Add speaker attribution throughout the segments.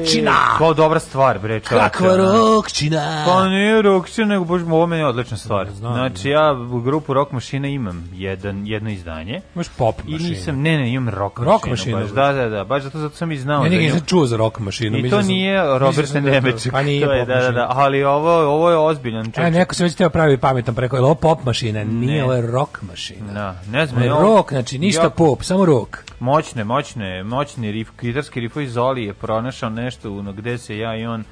Speaker 1: rokčina.
Speaker 2: Kao dobra stvar, bre,
Speaker 1: čovječe. Kakva rokčina.
Speaker 2: Pa nije rokčina, nego bože, ovo meni je odlična stvar. Znam, znači, ja u grupu Rock Mašina imam jedan, jedno izdanje.
Speaker 1: Imaš pop mašinu. I nisam,
Speaker 2: ne, ne, imam Rock, rock
Speaker 1: Mašinu. Baš, da,
Speaker 2: da, da, baš zato, zato sam i znao.
Speaker 1: Ja da nisam čuo za Rock Mašinu.
Speaker 2: I to da nije da Robert Nemeček.
Speaker 1: A pa nije pop
Speaker 2: Da, da, da, ali ovo, ovo je ozbiljan e,
Speaker 1: čovječe. E, neko se već teo pravi pametan preko, je ovo pop mašina? Nije, ovo je rock mašina.
Speaker 2: Da, ne
Speaker 1: znam. Rock, znači ništa pop,
Speaker 2: samo rock. Moćne, moćne, moćni rif, gitarski rifovi Zoli je pronašao nešto ono, gde se ja i on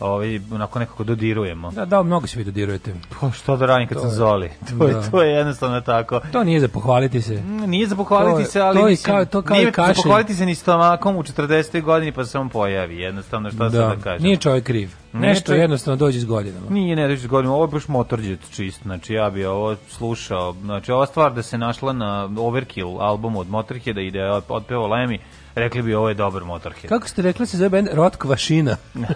Speaker 2: ovaj onako nekako dodirujemo.
Speaker 1: Da, da, mnogo se vi dodirujete.
Speaker 2: Pa što da radim kad to sam je, zoli? To da. je to je jednostavno tako.
Speaker 1: To nije za pohvaliti se. Mm,
Speaker 2: nije za pohvaliti to, se, ali
Speaker 1: to
Speaker 2: mislim, kao,
Speaker 1: to kao
Speaker 2: nije
Speaker 1: kašelj.
Speaker 2: za pohvaliti se ni stomakom u 40. godini pa se on pojavi. Jednostavno šta da. sad da kažem.
Speaker 1: Nije čovjek kriv. Nešto je jednostavno dođe s godinama.
Speaker 2: Nije, ne dođe s godinama, ovo je baš motorđet čist, znači ja bi ovo slušao, znači ova stvar da se našla na Overkill albumu od Motorheada i da je otpevao Lemmy, rekli bi ovo je dobar Motorhead.
Speaker 1: Kako ste
Speaker 2: rekli da
Speaker 1: se zove band Rotkvašina?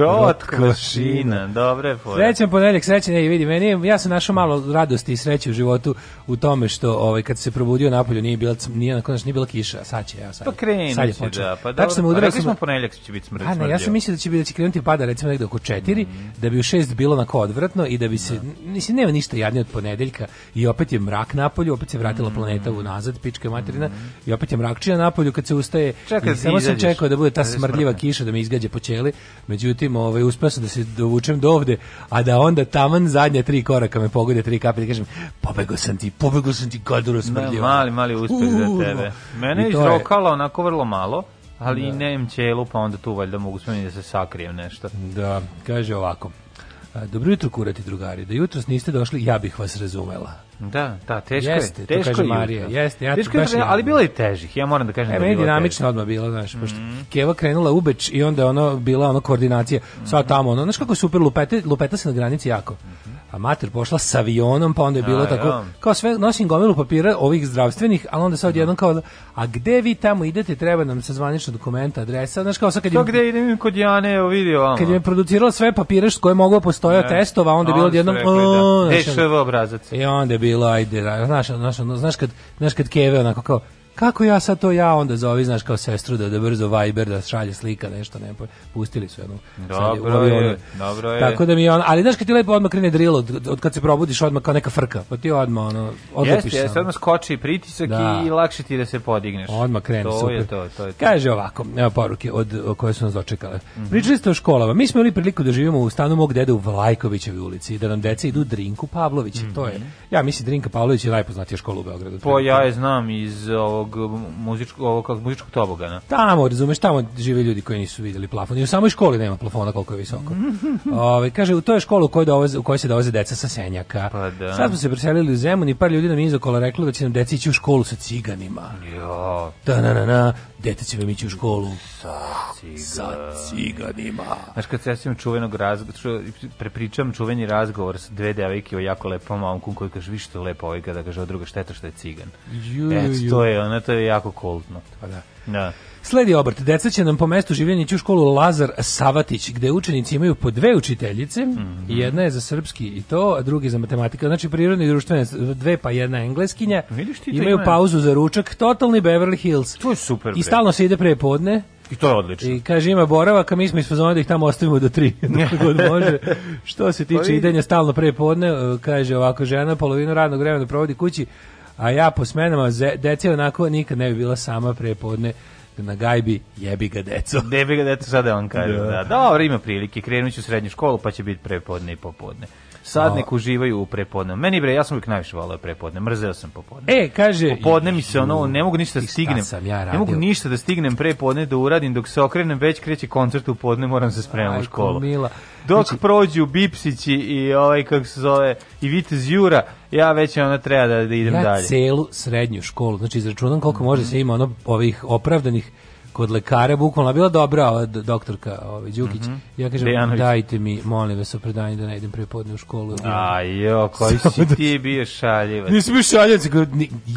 Speaker 2: Rotkvašina, dobre je.
Speaker 1: Srećan ponedeljak, srećan, ej, vidi, meni ja sam našao malo radosti i sreće u životu u tome što ovaj kad se probudio napolju nije bila nije na nije bila kiša, a sad će, evo
Speaker 2: sad. Pa kreni Da, pa
Speaker 1: dobro. Sam pa udarao, rekli smo
Speaker 2: ponedeljak će biti smrtno. Ne,
Speaker 1: ja sam mislio da će biti da će krenuti pada recimo negde oko 4, mm da bi u šest bilo onako odvratno i da bi se da. mislim nema ništa jadnije od ponedeljka i opet je mrak napolju, opet se vratila mhm. planeta unazad, pička materina mm i opet je mrakčija napolju kad se
Speaker 2: ustaje Čekaj,
Speaker 1: I
Speaker 2: samo sam
Speaker 1: čekao da bude ta smrdljiva kiša da me izgađa po ćeli. Međutim, ovaj uspeo sam da se dovučem do ovde, a da onda taman zadnje tri koraka me pogode tri kapi i kažem pobegao sam ti, pobegao sam ti kadro smrdljiva.
Speaker 2: mali, mali uspeh za tebe. Mene je izrokala onako vrlo malo ali da. nemam ćelu, pa onda tu valjda mogu smeniti da se sakrijem nešto.
Speaker 1: Da, kaže ovako. Dobro jutro, kurati drugari. Da jutros niste došli, ja bih vas razumela.
Speaker 2: Da, da, teško
Speaker 1: jeste,
Speaker 2: je. Teško je
Speaker 1: Marija. Jeste,
Speaker 2: ja teško je, ali bilo je težih. Ja moram da kažem e, da je bilo
Speaker 1: dinamično odma bilo, znaš, mm pošto mhm. Keva krenula u Beč i onda ono bila ono koordinacija. Mm Sva mhm. tamo, ono, znaš kako super lupete, lupeta se na granici jako. Mm -hmm. A mater pošla sa avionom, pa onda je bilo a, tako, ja. kao sve, nosim gomilu papira ovih zdravstvenih, ali onda sad odjednom da. kao, a gde vi tamo idete, treba nam sa zvanična dokumenta, adresa, znaš kao
Speaker 2: sad
Speaker 1: kad je... gde
Speaker 2: idem kod
Speaker 1: Jane, evo vidi vama. Kad je producirala sve papire što koje mogu postojati da. testova, onda je bilo odjednom... Da. DŠV obrazac. I onda je bilo ajde, znaš, znaš, znaš, znaš kad, znaš kad keve onako kao Kako ja sad to ja onda zove, znaš, kao sestru da, da brzo Viber, da šalje slika, nešto, ne, pustili su jednu.
Speaker 2: Dobro je, dobro je.
Speaker 1: Tako da mi je on, ali znaš kad ti lepo odmah krene drill, od, od kad se probudiš odmah kao neka frka, pa ti odmah,
Speaker 2: ono,
Speaker 1: odlepiš Jeste, jeste,
Speaker 2: odmah skoči pritisak da. i lakše ti da se podigneš.
Speaker 1: Odmah krene, to super.
Speaker 2: Je to, to je to.
Speaker 1: Kaže ovako, evo poruke od, koje su nas dočekale. Mm -hmm. Pričali ste o školama, mi smo imali priliku da živimo u stanu mog dede u Vlajkovićevi ulici da nam deca idu Drinku Pavlović, mm -hmm. to je, mhm. ja mislim Drinka Pavlović je najpoznatija škola u Beogradu. Po pa
Speaker 2: ja je znam iz ovog ovog muzičkog ovog kako muzičkog tobogana.
Speaker 1: Tamo, razumeš, tamo žive ljudi koji nisu videli plafon. I u samoj školi nema plafona koliko je visoko. Ove, kaže u toj školi kojoj dolaze u kojoj se dolaze deca sa Senjaka. Pa da. Sad smo se preselili u Zemun i par ljudi nam izokola reklo da će nam deca ići u školu sa ciganima.
Speaker 2: Jo.
Speaker 1: Da na na na, dete će vam ići u školu
Speaker 2: sa, ciga. sa ciganima. Znaš, kad se ja sam čuvenog razgovora, ču, prepričam čuveni razgovor sa dve devojke o jako lepom momku koji kaže, vi što je lepo ovaj kada kaže, o druga šteta što je cigan. Ju, ju, ju. to je ono ono, to je jako kultno.
Speaker 1: Pa da. da. Sledi obrt. Deca će nam po mestu življenja ići u školu Lazar Savatić, gde učenici imaju po dve učiteljice. Mm -hmm. Jedna je za srpski i to, a drugi za matematika. Znači, prirodne i društvene dve, pa jedna engleskinja. Vidiš ti imaju ima... pauzu za ručak. Totalni Beverly Hills.
Speaker 2: To je super.
Speaker 1: I stalno se ide pre podne.
Speaker 2: I to je odlično.
Speaker 1: I kaže ima boravak, a mi smo iz fazona da ih tamo ostavimo do tri, dok god može. Što se pa tiče idenja stalno pre podne, e, kaže ovako žena polovinu radnog vremena provodi kući, a ja po smenama, deca onako nikad ne bi bila sama pre prepodne na gajbi jebi ga deco. Jebi
Speaker 2: ga deco, sada on kaže. Da. da. Dobro, ima prilike, krenuću u srednju školu pa će biti pre podne i popodne. Sad nek uživaju u prepodne. Meni bre, ja sam uvijek najviše volao prepodne. Mrzeo sam popodne.
Speaker 1: E, kaže,
Speaker 2: popodne mi se ono ne mogu ništa da stignem. Ja ne mogu ništa da stignem prepodne da uradim dok se okrenem već kreće koncert u podne, moram se spremati u školu.
Speaker 1: Mila.
Speaker 2: Dok znači, prođu Bipsići i ovaj kako se zove i Vitez Jura, ja već ona treba da, da idem
Speaker 1: ja
Speaker 2: dalje.
Speaker 1: Ja celu srednju školu, znači izračunam koliko mm -hmm. može mhm. se ima ono ovih opravdanih kod lekara bukvalno bila dobra ova doktorka ovaj Đukić. Mm -hmm. Ja kažem Dejanović. dajte mi molim vas opredanje da ne idem prepodne u školu. A
Speaker 2: jo, koji si ti
Speaker 1: bio šaljivac. Nisi bio šaljivac,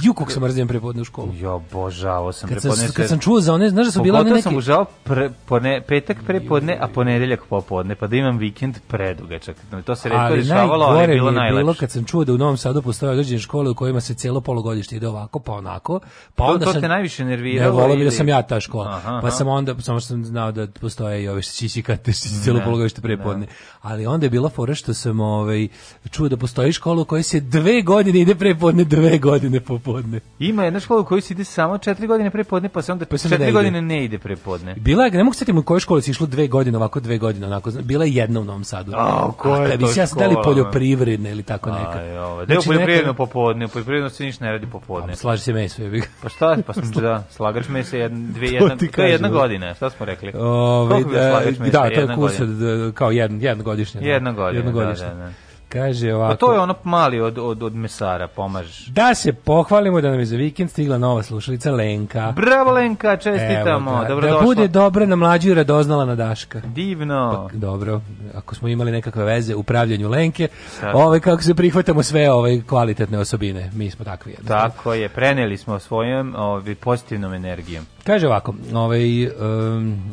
Speaker 1: ju kako sam mrzim prepodne u školu.
Speaker 2: Jo, božavo sam
Speaker 1: prepodne. Kad, sam, kad sam čuo za one, znaš da su bile one neke.
Speaker 2: sam užao pre, pone, petak prepodne, a ponedeljak popodne, pa da imam vikend predugačak. To se retko dešavalo,
Speaker 1: ali je bilo
Speaker 2: najlepše. Bilo kad
Speaker 1: sam čuo da u Novom Sadu postoje određene škole u kojima se celo polugodište ide ovako pa onako, pa
Speaker 2: onda to, to sam,
Speaker 1: te
Speaker 2: najviše nerviralo. Ne, volio da ili...
Speaker 1: sam ja ta škola aha, pa sam onda, samo što sam znao da postoje i ove sisikate, celo pologovište prepodne Ali onda je bila fora što sam ovaj, čuo da postoji škola u kojoj se dve godine ide prepodne dve godine popodne.
Speaker 2: Ima jedna škola u kojoj se ide samo četiri godine prepodne pa se onda pa se četiri ne godine ne ide prepodne
Speaker 1: Bila je, ne mogu sjetiti u kojoj školi se išlo dve godine, ovako dve godine, onako, bila je jedna u Novom Sadu.
Speaker 2: A, koja bi se škola? Da
Speaker 1: li ili tako
Speaker 2: neka? ovo
Speaker 1: znači, poljoprivredno popodne, poljoprivredno se ništa ne radi
Speaker 2: popodne. Pa slaži se meso, je bih. Pa šta,
Speaker 1: pa sam, da, slagač meso, jedan dve, jedan ti kažem. To
Speaker 2: je jedna godina, šta smo rekli?
Speaker 1: Ove, da, da, to je kurs od, kao
Speaker 2: jedn, jednogodišnje. Da. Da, jednogodišnje,
Speaker 1: da, da, da. Kaže pa ovako. A
Speaker 2: to je ono mali od, od, od mesara, pomažeš.
Speaker 1: Da se pohvalimo da nam je za vikend stigla nova slušalica Lenka.
Speaker 2: Bravo Lenka, čestitamo, Evo, da, da bude
Speaker 1: dobra na mlađu i radoznala na Daška.
Speaker 2: Divno. Pa,
Speaker 1: dobro, ako smo imali nekakve veze u pravljenju Lenke, Sad. ove, ovaj, kako se prihvatamo sve ove kvalitetne osobine, mi smo takvi. Jedno.
Speaker 2: Tako je, preneli smo svojom ovaj, pozitivnom energijom.
Speaker 1: Kaže ovako, ovaj... Um,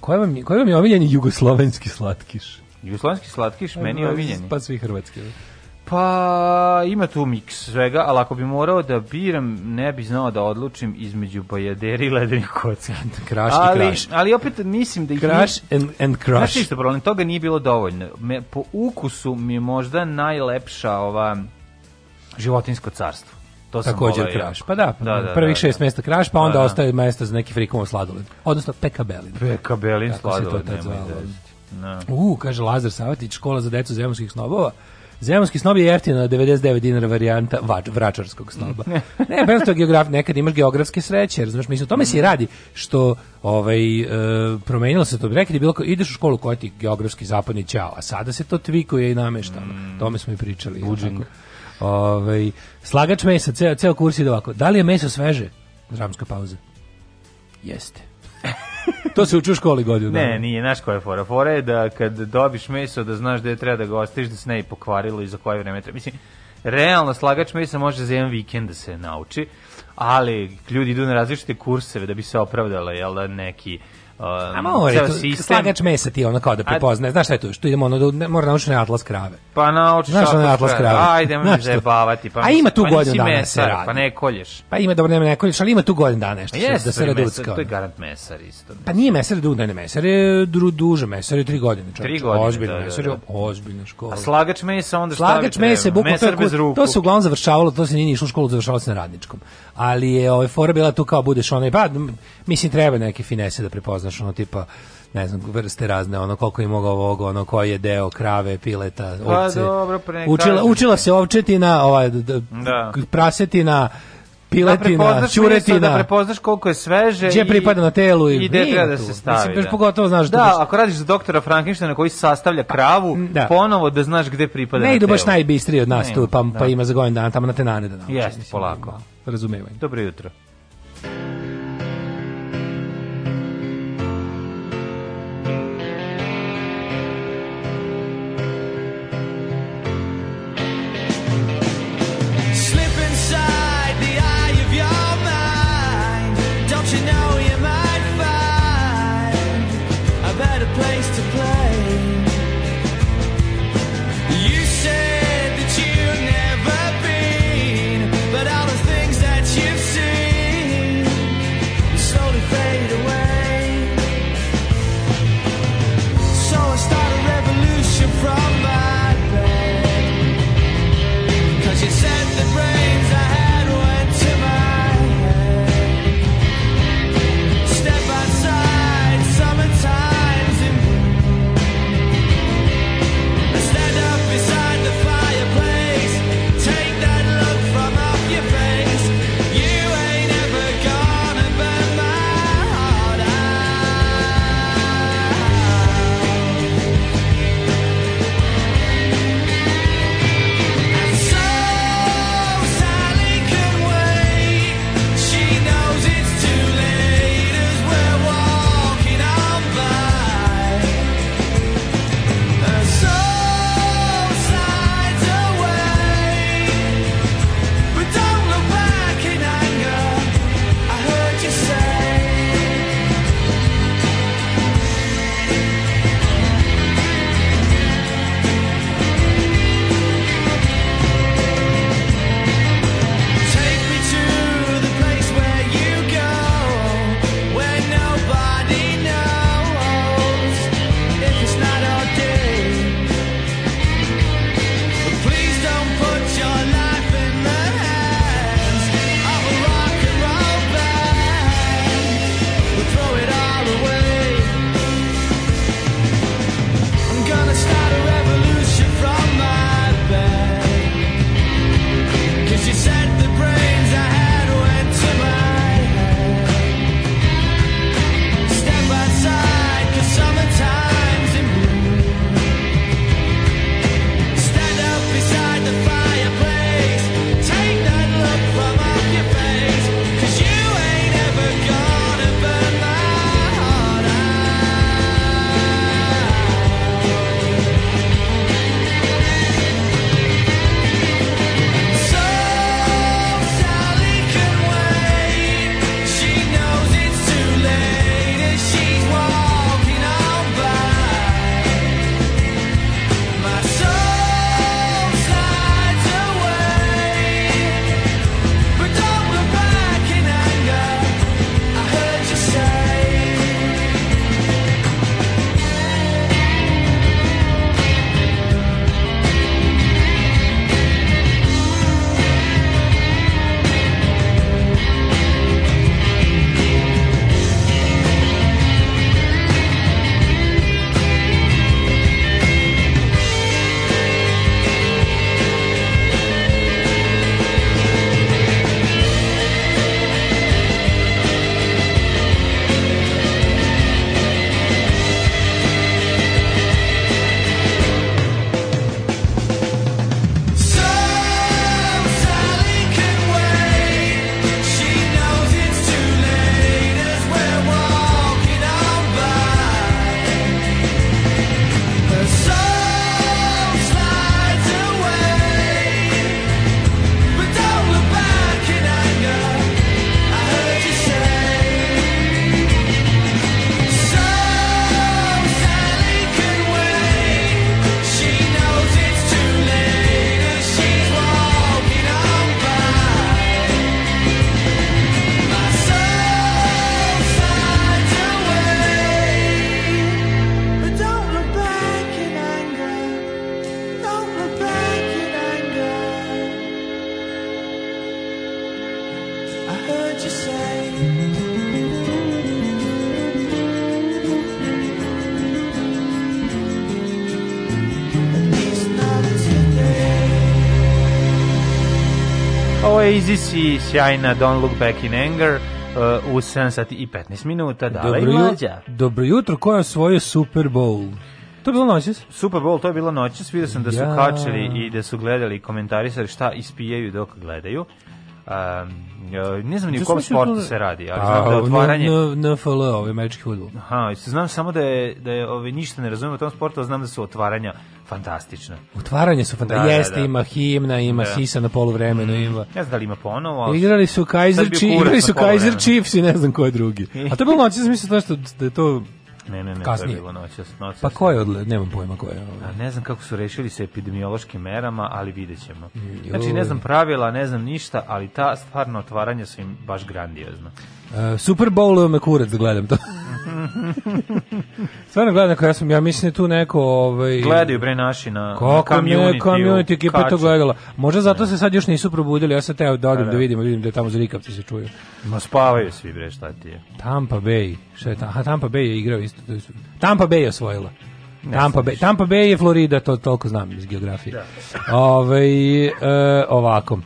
Speaker 1: koji vam, koji vam je omiljeni
Speaker 2: jugoslovenski
Speaker 1: slatkiš?
Speaker 2: Jugoslovenski slatkiš, meni je omiljeni.
Speaker 1: Pa svi hrvatski. Da.
Speaker 2: Pa ima tu miks svega, ali ako bi morao da biram, ne bi znao da odlučim između bajaderi
Speaker 1: i
Speaker 2: ledenih kocki.
Speaker 1: Kraš ali, i
Speaker 2: Ali opet mislim da
Speaker 1: ih... Crash and, and crash. Znaš
Speaker 2: isto problem, toga nije bilo dovoljno. Me, po ukusu mi je možda najlepša ova životinsko carstvo.
Speaker 1: To sam Također kraš. Pa da, pa da, da prvih da, šest da. mjesta kraš, pa da, onda ostaje mesta za neki frikomov sladoled. Odnosno
Speaker 2: pekabelin. Pekabelin sladoled, nema
Speaker 1: No. Da. U, kaže Lazar Savatić, škola za decu zemunskih snobova. Zemljski snob je jeftina 99 dinara varijanta vač, vračarskog snoba. ne, bez pa to geograf, nekad imaš geografske sreće, razumeš, mislim, o tome se radi što ovaj, e, promenilo se to. Rekli bilo, ideš u školu koja ti geografski zapadni ćao, a sada se to tvikuje i nameštano. Mm. Tome smo i pričali.
Speaker 2: Budžing.
Speaker 1: Ovaj, slagač mesa, ceo, ceo kurs ide ovako. Da li je meso sveže? Dramska pauza. Jeste to se uči u školi godinu.
Speaker 2: Ne, dana. nije, znaš koja je fora. Fora je da kad dobiš meso, da znaš da je treba da ga ostaviš, da se ne pokvarilo i za koje vreme treba. Mislim, realno slagač mesa može za jedan vikend da se nauči, ali ljudi idu na različite kurseve da bi se opravdale, jel da, neki Um, A more, to, sistem... slagač
Speaker 1: mesa ti ono kao da prepoznaje. Znaš šta je to? Što idemo ono, da, mora naučiti atlas krave.
Speaker 2: Pa nauči Znaš ono atlas krave. Ajde, se zebavati. Pa,
Speaker 1: A ima tu
Speaker 2: pa
Speaker 1: godinu dana da se radi.
Speaker 2: Pa ne kolješ.
Speaker 1: Pa ima, dobro, nema ne kolješ, ali ima tu godinu dana nešto yes, pa da se raducka.
Speaker 2: To je garant mesar isto. Mesar.
Speaker 1: Pa nije mesar dugo, ne mesar je dru, duže, mesar je tri godine.
Speaker 2: Čovječ, tri godine, ozbiljno, da, da, mesar je da.
Speaker 1: ozbiljna škola. A slagač mesa onda šta Slagač mesa je bukvalno to, bez ruku. to se uglavnom završavalo, to se nije išlo u školu, završavalo se na radničkom. Ali je ove, ovaj, fora bila tu kao budeš onaj, pa mislim treba neke finese da prepoznaš znaš, ono tipa ne znam, vrste razne, ono koliko je mogao ovog, ono koji je deo krave, pileta, pa ovce.
Speaker 2: Pa, dobro, pre
Speaker 1: učila, učila se ovčetina, ovaj, da. prasetina, piletina, da ćuretina. Da
Speaker 2: prepoznaš koliko je sveže.
Speaker 1: Gdje pripada na telu i, gde
Speaker 2: treba da se stavi. Mislim, da.
Speaker 1: pogotovo znaš
Speaker 2: da, da
Speaker 1: baš...
Speaker 2: ako radiš za doktora Frankensteina koji sastavlja kravu, mm, da. ponovo da znaš gde pripada ne,
Speaker 1: na telu. Ne
Speaker 2: idu
Speaker 1: baš najbistriji od nas ne, tu, pa, da. pa ima za godin dana tamo na tenane da nauči.
Speaker 2: Jeste, polako.
Speaker 1: Da. Razumevanje.
Speaker 2: Dobro jutro. Isis i sjajna Don't Look Back in Anger uh, u 7 sati i 15 minuta. Dala dobro, ju,
Speaker 1: dobro jutro, koja je svoje Super Bowl?
Speaker 2: To je bilo noćas? Super Bowl, to je bilo noćas. Vidio sam da su ja. kačili i da su gledali i komentarisali šta ispijaju dok gledaju. Um, ne znam ni u kom sportu da- se radi, ali pa, znam da otvaranje... Na,
Speaker 1: NFL, ove, ovaj, američki
Speaker 2: futbol. Aha, znam samo da je, da je ovaj, ništa ne razumijem u tom sportu, znam da su otvaranja fantastično.
Speaker 1: Otvaranje su fantastično. Da, da, Jeste, da, da. ima himna, ima da. sisa na poluvremenu, mm. ima.
Speaker 2: Ne znam da li ima ponovo. Ali...
Speaker 1: Igrali su Kaiser Chiefs, igrali su Kaiser Chiefs i ne znam ko je drugi. A to je bilo noć, ja mislim da je to
Speaker 2: ne, ne, ne, kasnije.
Speaker 1: Bilo
Speaker 2: noć.
Speaker 1: noćas. Pa ko je odle, nemam pojma ko je. Ovaj.
Speaker 2: A ne znam kako su rešili sa epidemiološkim merama, ali vidjet ćemo. Znači, ne znam pravila, ne znam ništa, ali ta stvarno otvaranje su im baš grandiozno.
Speaker 1: Uh, Super Bowl me kurac da gledam to. Stvarno gledam kako ja sam, ja mislim da tu neko... Ovaj,
Speaker 2: Gledaju bre naši na, kako
Speaker 1: na community. Kako community ekipa to gledala. Možda zato da. se sad još nisu probudili, ja
Speaker 2: sam
Speaker 1: teo da odem da, da, da. vidim, vidim da
Speaker 2: je
Speaker 1: tamo zrikavci se čuju.
Speaker 2: Ma spavaju svi bre, šta ti je?
Speaker 1: Tampa Bay, šta je, aha, Tampa Bay je igrao isto. To Tampa Bay je osvojila. Ne Tampa Bay, Tampa Bay je Florida, to toliko znam iz geografije.
Speaker 2: Da. Ove,
Speaker 1: ovaj, e, ovako.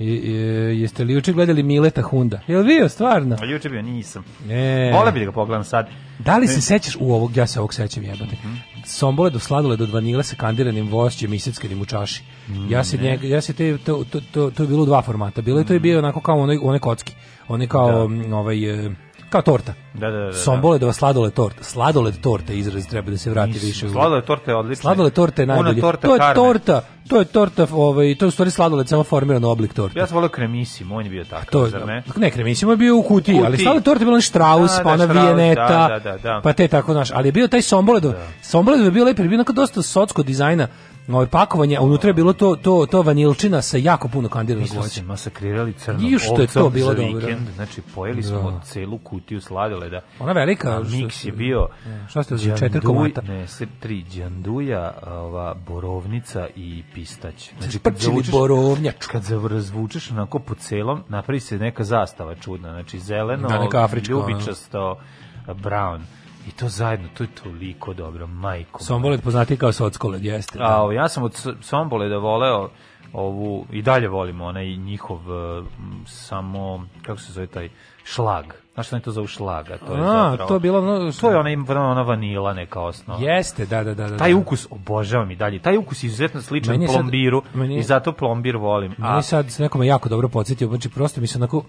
Speaker 1: I, jeste li juče gledali Mileta Hunda? Jel bio stvarno? A
Speaker 2: juče bio nisam.
Speaker 1: Ne.
Speaker 2: Vole bi da ga pogledam sad.
Speaker 1: Da li se sećaš u ovog, ja se ovog sećam jebate. Mm -hmm. Sombole do sladole do vanile sa kandiranim vošćem i seckanim u čaši. Mm, ja se njega, ja se te to to to, to je bilo u dva formata. Bilo je to je mhm. bio onako kao onaj one kocki. One kao da. ovaj eh, kao torta.
Speaker 2: Da, da, da.
Speaker 1: Sombole
Speaker 2: da
Speaker 1: sladole torta. Sladoled torta izraz treba da se vrati Mislim, više. U...
Speaker 2: Sladoled
Speaker 1: torte je odlično. Sladole
Speaker 2: torta je najbolje.
Speaker 1: Torta to je karne. torta, to je torta, ovaj to je u stvari sladoled samo formiran oblik torte.
Speaker 2: Ja sam volio kremisimo, on je bio takav, to, zar
Speaker 1: ne? Ne, kremisimo je bio u kutiji, Kuti. ali sladoled torte je bilo štraus, da, pa ona štraus, vijeneta, da, da, da, da. pa te tako, znaš, ali je bio taj somboledo, da. somboledo je bio lepo, bio onako dosta socskog dizajna, ovaj pakovanje, a unutra je bilo to to to vanilčina sa jako puno kandiranog
Speaker 2: voća. Mi smo masakrirali crno. I
Speaker 1: je to bilo za vikend,
Speaker 2: znači pojeli smo da. celu kutiju sladoleda.
Speaker 1: Ona velika, a
Speaker 2: miks je bio.
Speaker 1: Ne, šta ste
Speaker 2: uzeli? Četiri komata. Ne, se tri đanduja, ova borovnica i pistać.
Speaker 1: Znači
Speaker 2: kad
Speaker 1: zavučeš borovnjak, kad
Speaker 2: zavrzvučeš onako po celom, napravi se neka zastava čudna, znači zeleno, da, neka afrička, ljubičasto, brown I to zajedno, to je toliko dobro, majko.
Speaker 1: Somboled poznati kao Sockoled, jeste. Da.
Speaker 2: A, ja sam od Somboleda voleo ovu, i dalje volim onaj njihov uh, samo, kako se zove taj, šlag znaš što oni to zovu šlaga,
Speaker 1: to je
Speaker 2: A,
Speaker 1: zapravo, to je bilo ono, to je ona, ona vanila neka osnova.
Speaker 2: Jeste, da, da, da, da.
Speaker 1: Taj
Speaker 2: da.
Speaker 1: ukus obožavam i dalje, taj ukus je izuzetno sličan meni plombiru sad, meni, i zato plombir volim. A, meni sad se nekome jako dobro podsjetio, znači prosto mi se onako,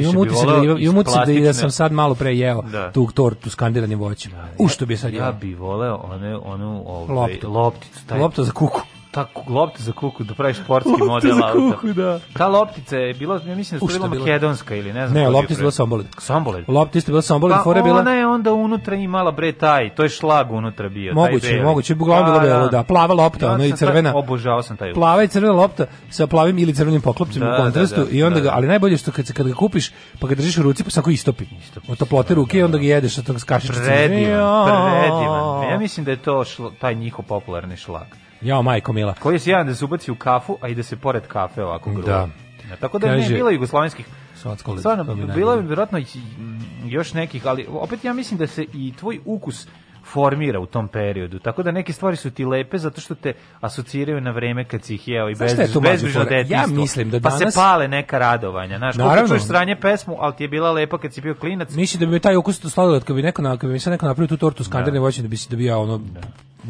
Speaker 1: imam utisak da, imam utisak da, da sam sad malo pre jeo da. tu tortu skandiranim voćem. Da, U što bi sad ja,
Speaker 2: ja bi voleo one, onu ovaj, loptu.
Speaker 1: lopticu. Taj,
Speaker 2: Lopta za kuku ta lopta
Speaker 1: za
Speaker 2: kuku da pravi sportski lopta model za kuku,
Speaker 1: auta. Da.
Speaker 2: Ta loptica je bila, ja mislim da
Speaker 1: je bila
Speaker 2: makedonska ili ne znam.
Speaker 1: Ne, loptica je bila sambolid. Sambolid. Loptica je bila sambolid,
Speaker 2: pa fore bila. Ona je onda unutra imala bre taj, to je šlag unutra bio moguće, taj. Moguće, moguće,
Speaker 1: uglavnom pa bilo belo, da. da, plava lopta, ja ona i crvena. Sam obožavao
Speaker 2: sam taj.
Speaker 1: Plava i crvena lopta sa plavim ili crvenim poklopcem da, u da, kontrastu da, da, i onda da, ga, ali najbolje što kad kad ga kupiš, pa ga držiš u ruci, pa sako istopi. istopi. Od toplote ruke i onda ga jedeš sa tog
Speaker 2: kašičicom. Predivan, predivan. Ja mislim da je to taj njihov popularni šlag.
Speaker 1: Jao majko mila.
Speaker 2: Koji je sjajan da se ubaci u kafu, a i da se pored kafe ovako gruva.
Speaker 1: Da. Ja, da,
Speaker 2: tako da Kaže, ne bilo jugoslovenskih
Speaker 1: Stvarno,
Speaker 2: bilo je vjerojatno još nekih, ali opet ja mislim da se i tvoj ukus formira u tom periodu. Tako da neke stvari su ti lepe zato što te asociraju na vreme kad si ih jeo i bez bezbrižno detinjstvo. Ja mislim da danas... Pa se pale neka radovanja, znaš, kako čuješ stranje pesmu, al ti je bila lepa kad si bio klinac.
Speaker 1: Mislim da bi mi taj ukus to sladoled, kad bi neko, kad bi mi sad neko napravio tu tortu skandirne da. voćne, da bi si da dobija ono da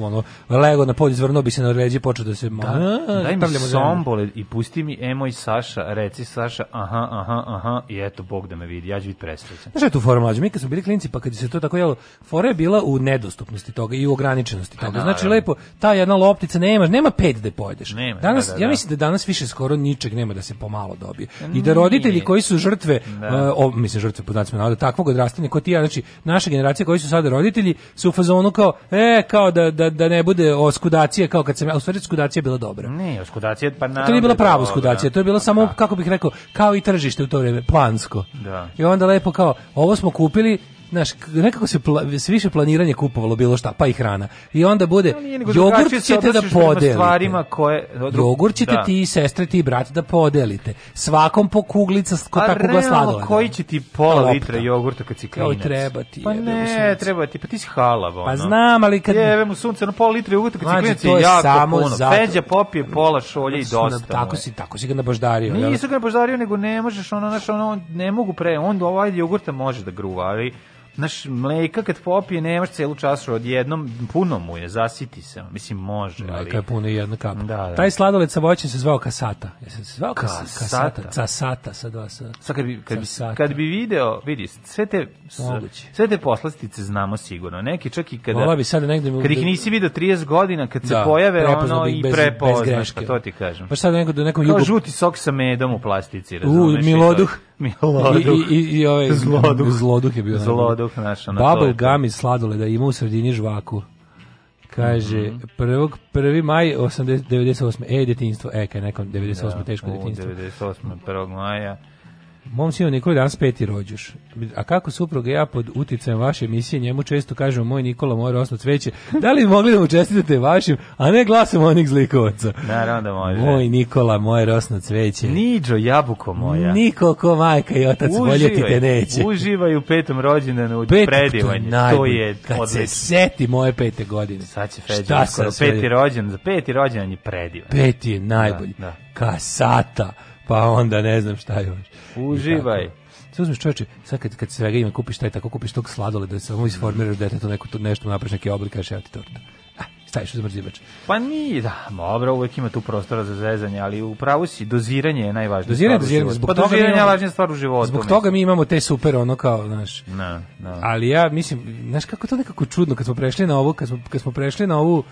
Speaker 1: ono, lego na pod, izvrnuo bi se na leđe i počeo da se... Da,
Speaker 2: a, daj mi sombole i pusti mi Emo i Saša, reci Saša, aha, aha, aha,
Speaker 1: i eto,
Speaker 2: Bog da me vidi, ja ću biti prestrećen.
Speaker 1: Znaš je tu fora mlađa? Mi kad smo bili klinci, pa kad se to tako jelo, fora je bila u nedostupnosti toga i u ograničenosti toga. Pa znači, lepo, ta jedna loptica nema, nema pet da pojedeš. Nema, da, danas, da, da, da. Ja mislim da danas više skoro ničeg nema da se pomalo dobije. I da roditelji koji su žrtve, da. Uh, o, mislim žrtve pod znacima navoda, takvog odrastanja, koji ti ja, znači, naša generacija koji su sada roditelji, su u fazonu kao, e, kao da, da da, da ne bude oskudacija kao kad sam ja, u stvari skudacija bila dobra.
Speaker 2: Ne, oskudacija pa na
Speaker 1: To nije
Speaker 2: bila
Speaker 1: da prava oskudacija, to je bilo samo, da. kako bih rekao, kao i tržište u to vrijeme, plansko.
Speaker 2: Da.
Speaker 1: I onda lepo kao, ovo smo kupili, znaš, nekako se, pla, se više planiranje kupovalo bilo šta, pa i hrana. I onda bude, jogurt ćete da podelite. Stvarima
Speaker 2: koje, odru... Jogurt ćete da. ti i sestre ti i brat da podelite. Svakom po kuglica ko pa tako ga sladoleda. koji će ti pola Lopta. litra jogurta kad si klinac? Joj,
Speaker 1: treba ti.
Speaker 2: Pa ne, da, treba ti, pa ti si halav. Pa ono.
Speaker 1: Pa znam, ali kad...
Speaker 2: Jeve mu sunce, na pola litra jogurta kad Mlađe, si klinac je jako samo puno. Zato... Feđa popije pola šolje i dosta.
Speaker 1: tako si, tako si ga naboždario. Nisu
Speaker 2: ga naboždario, nego ne možeš, ono, znaš, ono, ne mogu pre, on ovaj jogurta može da gruva, ali Naš mleka kad popije, nemaš celu čašu odjednom, puno mu je, zasiti se. Mislim, može. Mleka da, ali... je
Speaker 1: puno i jedna kapa. Da, da. Taj sladoled sa voćem se zvao kasata. Jesi se zvao kas, kasata? Kasata, casata,
Speaker 2: sa
Speaker 1: dva
Speaker 2: sa. kad bi, kad, bi, kad bi video, vidi, sve te, Moguće. sve te poslastice znamo sigurno. Neki čak i kada... Vola
Speaker 1: bi sad da negde...
Speaker 2: Kad ih nisi video 30 godina, kad da, se pojave ono i bez, prepoznaš, bez pa
Speaker 1: greške.
Speaker 2: to ti kažem.
Speaker 1: Pa sad neko, da nekom jugu...
Speaker 2: Kao žuti sok sa medom u plastici,
Speaker 1: razumeš? U, miloduh.
Speaker 2: Miloduh.
Speaker 1: I, i, i ovaj, zloduh. Zloduh je bio. Zloduh, naša. Na Bubble gum iz sladoleda ima u sredini žvaku. Kaže, mm -hmm. prvog, 1. maj 80, 98. E, detinjstvo, e, kaj nekom 98. Da, teško detinjstvo.
Speaker 2: 98. 1. maja.
Speaker 1: Mom sinu Nikoli danas peti rođuš. A kako supruga ja pod uticajem vaše emisije njemu često kažemo moj Nikola mora osno cveće. Da li mogli da mu čestitate vašim, a ne glasom onih zlikovaca?
Speaker 2: Naravno
Speaker 1: da
Speaker 2: može.
Speaker 1: Moj Nikola, moje rosno cveće.
Speaker 2: Niđo, jabuko moja.
Speaker 1: Niko ko majka i otac uživaj, ti te neće.
Speaker 2: Uživaj u petom rođendanu u Pet, predivanje. To, to
Speaker 1: je Kad odlično. se seti moje pete godine. Sad
Speaker 2: će Feđa.
Speaker 1: Šta
Speaker 2: skoro, peti rođendan, za peti rođendan
Speaker 1: je
Speaker 2: predivan. Peti
Speaker 1: je najbolji. Da, da. Kasata pa onda ne znam šta još.
Speaker 2: Uživaj.
Speaker 1: Sve uzmeš čoveče, sad kad, kad svega ima kupiš taj tako, kupiš tog sladole da se samo isformiraš mm. dete, to neko, to, nešto napraviš neki oblik, kažeš evo ti torta. Ah, staviš
Speaker 2: u zamrzivač. Pa ni, da, dobro, uvek ima tu prostora za zezanje, ali u pravu si, doziranje je najvažnije.
Speaker 1: Doziranje, doziranje,
Speaker 2: zbog pa
Speaker 1: toga doziranje
Speaker 2: je najvažnija stvar u životu.
Speaker 1: Zbog toga mislim. mi imamo te super, ono kao, znaš. Na, da, na. Da. Ali ja mislim, znaš kako to nekako čudno, kad smo prešli na ovu, kad smo, kad smo prešli na ovu,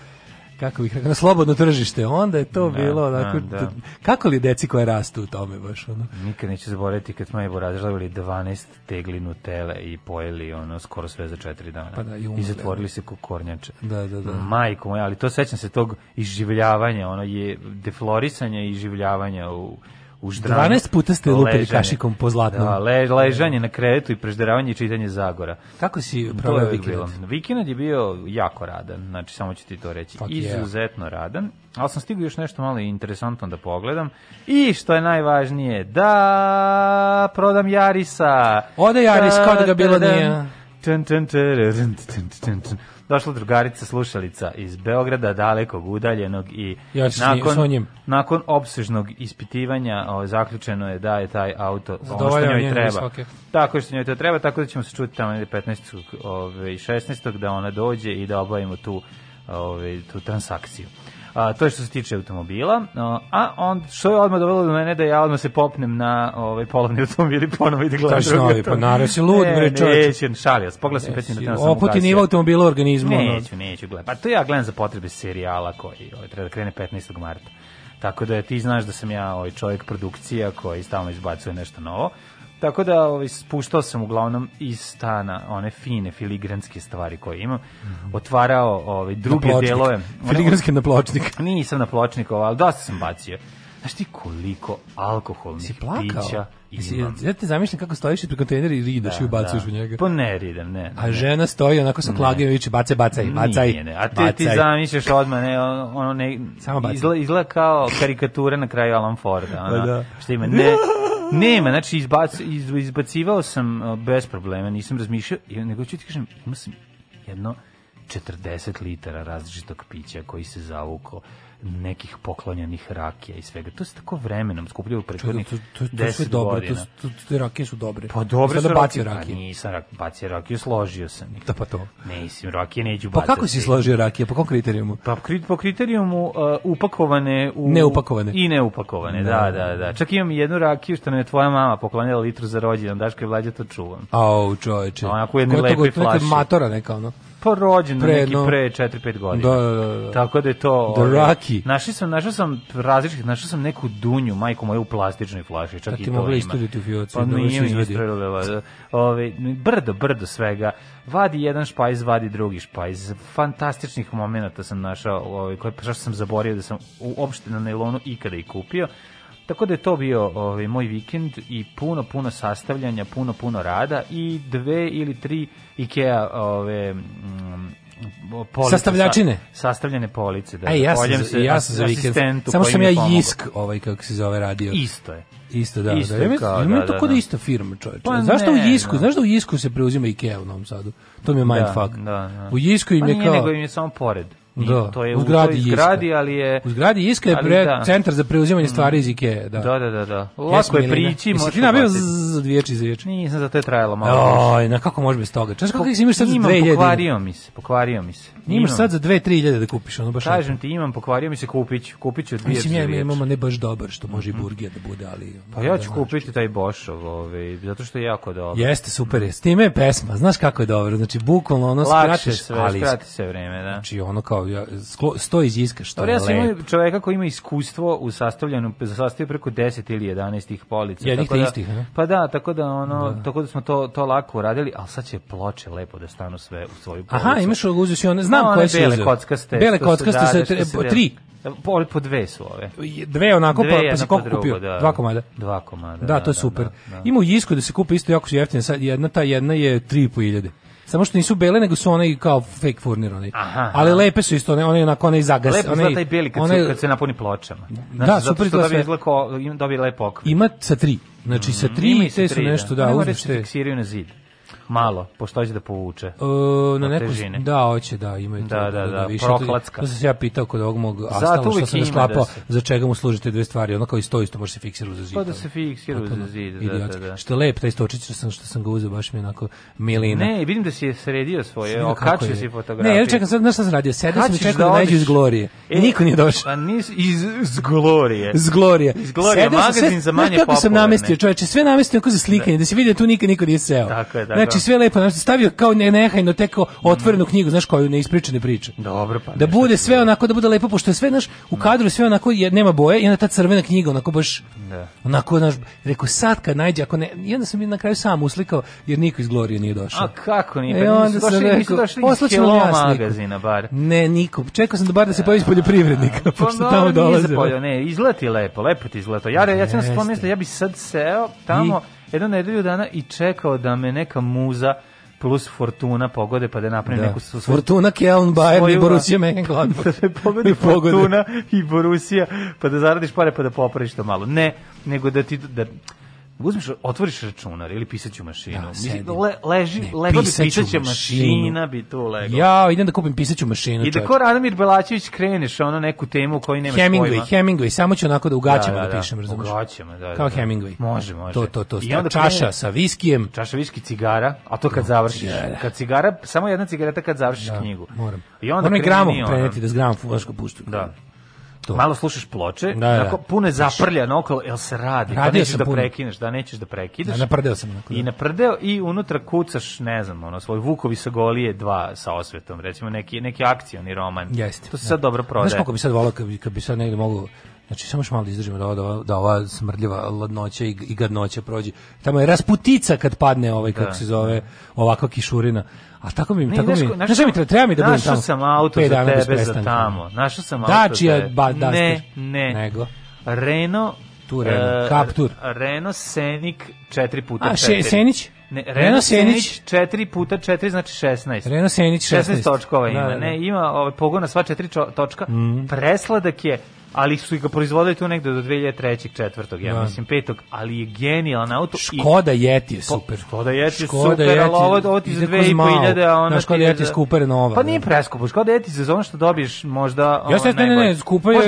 Speaker 1: kako bih na slobodno tržište, onda je to da, bilo da, onako, da, da. kako li deci koje rastu u tome baš ono.
Speaker 2: Nikad neću zaboraviti kad smo Evo razžlavili 12 tegli nutele i pojeli ono skoro sve za 4 dana.
Speaker 1: Pa da, i, umrli,
Speaker 2: I zatvorili da. se kokornjače.
Speaker 1: Da, da, da.
Speaker 2: Majko moja, ali to sećam se tog izživljavanja, ono je deflorisanje i življavanja u uždrano. 12
Speaker 1: puta ste lupili ležanje. kašikom po zlatnom. Da,
Speaker 2: le, ležanje na krevetu i prežderavanje i čitanje Zagora.
Speaker 1: Kako si proveo vikend?
Speaker 2: Vikend je bio jako radan, znači samo ću ti to reći. Fuck Izuzetno yeah. radan, ali sam stigao još nešto malo interesantno da pogledam. I što je najvažnije, da prodam Jarisa.
Speaker 1: Ode Jaris, kod da ga bilo nije. Tun, tun,
Speaker 2: tun, došla drugarica slušalica iz Beograda, dalekog, udaljenog i ja nakon, nakon obsežnog ispitivanja o, zaključeno je da je taj auto ono što njoj treba. Tako što njoj to treba, tako da ćemo se čuti tamo 15. i 16. da ona dođe i da obavimo tu, ove, ovaj, tu transakciju. A, to je što se tiče automobila. A on što je odmah dovelo do mene da ja odmah se popnem na ovaj polovni automobil i ponovo ide gledati. Tačno, novi,
Speaker 1: pa naravno si lud,
Speaker 2: bre čoveče. Neću, šalio, pogledaj sam 5 minuta
Speaker 1: na samogasio. Oputi nivo automobila
Speaker 2: organizmu. Neću, neću gledati. Pa to ja gledam za potrebe serijala koji ovaj, treba da krene 15. marta. Tako da ti znaš da sam ja ovaj čovjek produkcija koji stalno izbacuje nešto novo. Tako da ovaj, spuštao sam uglavnom iz stana one fine filigranske stvari koje imam. Mhm. Otvarao ovaj, druge delove.
Speaker 1: Filigranske
Speaker 2: na pločnik. Nisam na pločnik, ovaj, ali dosta sam bacio. Znaš ti koliko alkoholnih pića imam?
Speaker 1: Ja
Speaker 2: te
Speaker 1: zamišljam kako stojiš pri kontejneru i ridaš da, i ubacuješ da. u njega.
Speaker 2: Pa ne ridam, ne. ne
Speaker 1: a žena stoji onako sa klagom i viče bacaj, bacaj, bacaj. Nije, ne.
Speaker 2: A
Speaker 1: te, bacaj.
Speaker 2: ti zamišljaš odmah, ne, ono ne, Samo izgleda, izgleda kao karikatura na kraju Alan Forda. Pa ono, da, da. Što ima, ne, Nema, znači izbac, iz, izbacivao sam e, bez problema, nisam razmišljao, nego ću ti kažem, imao sam jedno 40 litara različitog pića koji se zavukao nekih poklonjenih rakija i svega. To se tako vremenom skupljaju prethodnih 10 godina.
Speaker 1: To
Speaker 2: su dobro,
Speaker 1: to, to, te rakije su dobre. Pa
Speaker 2: dobre su
Speaker 1: rakije.
Speaker 2: Da rakije. Pa nisam rak, bacio rakiju, složio sam ih. Da pa to. Ne, isim, rakije neću
Speaker 1: bacati. Pa kako si složio rakije, po kom kriterijumu?
Speaker 2: Pa po kriterijumu uh, upakovane
Speaker 1: u... Neupakovane.
Speaker 2: I neupakovane, da. da, da, da. da. da. Čak imam jednu rakiju što nam je tvoja mama poklonila litru za rođendan, daška je vlađa to čuvam.
Speaker 1: Au, čoveče.
Speaker 2: Onako u jednoj lepoj flaši.
Speaker 1: Matora neka ono
Speaker 2: pa rođen pre, neki no, pre 4-5 godina. Da, da, da, da. Tako da je to...
Speaker 1: The ove, ovaj, Rocky.
Speaker 2: Našao sam, našao sam različitih, našao sam neku dunju, majku moju, u plastičnoj flaši, čak da, i to ima. Istuditi u fioci, pa da nije mi istrojila. Da. Ove, brdo, brdo svega. Vadi jedan špajz, vadi drugi špajz. Fantastičnih momenta sam našao, ove, koje, pa što sam zaborio da sam uopšte na nailonu ikada i kupio. Tako da je to bio ovaj, moj vikend i puno, puno sastavljanja, puno, puno rada i dve ili tri Ikea ove, mm,
Speaker 1: police, sastavljačine sa,
Speaker 2: sastavljene police da Ej, ja sam, se
Speaker 1: ja sam za vikend samo sam ja jisk ovaj kako se zove radio
Speaker 2: isto je
Speaker 1: isto da isto da, da, kao, da, da, to da, kod da, ista firma čoveče pa zašto ne, u jisku no. znaš da u jisku se preuzima IKEA u Novom Sadu to mi je da, mindfuck
Speaker 2: da, da, da.
Speaker 1: u jisku im pa je
Speaker 2: pa nije,
Speaker 1: kao
Speaker 2: nego im je samo pored Da, to je u zgradi, zgradi ali je...
Speaker 1: U zgradi Iska je pre, da. centar za preuzimanje mm. stvari iz Ikea.
Speaker 2: Da, da, da. da, da. Lako je prići, možeš...
Speaker 1: Ti nabio za dviječi za dviječi?
Speaker 2: Nisam,
Speaker 1: zato
Speaker 2: je trajalo malo.
Speaker 1: Oj, na kako može bez toga? Češ kako imaš sad za 2000?
Speaker 2: Pokvario mi se, pokvario mi se.
Speaker 1: Imaš sad za 2-3 da kupiš, ono baš...
Speaker 2: Kažem ti, imam, pokvario mi se, kupić, kupić od dviječi Mislim,
Speaker 1: ja ne baš dobar, što može i mhm. burgija da bude, ali...
Speaker 2: Pa ja da ću kupiti taj Bošov, ovaj, zato što je jako dobar.
Speaker 1: Jeste, super je. S time je pesma, znaš kako je dobro, znači bukvalno ono skratiš, ali... Lakše sve, skrati
Speaker 2: se vreme, da.
Speaker 1: Znači ono kao kao ja, sklo, sto iz iska što Dobre,
Speaker 2: je
Speaker 1: ja lepo.
Speaker 2: čoveka koji ima iskustvo u sastavljanju, za sastavio preko 10 ili 11 tih polica. Jednih
Speaker 1: te
Speaker 2: da,
Speaker 1: istih,
Speaker 2: Pa da, tako da, ono, da. tako da smo to, to lako uradili, al sad će ploče lepo da stanu sve u svoju policu.
Speaker 1: Aha, imaš uzeo si one, znam no, koje su Bele
Speaker 2: kockaste. Bele
Speaker 1: kockaste, da, da, tri.
Speaker 2: Po, po dve su ove.
Speaker 1: Dve onako, pa, dve, pa, pa si koliko kupio?
Speaker 2: Da,
Speaker 1: dva
Speaker 2: komada. Dva
Speaker 1: komada. Da, to je da, super. Da, da. Ima u Jisku da se kupe isto jako su jeftine. Sad jedna ta jedna je 3.500 samo što nisu bele, nego su one kao fake furnir Aha, ali aha. lepe su isto, one, one onako one zagas. Lepo
Speaker 2: one,
Speaker 1: taj
Speaker 2: beli kad, one, se, kad se napuni pločama. Da, znači, da, super izgleda. Zato što dobije, dobije lepo okvir.
Speaker 1: Ima sa tri. Znači, sa mm, tri mm, te su da. nešto, da,
Speaker 2: uzmeš da
Speaker 1: te.
Speaker 2: Fiksiraju na zid. Malo, pošto hoće da povuče.
Speaker 1: E, na neko, da, hoće, da, imaju da, to.
Speaker 2: Da, da, da, da više. Proklatska. To sam
Speaker 1: se ja pitao kod ovog mog astala,
Speaker 2: što
Speaker 1: sam da sklapao, da se. za čega mu služite dve stvari, ono kao i sto isto može se fiksirati za zid. Pa
Speaker 2: da se fiksiru za zid, da, da, da.
Speaker 1: Što je lep, taj stočić što sam, što sam ga uzeo, baš mi onako milina.
Speaker 2: Ne, vidim da
Speaker 1: si je
Speaker 2: sredio svoje,
Speaker 1: okačio si fotografije. Ne,
Speaker 2: ja čekam,
Speaker 1: sad, znaš šta sam radio, sedio sam i čekao da, da neđu iz Glorije. I e, niko nije došao. Pa nis, iz, iz Glorije. Iz Glorije. Iz Glorije, magazin za manje popularne. Znaš kako sam namestio,
Speaker 2: čoveče, sve namestio oko za slikanje, da se vidi da tu nikad niko nije seo. Tako je, tako znači,
Speaker 1: Znači sve lepo, znači stavio kao ne nehajno teko otvorenu knjigu, znaš koju neispričane priče.
Speaker 2: Dobro pa.
Speaker 1: Da bude sve da. onako da bude lepo pošto je sve naš u kadru sve onako je nema boje i onda ta crvena knjiga onako baš da. Onako naš rekao sad kad najde ako ne i onda sam na kraju sam uslikao jer niko iz Glorije nije došao.
Speaker 2: A kako nije?
Speaker 1: E, pa onda
Speaker 2: sam rekao, poslaćemo magazina bar.
Speaker 1: Ne, niko. Čekao sam da bar da se pojavi poljoprivrednika, pa pošto tamo dolaze.
Speaker 2: Da. Ne, izleti lepo, lepo ti izleto. Ja, ja sam se pomislio, da ja bi sad seo tamo jednu nedelju dana i čekao da me neka muza plus Fortuna pogode pa da napravi da. neku svoju...
Speaker 1: Fortuna, Kjeln, Bayern svoju, i Borussia Mönchengladbach. da
Speaker 2: pogodi Fortuna i Borussia pa da zaradiš pare pa da popraviš to malo. Ne, nego da ti... Da, uzmeš, otvoriš računar ili pisaću mašinu. Da, Mislim, le, leži, ne, lego bi pisaća mašina bi to
Speaker 1: lego. Ja, idem da kupim pisaću mašinu. I
Speaker 2: da
Speaker 1: ko
Speaker 2: Radomir Belačević kreneš ono neku temu koju nemaš Hemingway, pojma.
Speaker 1: Hemingway, samo ću onako da ugaćamo da, da, da, da, pišem, razumiješ?
Speaker 2: Ugaćamo, da, da, da.
Speaker 1: Kao Hemingway.
Speaker 2: Može, može.
Speaker 1: To, to, to. I onda čaša krene, sa viskijem.
Speaker 2: Čaša viski cigara, a to kad no, završiš. Cigara. Da, kad cigara, samo jedna cigareta kad završiš da, knjigu.
Speaker 1: Moram.
Speaker 2: I onda moram i gramom preneti
Speaker 1: da zgramom fuvašku puštu. Da
Speaker 2: to. Malo slušaš ploče, da, da. Onako, puno je zaprljano okolo, jel se radi,
Speaker 1: pa nećeš
Speaker 2: da prekineš, da nećeš da prekidaš.
Speaker 1: Da, naprdeo sam. Onako,
Speaker 2: da. I naprdeo i unutra kucaš, ne znam, ono, svoj Vukovi sa golije 2 sa osvetom, recimo neki, neki akcioni roman.
Speaker 1: Jeste.
Speaker 2: To se sad da. dobro prodaje.
Speaker 1: Znaš kako bi sad volao, kad bi, kad bi sad negde mogu Znači, samo što malo da izdržimo da, da, da ova smrdljiva ladnoća i, i gadnoća prođe. Tamo je rasputica kad padne ovaj, kako da, se zove, da. ovakva kišurina. A tako mi, ne, tako neško, mi, našao, treba, treba mi da budem tamo.
Speaker 2: Našao sam auto
Speaker 1: za
Speaker 2: tebe za tamo. Našao sam
Speaker 1: auto za
Speaker 2: tebe. Ba, ne, ne. Nego.
Speaker 1: Renault tu Renault,
Speaker 2: uh, Renault
Speaker 1: Senik 4 puta
Speaker 2: 4. A, še, Senić? Ne, Renault, Renault Senić 4 puta 4 znači 16.
Speaker 1: Renault Senić 16. 16
Speaker 2: točkova ima, da, da, ne, ima ovaj pogon na sva 4 točka. Mm. Presladak je ali su ga proizvodili tu negde do 2003. četvrtog, ja da. mislim petog, ali je genijalan auto.
Speaker 1: Škoda Yeti je super.
Speaker 2: Škoda Yeti je Škoda super, Jeti, ali ovo, ovo ti za 2000,
Speaker 1: a ona Škoda Yeti je skupa Renova.
Speaker 2: Pa nije preskupo, Škoda Yeti za ono što dobiješ možda Ja sam
Speaker 1: ne, ne, ne, skupa je,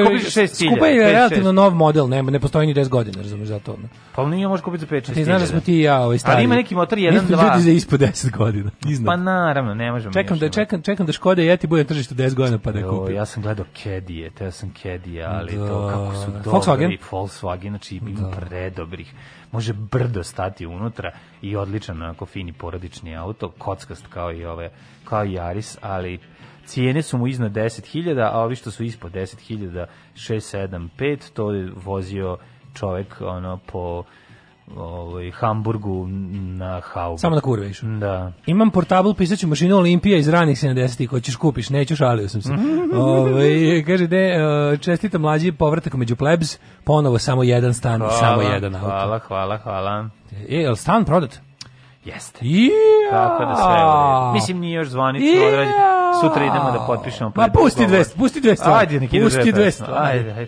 Speaker 1: skupa je relativno nov model, ne, ne postoji ni 10 godina, razumiješ, zato. Ne.
Speaker 2: Pa nije može kupiti za
Speaker 1: 5-6 Ti znaš da smo ti i ja ovaj
Speaker 2: stari. Ali ima neki motor 1-2. Nismo
Speaker 1: ljudi za ispod 10 godina. Iznad.
Speaker 2: Pa naravno, ne možemo.
Speaker 1: Čekam da, čekam, čekam da Škoda Yeti bude na tržištu 10 godina pa da kupi.
Speaker 2: Ja sam gledao Kedije, teo sam Kedija, ali da. to kako su da. dobri
Speaker 1: Volkswagen,
Speaker 2: Volkswagen znači ima da. predobrih. Može brdo stati unutra i odličan onako fini porodični auto, kockast kao i ove, kao i Yaris, ali cijene su mu iznad 10.000, a ovi što su ispod 10.000, 675, to je vozio čovek ono po ovaj Hamburgu na Haubu.
Speaker 1: Samo
Speaker 2: na
Speaker 1: kurveš.
Speaker 2: Da.
Speaker 1: Imam portabl pisaću mašinu Olimpija iz ranih 70-ih, hoćeš kupiš, neću, šalio sam se. ovaj kaže de eh, čestita mlađi povratak među plebs, ponovo samo jedan stan, hvala, samo jedan auto. Hvala,
Speaker 2: hvala, hvala.
Speaker 1: E, el stan prodat?
Speaker 2: Jeste.
Speaker 1: Yeah. Tako da sve.
Speaker 2: Mislim nije još zvanično yeah. Sutra idemo da potpišemo.
Speaker 1: Ma pusti 200, pusti 200.
Speaker 2: Ajde, neki 200.
Speaker 1: Ajde, ajde.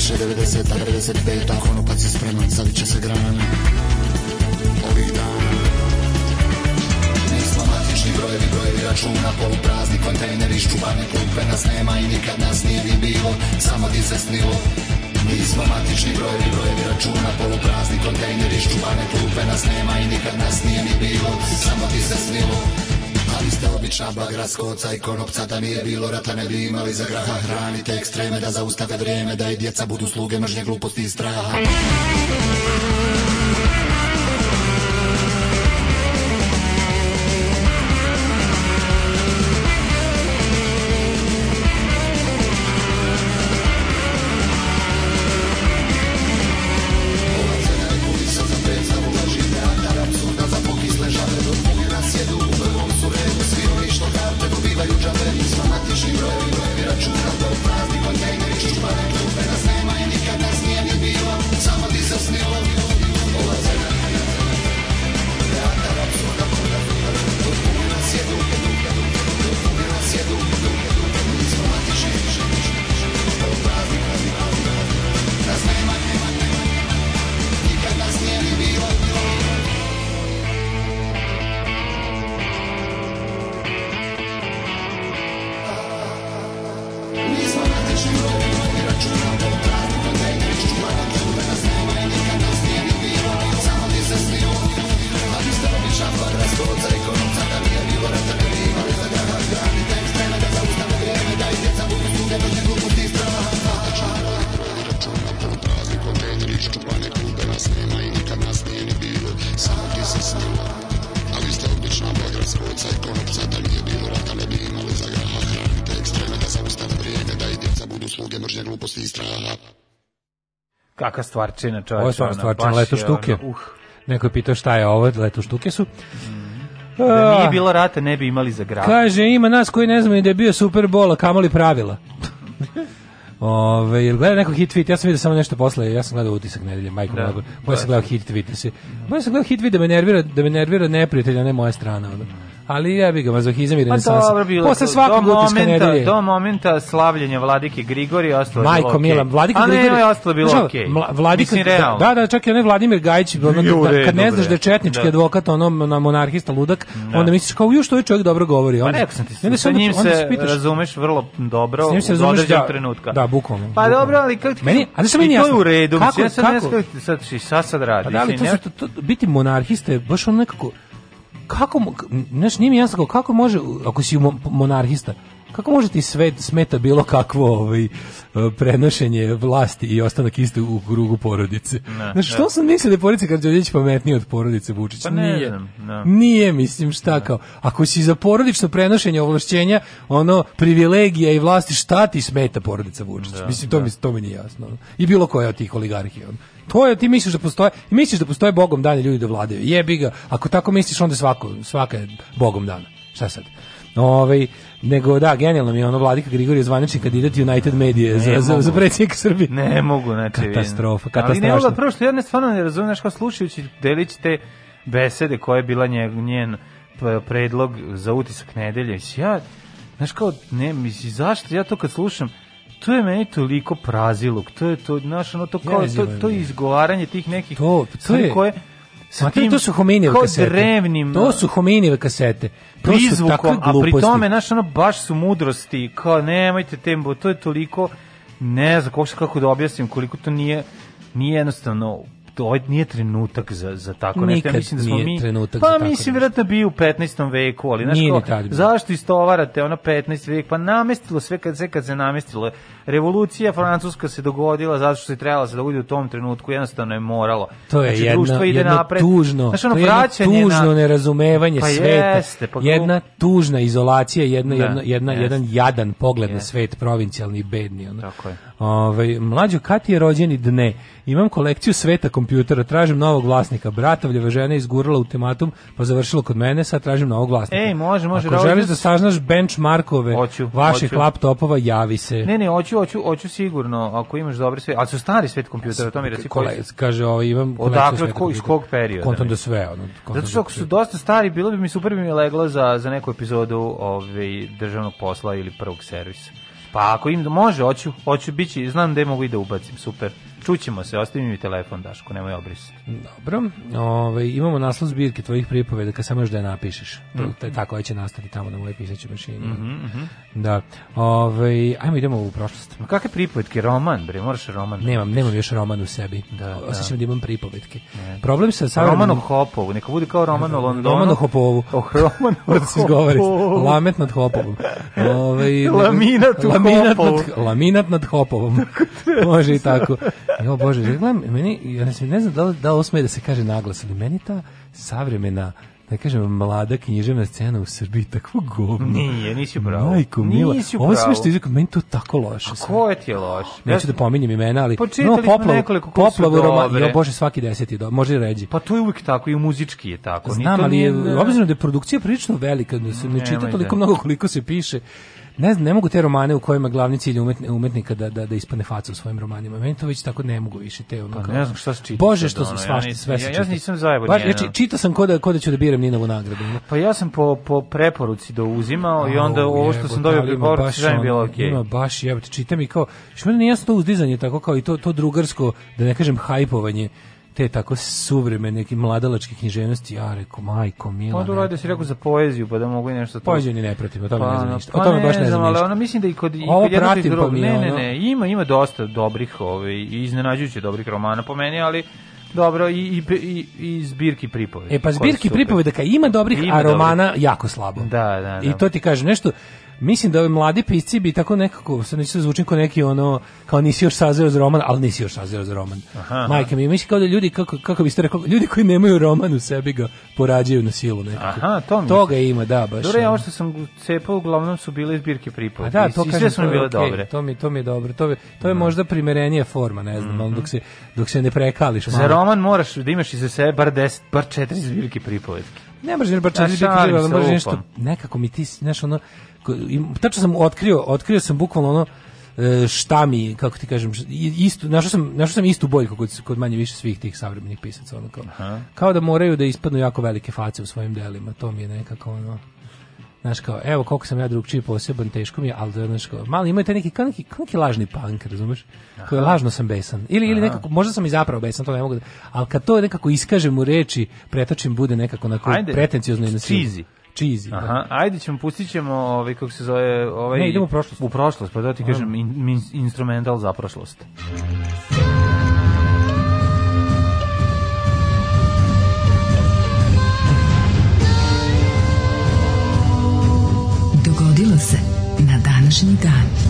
Speaker 3: više 90-a, 95-a Konopac je spreman, zaviće se grana Ovih dana Nismo matični brojevi, brojevi računa polu prazni kontejneri, ščubane klupe Nas nema i nikad nas nije ni bilo Samo ti se snilo Nismo matični brojevi, brojevi računa prazni kontejneri, ščubane klupe Nas nema i nikad nas nije ni bilo Samo ti se snilo vi ste obična bagratsko oca i konopca Da nije bilo rata ne bi imali za graha Hranite ekstreme da zaustave vrijeme Da i djeca budu sluge mržnje gluposti i straha stvarčina, čovječe. Ovo je stvarno stvarčina, leto štuke. Ono, uh. Neko je pitao šta je ovo, leto štuke su. Da nije bilo rata, ne bi imali za grad. Kaže, ima nas koji ne znamo da je bio Super Bowl, a kamoli pravila. Ove, jel gleda neko hit tweet, ja sam vidio samo nešto posle, ja sam gledao utisak nedelje, majko da, Moja sam gledao da. hit tweet, da se, moja sam gledao hit tweet da me nervira, da me nervira neprijatelj, a ne moja strana. Ono. Da. Ali ja bih ga mazohizam i pa renesansa. Pa dobro, bilo. Posle svakog do utiska nedelje. Do momenta slavljenja vladike Grigorija ostalo Majko, bilo okej. Majko Milan, vladike Grigorija. A ne, Grigori, ostalo bilo okej. Okay. Vladika, Mislim, realno. Da, da, čak i onaj Vladimir Gajić, ono, Jure, kad ne znaš da je četnički da. advokat, ono, na monarhista ludak, da. onda misliš kao, ju, što ovaj čovjek dobro govori. Pa onda, pa rekao sam ti, onda, sa njim se razumeš vrlo dobro s njim se razumeš da, trenutka. Da, bukvalno. Pa dobro, ali kako ti... Meni, ali da sam meni jasno. I to je u redu. Kako, ja sam kako? Ne sad, sad radi. Pa da, ali to, to, biti monarhista je baš ono nekako kako, znaš, nije mi jasno kako može, ako si monarhista, kako može ti sve smeta bilo kakvo ovaj, prenošenje vlasti i ostanak isto u krugu porodice. Ne, znači, što ne. sam mislio da je porodica Karđorđević pametnija od porodice Vučić?
Speaker 4: Pa ne, nije. Ne.
Speaker 3: Nije, mislim, šta kao. Ako si za porodično prenošenje ovlašćenja, ono, privilegija i vlasti, šta ti smeta porodica Vučić? Da, mislim, to, da. mi, to mi nije jasno. I bilo koja od tih oligarhija. To je, ti misliš da postoje, misliš da postoje bogom dane ljudi da vladaju. Jebi ga, ako tako misliš, onda svako, svaka je bogom dana. Šta sad? Ovaj Nego da, genijalno mi je ono Vladika Grigorije zvanični kandidat United Media za, za, za predsjednika Srbije.
Speaker 4: Ne mogu, znači.
Speaker 3: Katastrofa, katastrofa.
Speaker 4: Ali ne prvo što ja ne stvarno ne razumijem, kao slušajući delić te besede koje je bila njen, njen predlog za utisak nedelje. Ja, znaš kao, ne, misli, zašto ja to kad slušam, to je meni toliko prazilog, to je to, znaš, ono, to kao, to, to izgovaranje tih nekih
Speaker 3: to, to je, koje, Sa to su Hominijeve kasete. Drevnim, to su Hominijeve kasete. To prizvukom,
Speaker 4: a pri tome, znaš, ono, baš su mudrosti, kao nemojte tembo, to je toliko, ne znam kako, kako da objasnim, koliko to nije, nije jednostavno to ovaj nije trenutak za za tako
Speaker 3: nešto. Ja mislim da smo mi
Speaker 4: trenutak pa za
Speaker 3: tako
Speaker 4: mislim verovatno bi u 15. veku, ali znaš ko, zašto istovarate ono 15. vek? Pa namestilo sve kad se kad se namestilo. Revolucija francuska se dogodila zato što se trebala se dogodi u tom trenutku, jednostavno je moralo.
Speaker 3: To je znači, jedna, društvo ide jedno napred. Tužno, znaš, ono, to je jedno tužno na... nerazumevanje pa sveta. Jeste, pa jedna tužna izolacija, da, jedna, da, jedna, jedna jedan jadan pogled je. na svet provincijalni i bedni. Ono.
Speaker 4: Tako je.
Speaker 3: Ove, ovaj, mlađo kad je rođeni dne. Imam kolekciju sveta kompjutera, tražim novog vlasnika. Bratovljeva žena izgurala u tematum, pa završilo kod mene, sad tražim novog vlasnika.
Speaker 4: Ej, može, može. Ako
Speaker 3: rođen... želiš da saznaš benchmarkove oću, vaših oću. laptopova, javi se.
Speaker 4: Ne, ne, hoću, hoću, hoću sigurno, ako imaš dobre sve, ali su stari svet kompjutera, to mi reci. Kole, koji...
Speaker 3: kaže, ovaj imam Odakle, ko,
Speaker 4: iz kog perioda?
Speaker 3: Kontam da sve,
Speaker 4: ono.
Speaker 3: Zato što
Speaker 4: ako su dosta stari, bilo bi mi super bi mi leglo za, za neku epizodu ovaj, državnog posla ili prvog servisa. Pa ako im može, hoću, hoću bići, znam da mogu i da ubacim, super. Čućemo se, ostavi mi telefon, Daško, nemoj obrisati.
Speaker 3: Dobro, Ove, ovaj, imamo naslov zbirke tvojih pripoveda, kad samo još da je napišeš. Mm je Tako ovaj će nastati tamo na moje pisaće mašini. Mm -hmm.
Speaker 4: Da. Mhm, mhm.
Speaker 3: da Ove, ovaj, ajmo idemo u prošlost.
Speaker 4: Ma kakve pripovedke? Roman, bre, moraš roman.
Speaker 3: Da nemam, nemam još roman u sebi. Da, da. Osjećam da. da imam pripovedke. Ne. Problem sa sa Roman
Speaker 4: Hopovu, neka bude kao Roman o Londonu. Roman o
Speaker 3: Hopovu.
Speaker 4: O Roman o Hopovu.
Speaker 3: Lamet nad Hopovom.
Speaker 4: Ove, laminat, laminat, nad, laminat
Speaker 3: nad Hopovom. Može i tako. Jo bože, gledam, meni ja ne znam da li, da osme da se kaže naglas, ali meni ta savremena da kažem, mlada književna scena u Srbiji tako govno.
Speaker 4: Nije, nisi
Speaker 3: pravo. Majko, mila. Ovo sve što izrekao, meni to tako
Speaker 4: loše. A ko je ti je loše?
Speaker 3: Neću da pominjem imena, ali... Počitali no, poplav, smo nekoliko koji su Jo, Bože, svaki deseti, do, može ređi.
Speaker 4: Pa to je uvijek tako i muzički je tako.
Speaker 3: Znam, ali je, obzirom da je produkcija prilično velika, ne, da se ne čita toliko da. mnogo koliko se piše, ne znam, ne mogu te romane u kojima glavni cilj umetne, umetnika da, da, da ispane faca u svojim romanima. Meni to već tako ne mogu više te
Speaker 4: ono. Pa, kao, ne znam šta se čita.
Speaker 3: Bože što sam svašta, sve se čita.
Speaker 4: ja, ja nisam zajebo Bar,
Speaker 3: ja, čita znači, sam kod, da, kod da ću da biram Ninovu nagradu. No?
Speaker 4: Pa ja sam po, po preporuci do uzimao i onda ovo što jebo, sam dobio preporuci da mi bilo okej. Okay.
Speaker 3: Ima baš jebote, čitam i kao što meni nije jasno to uzdizanje tako kao i to to drugarsko da ne kažem hajpovanje te tako suvremene neke mladalačke književnosti, ja reko majko mila.
Speaker 4: Pa da se reko za poeziju, pa da mogu i nešto to. Poeziju
Speaker 3: ni ne pratim, o tome
Speaker 4: pa, ne znam pa,
Speaker 3: ništa.
Speaker 4: O pa tome pa ne baš
Speaker 3: ne
Speaker 4: znam, ali ona mislim da i kod i kod pratim, pa ne, ne, ne, ima ima dosta dobrih, ovaj i iznenađujuće dobrih romana po meni, ali dobro, i, i, i, zbirki pripovedi.
Speaker 3: E pa zbirki pripovedaka da ima dobrih, ima a romana dobrih. jako slabo.
Speaker 4: Da, da, da.
Speaker 3: I to ti kaže nešto, mislim da ovi mladi pisci bi tako nekako, sad neću se zvučim kao neki ono, kao nisi još sazreo za roman, ali nisi još sazreo za roman. Aha, Majka mi, mislim kao da ljudi, kako, kako biste rekao, ljudi koji nemaju roman u sebi ga porađaju na silu nekako. Aha, to mi Toga je. ima, da, baš. Dobro,
Speaker 4: ovo što sam cepao, uglavnom su bile zbirke pripovedi. Pa da,
Speaker 3: to
Speaker 4: I sve su bile okay, dobre.
Speaker 3: To mi, to mi je dobro, to, mi, to je mm. možda primerenija forma, ne znam, mm -hmm. dok, se, dok se ne prekališ. Za malo.
Speaker 4: roman moraš da imaš iza sebe bar, deset, bar četiri zbirke
Speaker 3: pripovedke. Ne možeš bar da, četiri zbirke pripovedke, možeš nešto, nekako mi ti, znaš, ono, tačno sam otkrio, otkrio sam bukvalno ono e, šta mi, kako ti kažem, istu, našao sam, našao sam istu boljku kod, kod manje više svih tih savremenih pisaca, ono kao, kao da moraju da ispadnu jako velike face u svojim delima, to mi je nekako ono, znaš kao, evo koliko sam ja drugčiji poseban, teško mi je, ali da, znaš kao, malo imaju te neki, kao neki, kao neki lažni punk, razumeš? je lažno sam besan. Ili, ili nekako, možda sam i zapravo besan, to ne mogu da, ali kad to nekako iskažem u reči, pretočim, bude nekako onako pretencijozno i nasilno
Speaker 4: cheesy. Da. Aha, ajde ćemo, pustit ćemo, ovaj, kako se zove...
Speaker 3: Ovaj, ne, idemo u prošlost.
Speaker 4: U prošlost, pa da ti kažem, in, in, instrumental za prošlost. Dogodilo se na današnji dan.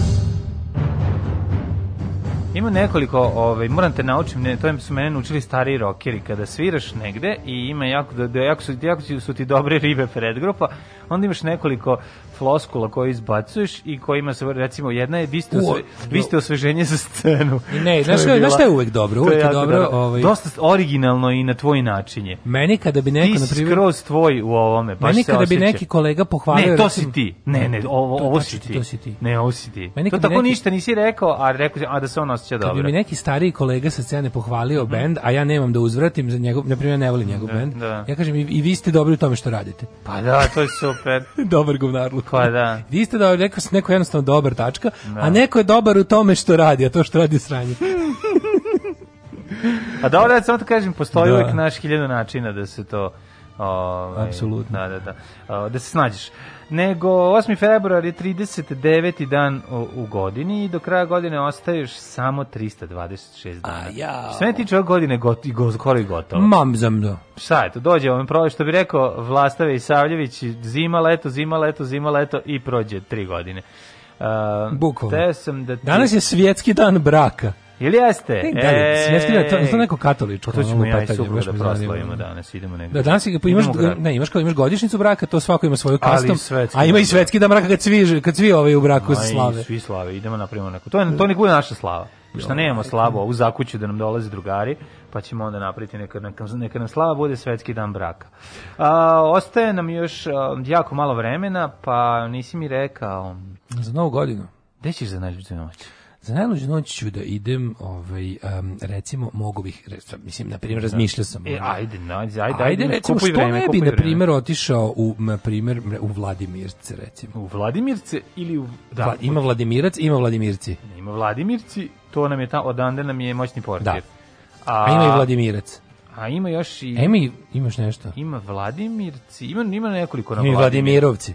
Speaker 4: Ima nekoliko, ovaj, moram te naučim, ne, to su mene naučili stari rokeri, kada sviraš negde i ima jako, da, da, jako, su, jako su ti dobre ribe pred grupa, onda imaš nekoliko floskula koju izbacuješ i kojima se recimo jedna je vi ste osve, vi ste osveženje za scenu.
Speaker 3: ne, znaš šta, znaš šta je uvek dobro, uvek je, dobro, dobro, ovaj
Speaker 4: dosta originalno i na tvoj način je.
Speaker 3: Meni kada bi neko
Speaker 4: na primer skroz tvoj u ovome, pa
Speaker 3: Meni
Speaker 4: kada bi
Speaker 3: neki kolega pohvalio
Speaker 4: Ne, to si ti. Ne, ne, ovo to, ovo
Speaker 3: si ti. To si
Speaker 4: ti. Ne, ovo si ti. Meni to tako neki, ništa nisi rekao, a rekao a da se on osjeća dobro. Kada
Speaker 3: bi mi neki stariji kolega sa scene pohvalio mm. bend, a ja nemam da uzvratim za njegov, na primer ne volim njegov da, bend. Da. Ja kažem i, i vi ste dobri u tome što radite.
Speaker 4: Pa da, to je super. Dobar govnarluk. Pa da.
Speaker 3: Vi ste
Speaker 4: da
Speaker 3: rekao se neko jednostavno dobar tačka, da. a neko je dobar u tome što radi, a to što radi sranje.
Speaker 4: a da da samo da kažem, postoji da. uvek naš hiljadu načina da se to...
Speaker 3: Ovaj,
Speaker 4: Apsolutno. Da, da, da. O, da se snađeš nego 8. februar je 39. dan u, u godini i do kraja godine ostaješ samo 326 dana. A ja. Sve tiče ove godine got, go, skoro gotovo.
Speaker 3: Mam zam da.
Speaker 4: Šta je to? Dođe ovom prođe, što bi rekao Vlastave i Savljević, zima, leto, zima, leto, zima, leto i prođe tri godine.
Speaker 3: Uh, Bukvalno.
Speaker 4: Sam da ti...
Speaker 3: Danas je svjetski dan braka.
Speaker 4: Jel jeste?
Speaker 3: Ne, da, e, to, da je neko katoličko.
Speaker 4: To ćemo ja i supruga da proslavimo danas, idemo negdje. Da,
Speaker 3: danas je, pa imaš, ne, imaš, kao, imaš godišnicu braka, to svako ima svoju kastom, a ima i svetski dan braka kad svi, kad svi ovaj u braku Aj,
Speaker 4: slave. Svi slave, idemo napravimo neko. To, je, to nek bude naša slava. Šta nemamo slavu, u zakuću da nam dolaze drugari, pa ćemo onda napraviti neka, neka, neka nam slava bude svetski dan braka. A, ostaje nam još jako malo vremena, pa nisi mi rekao...
Speaker 3: Za novu godinu.
Speaker 4: Gde ćeš
Speaker 3: za
Speaker 4: najljuđu noć?
Speaker 3: Za najluđu noć ću da idem, ovaj, um, recimo, mogu bih, mislim, na primjer, razmišljao sam.
Speaker 4: E, ajde, ajde, ajde, ajde,
Speaker 3: recimo, što vreme, ne bi, na primjer, otišao u, na primjer, u Vladimirce, recimo.
Speaker 4: U Vladimirce ili u...
Speaker 3: Da, Vla, ima Vladimirac, ima Vladimirci.
Speaker 4: Ima Vladimirci, to nam je ta, odande nam je moćni portir.
Speaker 3: Da. A, a ima i Vladimirac.
Speaker 4: A ima još i...
Speaker 3: Emi, imaš nešto?
Speaker 4: Ima Vladimirci, ima, ima nekoliko na Vladimirovci.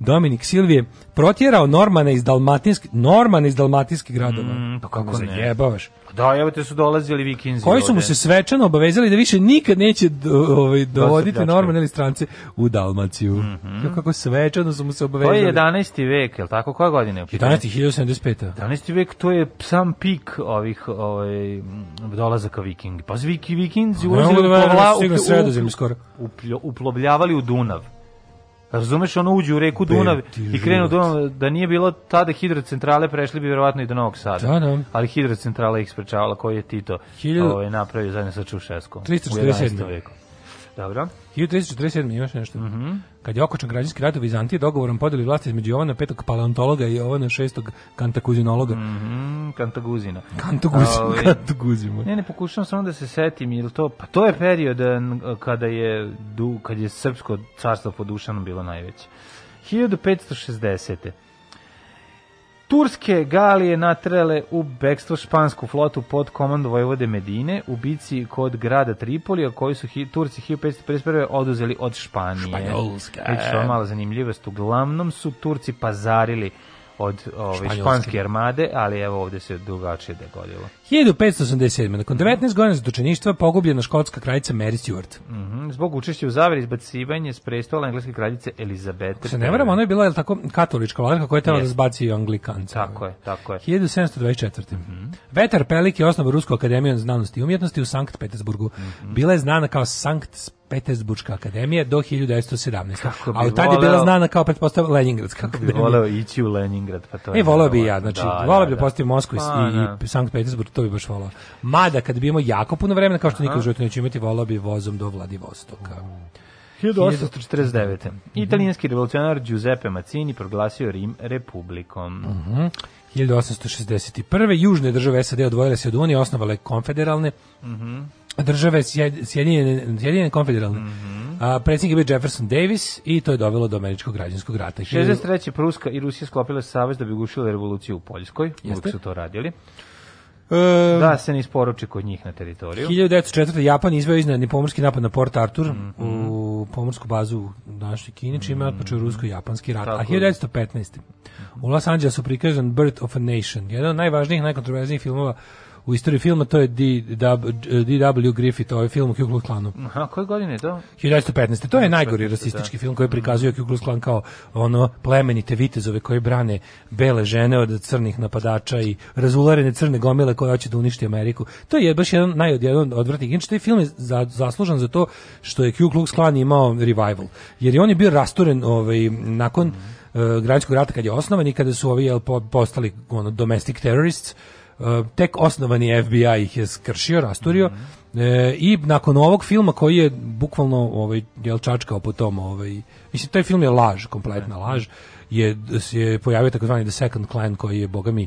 Speaker 3: Dominik Silvije protjerao Normana iz Dalmatinske Norman iz Dalmatinskih
Speaker 4: gradova. Mm, pa kako se jebavaš? Pa da, evo te su dolazili vikinzi.
Speaker 3: Koji su mu se svečano obavezali da više nikad neće ovaj da dovoditi Norman ili strance u Dalmaciju. Mm -hmm. Kako svečano su mu se obavezali. To
Speaker 4: je 11. vek, je tako? Koja godina je?
Speaker 3: 11. 1075.
Speaker 4: 11. vek to je sam pik ovih ovaj dolazaka vikingi. Pa zviki vikinzi
Speaker 3: ulazili
Speaker 4: da da u, u, u, u, u, u, u, u,
Speaker 3: u, u,
Speaker 4: Dunav. Razumeš, ono uđe u reku Dunav i krenu Dunav, da nije bilo tada hidrocentrale, prešli bi verovatno i do Novog Sada. Da, da. Ali hidrocentrale ih sprečavala koji je Tito 1000... ovaj, napravio zajedno sa Čušeskom.
Speaker 3: 347. veku.
Speaker 4: Dobro.
Speaker 3: 1347. imaš nešto. Mm Kad je okočan građanski rat u Vizantiji dogovorom podeli vlasti između Jovana petog paleontologa i Jovana šestog kantakuzinologa. Mm -hmm,
Speaker 4: kantaguzina.
Speaker 3: Kantaguzin, Ove,
Speaker 4: ovaj, Ne, ne, pokušavam samo da se setim, jer to, pa to je period kada je, du, kad je srpsko carstvo pod Dušanom bilo najveće. 1560. Turske galije natrele u bekstvo špansku flotu pod komandu Vojvode Medine u bici kod grada Tripolija koji su hi, Turci 1551. oduzeli od Španije. Španjolska. Reći vam mala zanimljivost. Uglavnom su Turci pazarili od ove ovaj, španske armade, ali evo ovde se drugačije dogodilo.
Speaker 3: 1587. Nakon 19 godina zatočeništva pogubljena škotska kraljica Mary Stuart. Mm
Speaker 4: -hmm. Zbog učešća u zaveri izbacivanje s prestola engleske kraljice Elizabete. Se
Speaker 3: ne veram, ona je bila je tako katolička vladarka koja je trebala da zbaci anglikanca.
Speaker 4: Tako
Speaker 3: je,
Speaker 4: tako je.
Speaker 3: 1724. Mm Veter Vetar Pelik je osnova Rusko akademijom znanosti i umjetnosti u Sankt Petersburgu. Mm -hmm. Bila je znana kao Sankt Petersburgska akademija do 1917. A u tada je bila znana kao pretpostavljena Leningradska kako
Speaker 4: akademija. Kako bi voleo ići u Leningrad, pa to je. E,
Speaker 3: voleo bi ja, znači, da, voleo da, bi da, da. postaviti Moskvu pa, i, da. i Sankt Petersburg, to bi baš voleo. Mada, kad bi imao jako puno vremena, kao što nikad u životu neću imati, voleo bi vozom do Vladivostoka. Mm. Mhm.
Speaker 4: 1849. Italijanski revolucionar Giuseppe Mazzini proglasio Rim republikom. Uh -huh.
Speaker 3: 1861. Južne države SAD odvojile se od Unije, osnovale konfederalne. Uh mhm. -huh države Sjedinjene, Sjedinjene konfederalne. Mm -hmm. A, predsjednik je bio Jefferson Davis i to je dovelo do američkog građanskog rata.
Speaker 4: 63. Pruska i Rusija sklopile savez da bi gušile revoluciju u Poljskoj. Uvijek su to radili. Um, da se ne isporuči kod njih na teritoriju.
Speaker 3: 1904. Japan izveo iznenadni pomorski napad na Port Arthur mm -hmm. u mhm. pomorsku bazu u Kine, čime je mm -hmm. otpočeo rusko-japanski rat. Tako a 1915. U Los Angelesu prikazan Birth of a Nation, jedan od najvažnijih, najkontroverznijih filmova u istoriji filma, to je D.W. Griffith, ovaj film o Ku Klux Klanu.
Speaker 4: Aha,
Speaker 3: koje
Speaker 4: godine
Speaker 3: je to?
Speaker 4: 1915. To
Speaker 3: je najgori da. rasistički film koji prikazuje Ku Klux Klan kao ono plemenite vitezove koji brane bele žene od crnih napadača i razularene crne gomile koje hoće da uništi Ameriku. To je baš jedan najodjedan odvratnik. Inče, taj film je za, zaslužan za to što je Ku Klux Klan imao revival. Jer je on je bio rasturen ovaj, nakon mm uh, građanskog rata kad je osnovan i kada su ovi jel, postali ono, domestic terrorists, Eh, tek osnovani FBI ih je skršio, rasturio. Mm -hmm. E, I nakon ovog filma koji je bukvalno ovaj jel čačkao po tom, ovaj mislim taj film je laž, kompletna laž, je se pojavio takozvani The Second Clan koji je bogami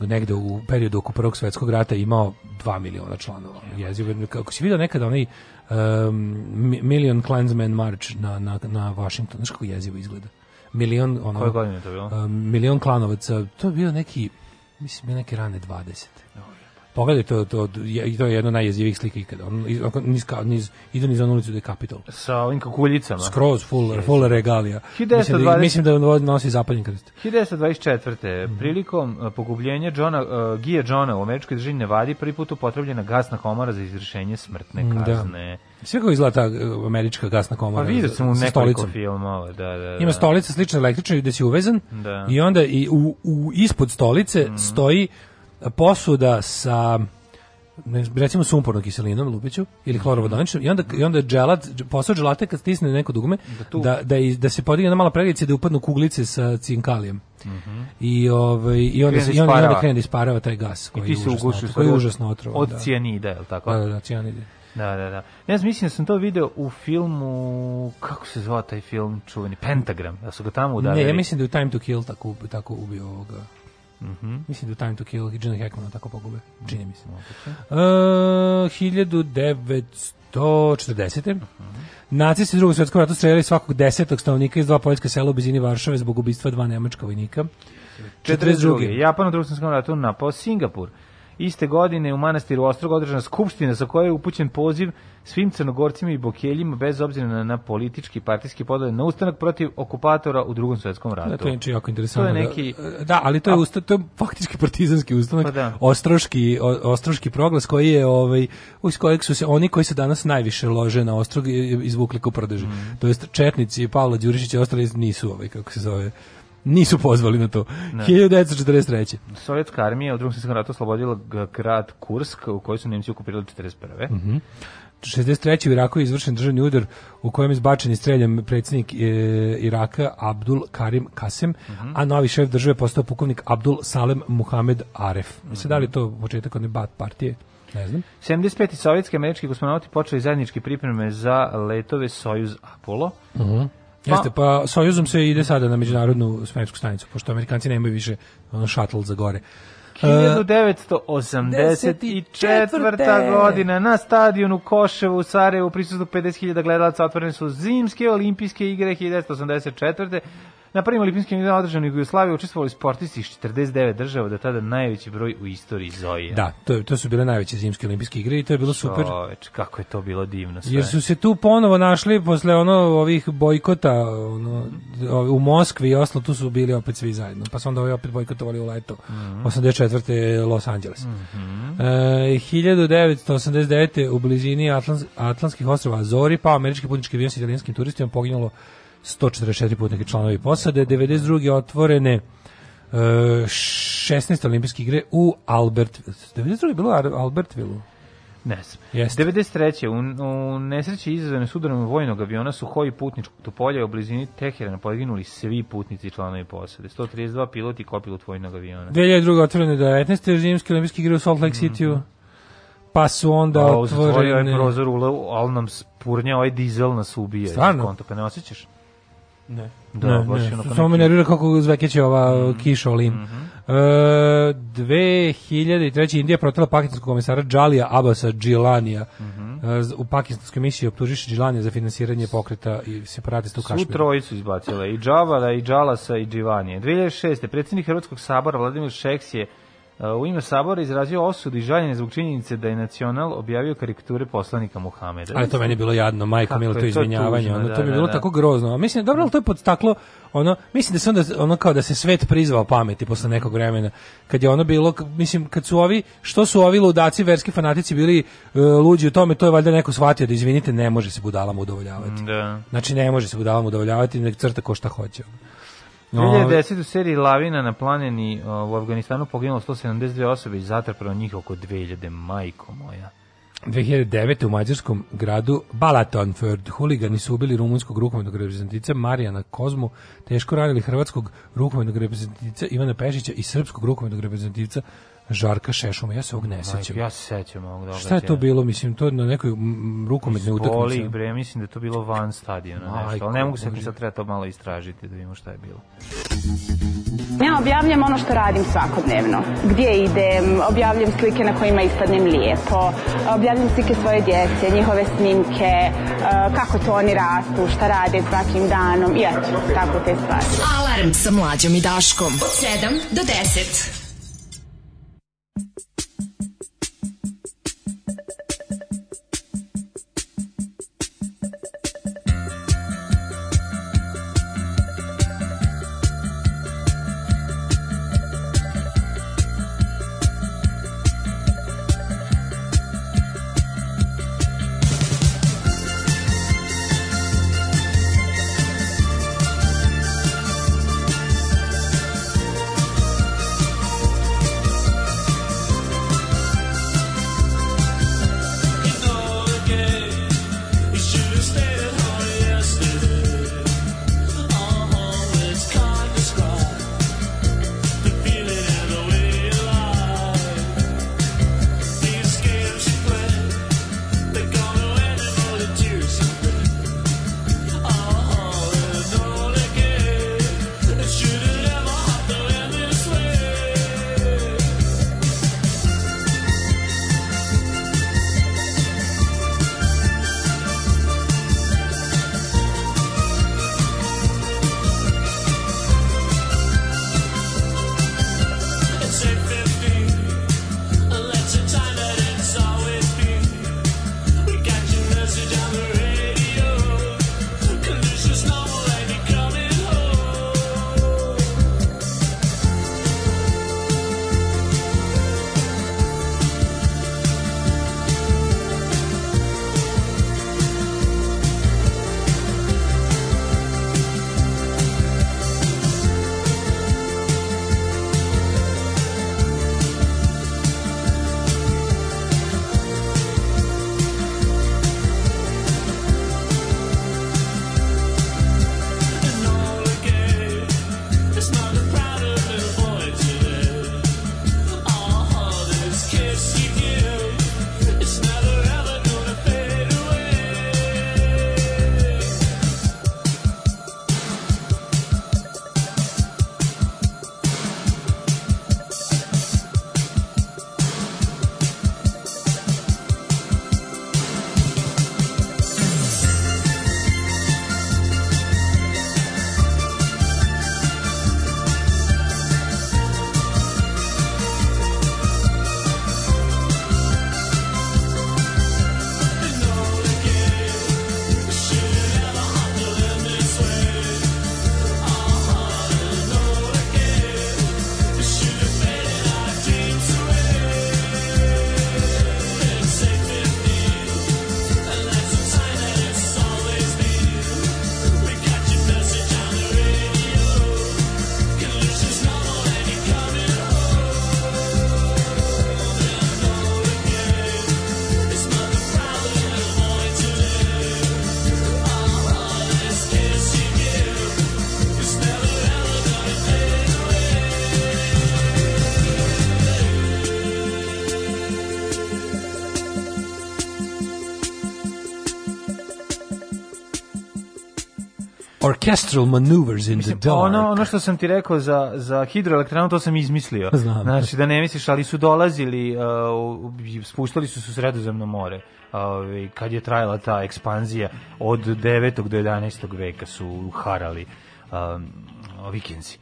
Speaker 3: negde u periodu oko prvog svetskog rata imao 2 miliona članova. Jezivo, kako se vidi nekada onaj um, Million Clansmen March na, na, na Washington, znaš kako jezivo izgleda. Milion, ono,
Speaker 4: Koje godine to bilo?
Speaker 3: Um, milion klanovaca, to je bio neki mislim, je neke rane 20. Pogledaj to, to, i to je jedno najjezivih slika ikada. On, niz, niz, ide niz onu ulicu da je kapital.
Speaker 4: Sa ovim kakuljicama.
Speaker 3: Skroz, full, yes. full regalija. 1920... Mislim, da, mislim da on nosi zapaljen krst.
Speaker 4: 1924. Mm. Prilikom e, pogubljenja Johna, uh, e, Gija Johna u američkoj držini Nevadi prvi put upotrebljena gasna komora za izrešenje smrtne da. kazne. Da.
Speaker 3: Sve kako izgleda ta e, američka gasna komora.
Speaker 4: Pa vidio sam u nekoliko filmova, da, da, da.
Speaker 3: Ima stolica slična električnoj gde si uvezan da. i onda i u, u ispod stolice mm. stoji posuda sa recimo sumpornom kiselinom lupiću ili mhm. hlorovodoničnom i onda i onda dželat posao dželate kad stisne neko dugme da da da, iz, da se podigne na mala preglica da upadnu kuglice sa cinkalijem. Mm
Speaker 4: -hmm.
Speaker 3: I ovaj i onda da se i onda, onda krene da isparava taj gas koji I je užasno, koji je užasno otrovan.
Speaker 4: Od da. cijanida, je li tako?
Speaker 3: Da, da, da cijanida.
Speaker 4: Da, da, da. Ne znam, mislim da sam to video u filmu, kako se zvao taj film čuveni, Pentagram, da su ga tamo udarili. Ne,
Speaker 3: ja mislim da
Speaker 4: je
Speaker 3: Time to Kill tako, tako ubio ovoga.
Speaker 4: Mm -hmm.
Speaker 3: Mislim da Time to Kill i Gene Hackmana tako pogube. Čini mi se. Uh, 1940. Mm -hmm. Nacisti se drugom svjetskom ratu streljali svakog desetog stanovnika iz dva poljska sela u blizini Varšave zbog ubistva dva nemačka vojnika.
Speaker 4: 42. 42. Japan u drugom svjetskom ratu napao Singapur. Iste godine u manastiru Ostrog održana skupština sa kojoj je upućen poziv svim crnogorcima i bokeljima bez obzira na, na politički partijski podele na ustanak protiv okupatora u drugom svetskom ratu.
Speaker 3: Da, to je znači jako interesantno. To je da. neki... Da, ali to je, usta, to je faktički partizanski ustanak, pa da. ostroški, o, ostroški proglas koji je ovaj, uz kojeg su se oni koji se danas najviše lože na ostrog izvukli kao prdeži. Mm. To jest četnici Pavla Đurišića ostali nisu ovaj, kako se zove, Nisu pozvali na to. Ne. 1943.
Speaker 4: Sovjetska armija u drugom svjetskom ratu oslobodila grad Kursk u kojoj su Nemci okupirali
Speaker 3: 41. Mhm. Mm 63. u Iraku je izvršen državni udar u kojem je izbačen i streljan predsjednik e, Iraka Abdul Karim Kasem, uh mhm. -huh. a novi šef države postao pukovnik Abdul Salem Muhammed Aref. Uh -huh. da li mhm. to početak one bat partije? Ne znam.
Speaker 4: 75. sovjetski američki kosmonauti počeli zajednički pripreme za letove Sojuz Apollo.
Speaker 3: Uh mhm. -huh. Jeste, pa Sojuzom se ide sada na međunarodnu svemirsku stanicu, pošto Amerikanci nemaju više ono, šatl za gore. 1984.
Speaker 4: E, godina na stadionu Koševu u Sarajevu u prisutno 50.000 gledalaca otvorene su zimske olimpijske igre 1984. Na prvim olimpijskim igrama održanim u Jugoslaviji učestvovali sportisti iz 49 država, da tada najveći broj u istoriji Zoje.
Speaker 3: Da, to, to su bile najveće zimske olimpijske igre i to je bilo super. Čoveč,
Speaker 4: kako je to bilo divno sve.
Speaker 3: Jer su se tu ponovo našli posle ono ovih bojkota ono, u Moskvi i oslo, tu su bili opet svi zajedno. Pa su onda ovi opet bojkotovali u leto. Mm -hmm. 84. Los Angeles.
Speaker 4: Mm
Speaker 3: -hmm. e, 1989. u blizini Atlans, Atlanskih ostrava Zori pao američki putnički avion s italijanskim turistima poginulo 144 putnika članovi posade, 92. otvorene 16 e, olimpijske igre u Albert 92. je bilo Albertvilu.
Speaker 4: Ne Jeste. 93. U, u nesreći izazvane sudarom vojnog aviona su hoji putničkog topolja u blizini Teherana poginuli svi putnici članovi posade. 132 pilot i kopilot vojnog aviona.
Speaker 3: 2002. otvorene 19. Da, žimske olimpijske igre u Salt Lake mhm. City-u. Mm -hmm. Pa su onda pa, ovaj otvorene... Ovo ovaj
Speaker 4: prozor ulao, ali nam spurnja, ovaj dizel nas ubije. Stvarno? Konto, pa
Speaker 3: ne
Speaker 4: osjećaš?
Speaker 3: Ne. Da, ne, baš ne. Pa Samo me nervira kako zvekeće ova mm. kiša olim. Mm -hmm. e, 2003. Indija protela pakistanskog komesara Džalija Abasa Džilanija. Mm -hmm. u pakistanskoj misiji optužiše Džilanija za finansiranje pokreta i separatista u
Speaker 4: Kašmiru. Svu trojicu izbacila i Džavala, i Džalasa, i Dživanije. 2006. predsjednik Hrvatskog sabora Vladimir Šeks je u ime sabora izrazio osud i žaljenje zbog činjenice da je nacional objavio karikature poslanika Muhameda.
Speaker 3: Ali to meni bilo jadno, majko milo to izvinjavanje, ono, to mi da, je da, bilo da. tako grozno. Mislim, dobro, ali to je podstaklo, ono, mislim da se onda, ono kao da se svet prizvao pameti posle nekog vremena, kad je ono bilo, mislim, kad su ovi, što su ovi ludaci, verski fanatici bili e, luđi u tome, to je valjda neko shvatio da izvinite, ne može se budalama udovoljavati.
Speaker 4: Da.
Speaker 3: Znači, ne može se budalama udovoljavati, nek crta ko šta hoće.
Speaker 4: 2010. u seriji Lavina na planini u Afganistanu poginulo 172 osobe i zatrpano njih oko 2000, majko moja.
Speaker 3: 2009. u mađarskom gradu Balatonford huligani su ubili rumunskog rukometnog reprezentativca Marijana Kozmu, teško ranili hrvatskog rukometnog reprezentativca Ivana Pešića i srpskog rukometnog reprezentativca Žarka Šešuma,
Speaker 4: ja
Speaker 3: se ovog ne sećam.
Speaker 4: Ja se sećam ovog događaja.
Speaker 3: Šta je to bilo, mislim, to na nekoj rukometnoj utakmici. Boli,
Speaker 4: bre, mislim da to bilo van stadiona, Aj, nešto, ali ne mogu se sad treba to malo istražiti da vidimo šta je bilo.
Speaker 5: Ja objavljam ono što radim svakodnevno. Gdje idem, objavljam slike na kojima ispadnem lijepo, objavljam slike svoje djece, njihove snimke, e, kako to oni rastu, šta rade svakim danom, i eto, tako te stvari. Alarm sa mlađom i Daškom 7 do 10. Thank you.
Speaker 4: orchestral maneuvers in Mislim, the dark. Ono, ono što sam ti rekao za, za hidroelektranu, to sam izmislio. Znam. Znači, da ne misliš, ali su dolazili, uh, spuštali su se u sredozemno more. Uh, kad je trajala ta ekspanzija, od 9. do 11. veka su harali um, vikinci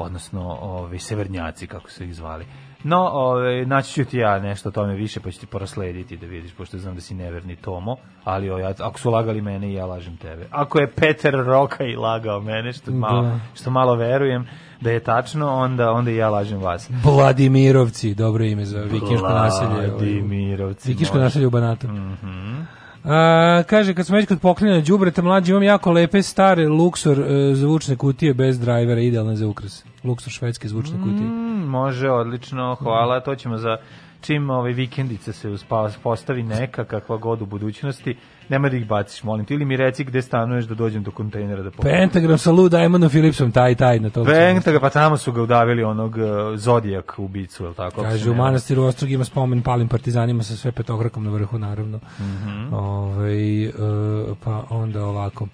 Speaker 4: odnosno ovi ovaj, severnjaci kako su ih zvali No, ove, ovaj, naći ću ti ja nešto o tome više, pa ću ti poraslediti da vidiš, pošto znam da si neverni Tomo, ali o, ovaj, ja, ako su lagali mene, ja lažem tebe. Ako je Peter Roka i lagao mene, što da. malo, da. što malo verujem da je tačno, onda, onda ja lažem vas.
Speaker 3: Vladimirovci, dobro ime za vikinško naselje. Ovaj,
Speaker 4: Vladimirovci.
Speaker 3: Vikinško naselje u Banatu.
Speaker 4: Mhm. Mm
Speaker 3: A, kaže, kad smo već kod poklinjena džubreta, mlađi imam jako lepe stare luksor e, zvučne kutije bez drajvera, idealne za ukras. Luksor švedske zvučne kutije. Mm,
Speaker 4: može, odlično, hvala, to ćemo za čim ovaj vikendica se uspava, postavi neka kakva god u budućnosti, nema da ih baciš, molim ti, ili mi reci gde stanuješ da dođem do kontejnera da pogledam.
Speaker 3: Pentagram sa Lou Diamondom Philipsom, taj, taj, na
Speaker 4: to. Pentagram, pa tamo su ga udavili onog uh, eh, Zodijak u bicu, je tako?
Speaker 3: Kaže, u manastiru Ostrog ima spomen palim partizanima sa sve petokrakom na vrhu, naravno. Mm
Speaker 4: -hmm.
Speaker 3: Ove, ovaj, uh, pa onda ovako.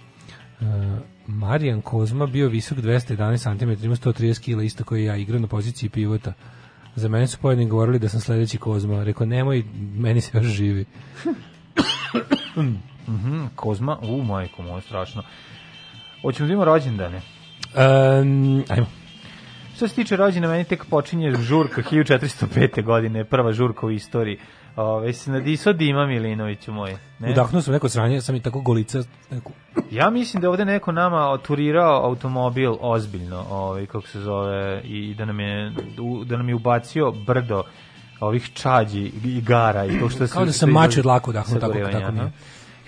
Speaker 3: Uh, Marijan Kozma bio visok 211 cm, ima 130 kg, isto koji ja igra na poziciji pivota. Za mene su pojedini govorili da sam sledeći Kozma. Rekao, nemoj, meni se još živi.
Speaker 4: Mhm, Kozma, u majko moje, strašno. Hoćemo da imamo rođendane.
Speaker 3: Um, ajmo.
Speaker 4: Što se tiče rođena, meni tek počinje žurka 1405. godine, prva žurka u istoriji. Ove, si nadiso Dima Milinoviću moj.
Speaker 3: Ne? Udahnuo sam neko sranje, sam i tako golica. Neko...
Speaker 4: Ja mislim da ovde neko nama oturirao automobil ozbiljno, ovaj, kako se zove, i da nam je, da nam je ubacio brdo ovih čađi i gara i to što se...
Speaker 3: Kao da sam mač od laku udahnuo,
Speaker 4: tako, tako mi je.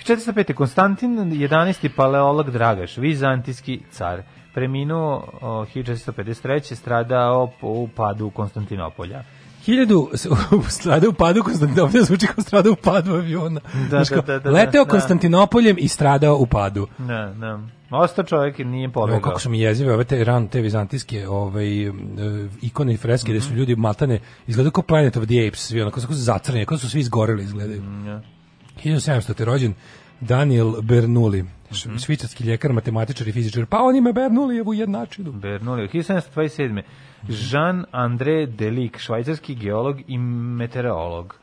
Speaker 4: 405. Konstantin 11. paleolog Dragaš, vizantijski car preminuo 1453. stradao po
Speaker 3: upadu Konstantinopolja. Hiljadu strada u
Speaker 4: padu
Speaker 3: Konstantinopolja zvuči kao strada u padu aviona.
Speaker 4: Da, Znaš, da, da, da, da,
Speaker 3: leteo da, Konstantinopoljem i stradao u padu.
Speaker 4: Da, da. Ostao čovjek i nije pobegao.
Speaker 3: Kako su mi jezive ove te ran te vizantijske ovaj, e, ikone i freske mm -hmm. gde su mhm. ljudi matane, izgledaju kao Planet of the Apes, svi onako su zacrnje, kao su svi izgoreli izgledaju. Mm, yeah. 1700. rođen Daniel Bernoulli, mm -hmm. švicarski ljekar, matematičar i fizičar. Pa on ima Bernoulijevu jednačinu.
Speaker 4: Bernoulli, 1727. Jean-André Delic, švajcarski geolog i meteorolog.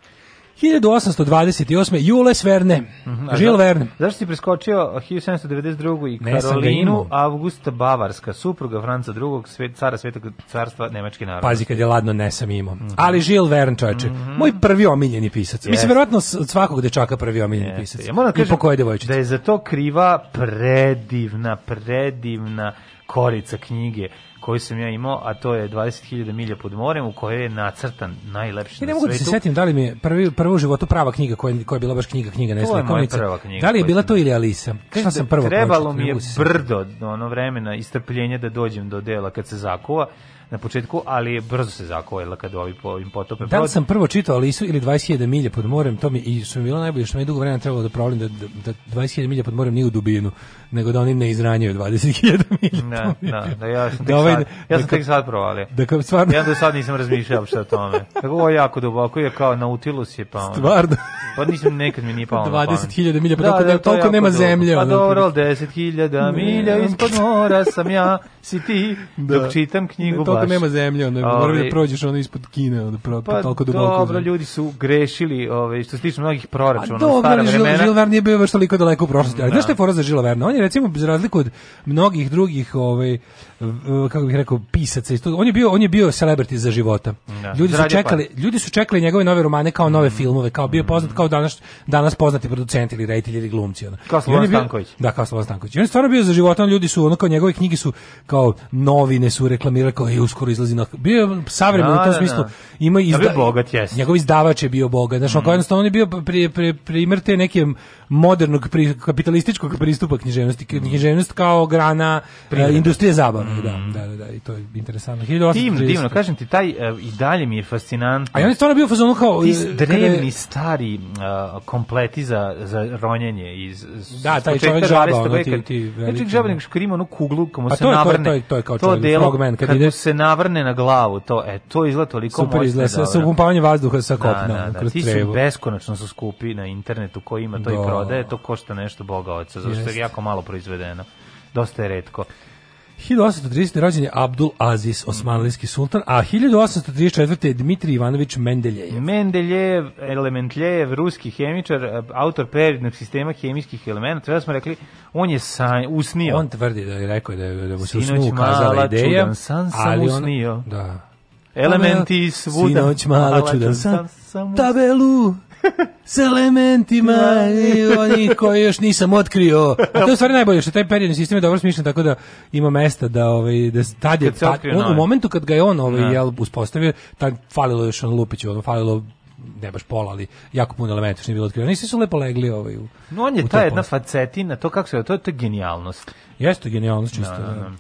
Speaker 3: 1828. Jules Verne. Mm -hmm. Žil Verne.
Speaker 4: Zašto si preskočio 1792. i Karolinu Augusta Bavarska, supruga Franca II, Sve, cara Svetog carstva Nemačke naroda.
Speaker 3: Pazi, kad je ladno, ne sam imao. Mm -hmm. Ali Žil Verne, čoveče, mm -hmm. moj prvi omiljeni pisac. Yes. Mislim, verovatno od svakog dečaka prvi omiljeni yes. pisac. Ja moram
Speaker 4: da kažem I devojčice. Da je za to kriva predivna, predivna korica knjige koju sam ja imao, a to je 20.000 milja pod morem u kojoj je nacrtan najlepši ja,
Speaker 3: na svetu. Ne mogu
Speaker 4: da
Speaker 3: se setim
Speaker 4: da
Speaker 3: li mi je prvi, prvo u životu prava knjiga koja, koja je bila baš knjiga, knjiga ne
Speaker 4: Neslikomica. Da
Speaker 3: li je bila to ili Alisa? Šta sam prvo da,
Speaker 4: Trebalo počet, mi je brdo ono vremena istrpljenja da dođem do dela kad se zakuva na početku, ali brzo se zakojila kad ovi po im potope.
Speaker 3: Da sam prvo čitao Alisu ili 20.000 milje pod morem, to mi i su mi bilo najbolje što mi je dugo vremena trebalo da provalim da, da, da 27 milja pod morem nije u dubinu, nego da oni
Speaker 4: ne
Speaker 3: izranjaju 20.000 milja.
Speaker 4: Ne, da, da, ne, da ja sam da ovaj, sad, ja sam da, tek sad provalio.
Speaker 3: Da kao stvarno.
Speaker 4: Ja do sad nisam razmišljao uopšte o tome. Tako ovo je jako duboko, je kao Nautilus je pao.
Speaker 3: Stvarno.
Speaker 4: Pa nisam nekad mi nije
Speaker 3: pao. 20.000 milja, pa da, da toliko, da, toliko nema dugo. zemlje.
Speaker 4: Pa dobro, 10.000 milja ispod mora sam ja, si ti, da. dok čitam knjigu baš.
Speaker 3: nema zemlje, onda moraš ovaj, da prođeš ono ispod Kine, onda pro, pa, toliko duboko.
Speaker 4: Dobro, ljudi su grešili, ovaj što se tiče mnogih proračuna, dobro, stara ali, vremena.
Speaker 3: Dobro, Žil Verne je bio baš toliko daleko u prošlosti. Ali da. znaš šta je fora za Žil Verne? On je recimo za razliku od mnogih drugih, ovaj kako bih rekao pisaca i on je bio on je bio celebrity za života. Da. Ljudi su čekali, ljudi su čekali njegove nove romane kao nove mm. filmove, kao bio mm. poznat kao danas danas poznati producenti ili reditelji ili glumci ona.
Speaker 4: Kao Stanković.
Speaker 3: Da, kao Slobodan Stanković. I on je stvarno bio za života, ljudi su ono kao njegove knjige su kao novine su reklamirale kao i uskoro izlazi na bio savremeno u da, tom da, smislu. Da. Ima
Speaker 4: izda, da bogat, jes
Speaker 3: Njegov izdavač je bio bogat. znači mm. kao on je bio pri, pri, primer te neke modernog pri, kapitalističkog pristupa književnosti. Književnost kao grana e, industrije zabave. Da, mhm. da, da, da, i to je interesantno. 1830.
Speaker 4: Divno, divno, kažem ti, taj uh, i dalje mi je fascinantno.
Speaker 3: A on je stvarno bio fazonu kao... Ti
Speaker 4: e, drevni,
Speaker 3: je...
Speaker 4: stari uh, kompleti za, za ronjenje iz...
Speaker 3: Da, taj čovjek
Speaker 4: žaba, ono ti, ti
Speaker 3: veliki... Čovjek žaba, da. nego
Speaker 4: ima onu kuglu, komu pa se to je, navrne...
Speaker 3: To je, to je, kao čovjek, delo, frogman,
Speaker 4: kad, kad ide... se navrne na glavu, to, e, to izgleda toliko
Speaker 3: moćno. Super izgleda, sa, sa upumpavanjem vazduha sa da, kopna, da, da, da. Ti su beskonačno
Speaker 4: su skupi na internetu, ko ima to i prodaje, to košta nešto boga oca, zato što je jako malo proizvedeno dosta je redko.
Speaker 3: 1830. rođen je Abdul Aziz, osmanlijski sultan, a 1834. Dmitri Ivanović Mendeljejev.
Speaker 4: Mendeljejev, elementljejev, ruski hemičar, autor preridnog sistema hemijskih elementa. Treba da smo rekli, on je sanj, usnio.
Speaker 3: On tvrdi da je rekao da, je, da mu se Sinoć usnu ukazala ideja. Čudan, san sam ali on,
Speaker 4: Da. Elementi
Speaker 3: svuda. Sinoć mala čudan sam, sam, tabelu s elementima da. oni koji još nisam otkrio. A to je stvari najbolje, što taj periodni sistem je dobro smišljen, tako da ima mesta da, ovaj, da tad je, tad, on, u momentu kad ga je on ovaj, da. jel, uspostavio, tad falilo još on Lupiću, ono falilo ne baš pola, ali jako puno elementa što nije bilo otkriveno. Nisi su lepo legli ovaj u,
Speaker 4: No on je ta jedna facetina, to kako se to, to je genijalnost.
Speaker 3: Jeste genijalnost da, čisto. No, no, no.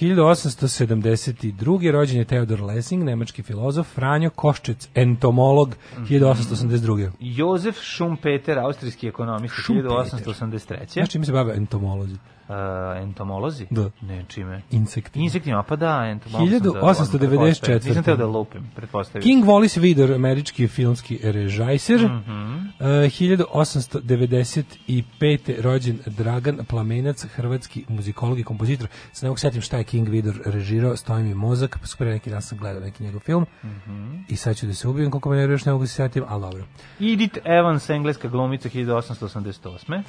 Speaker 3: 1872. rođen je Theodor Lessing, nemački filozof, Franjo Koščec, entomolog, 1882.
Speaker 4: Jozef Schumpeter, austrijski ekonomist,
Speaker 3: 1883. Znači, mi se bave entomolozi
Speaker 4: uh, entomolozi?
Speaker 3: Da.
Speaker 4: Ne, čime?
Speaker 3: Insektima.
Speaker 4: Insektima, pa da, entomolozi.
Speaker 3: 1894. Da nisam teo
Speaker 4: da lupim,
Speaker 3: pretpostavim. King Wallace Vidor, američki filmski režajser. Mm -hmm. uh, 1895. rođen Dragan Plamenac, hrvatski muzikolog i kompozitor. Se ne setim šta je King Vidor režirao, stoji mi mozak, skoro neki dan sam gledao neki njegov film. Mm -hmm. I sad ću da se ubijem, koliko me ne još ne mogu da se setim, ali dobro.
Speaker 4: Edith Evans, engleska glumica, 1888.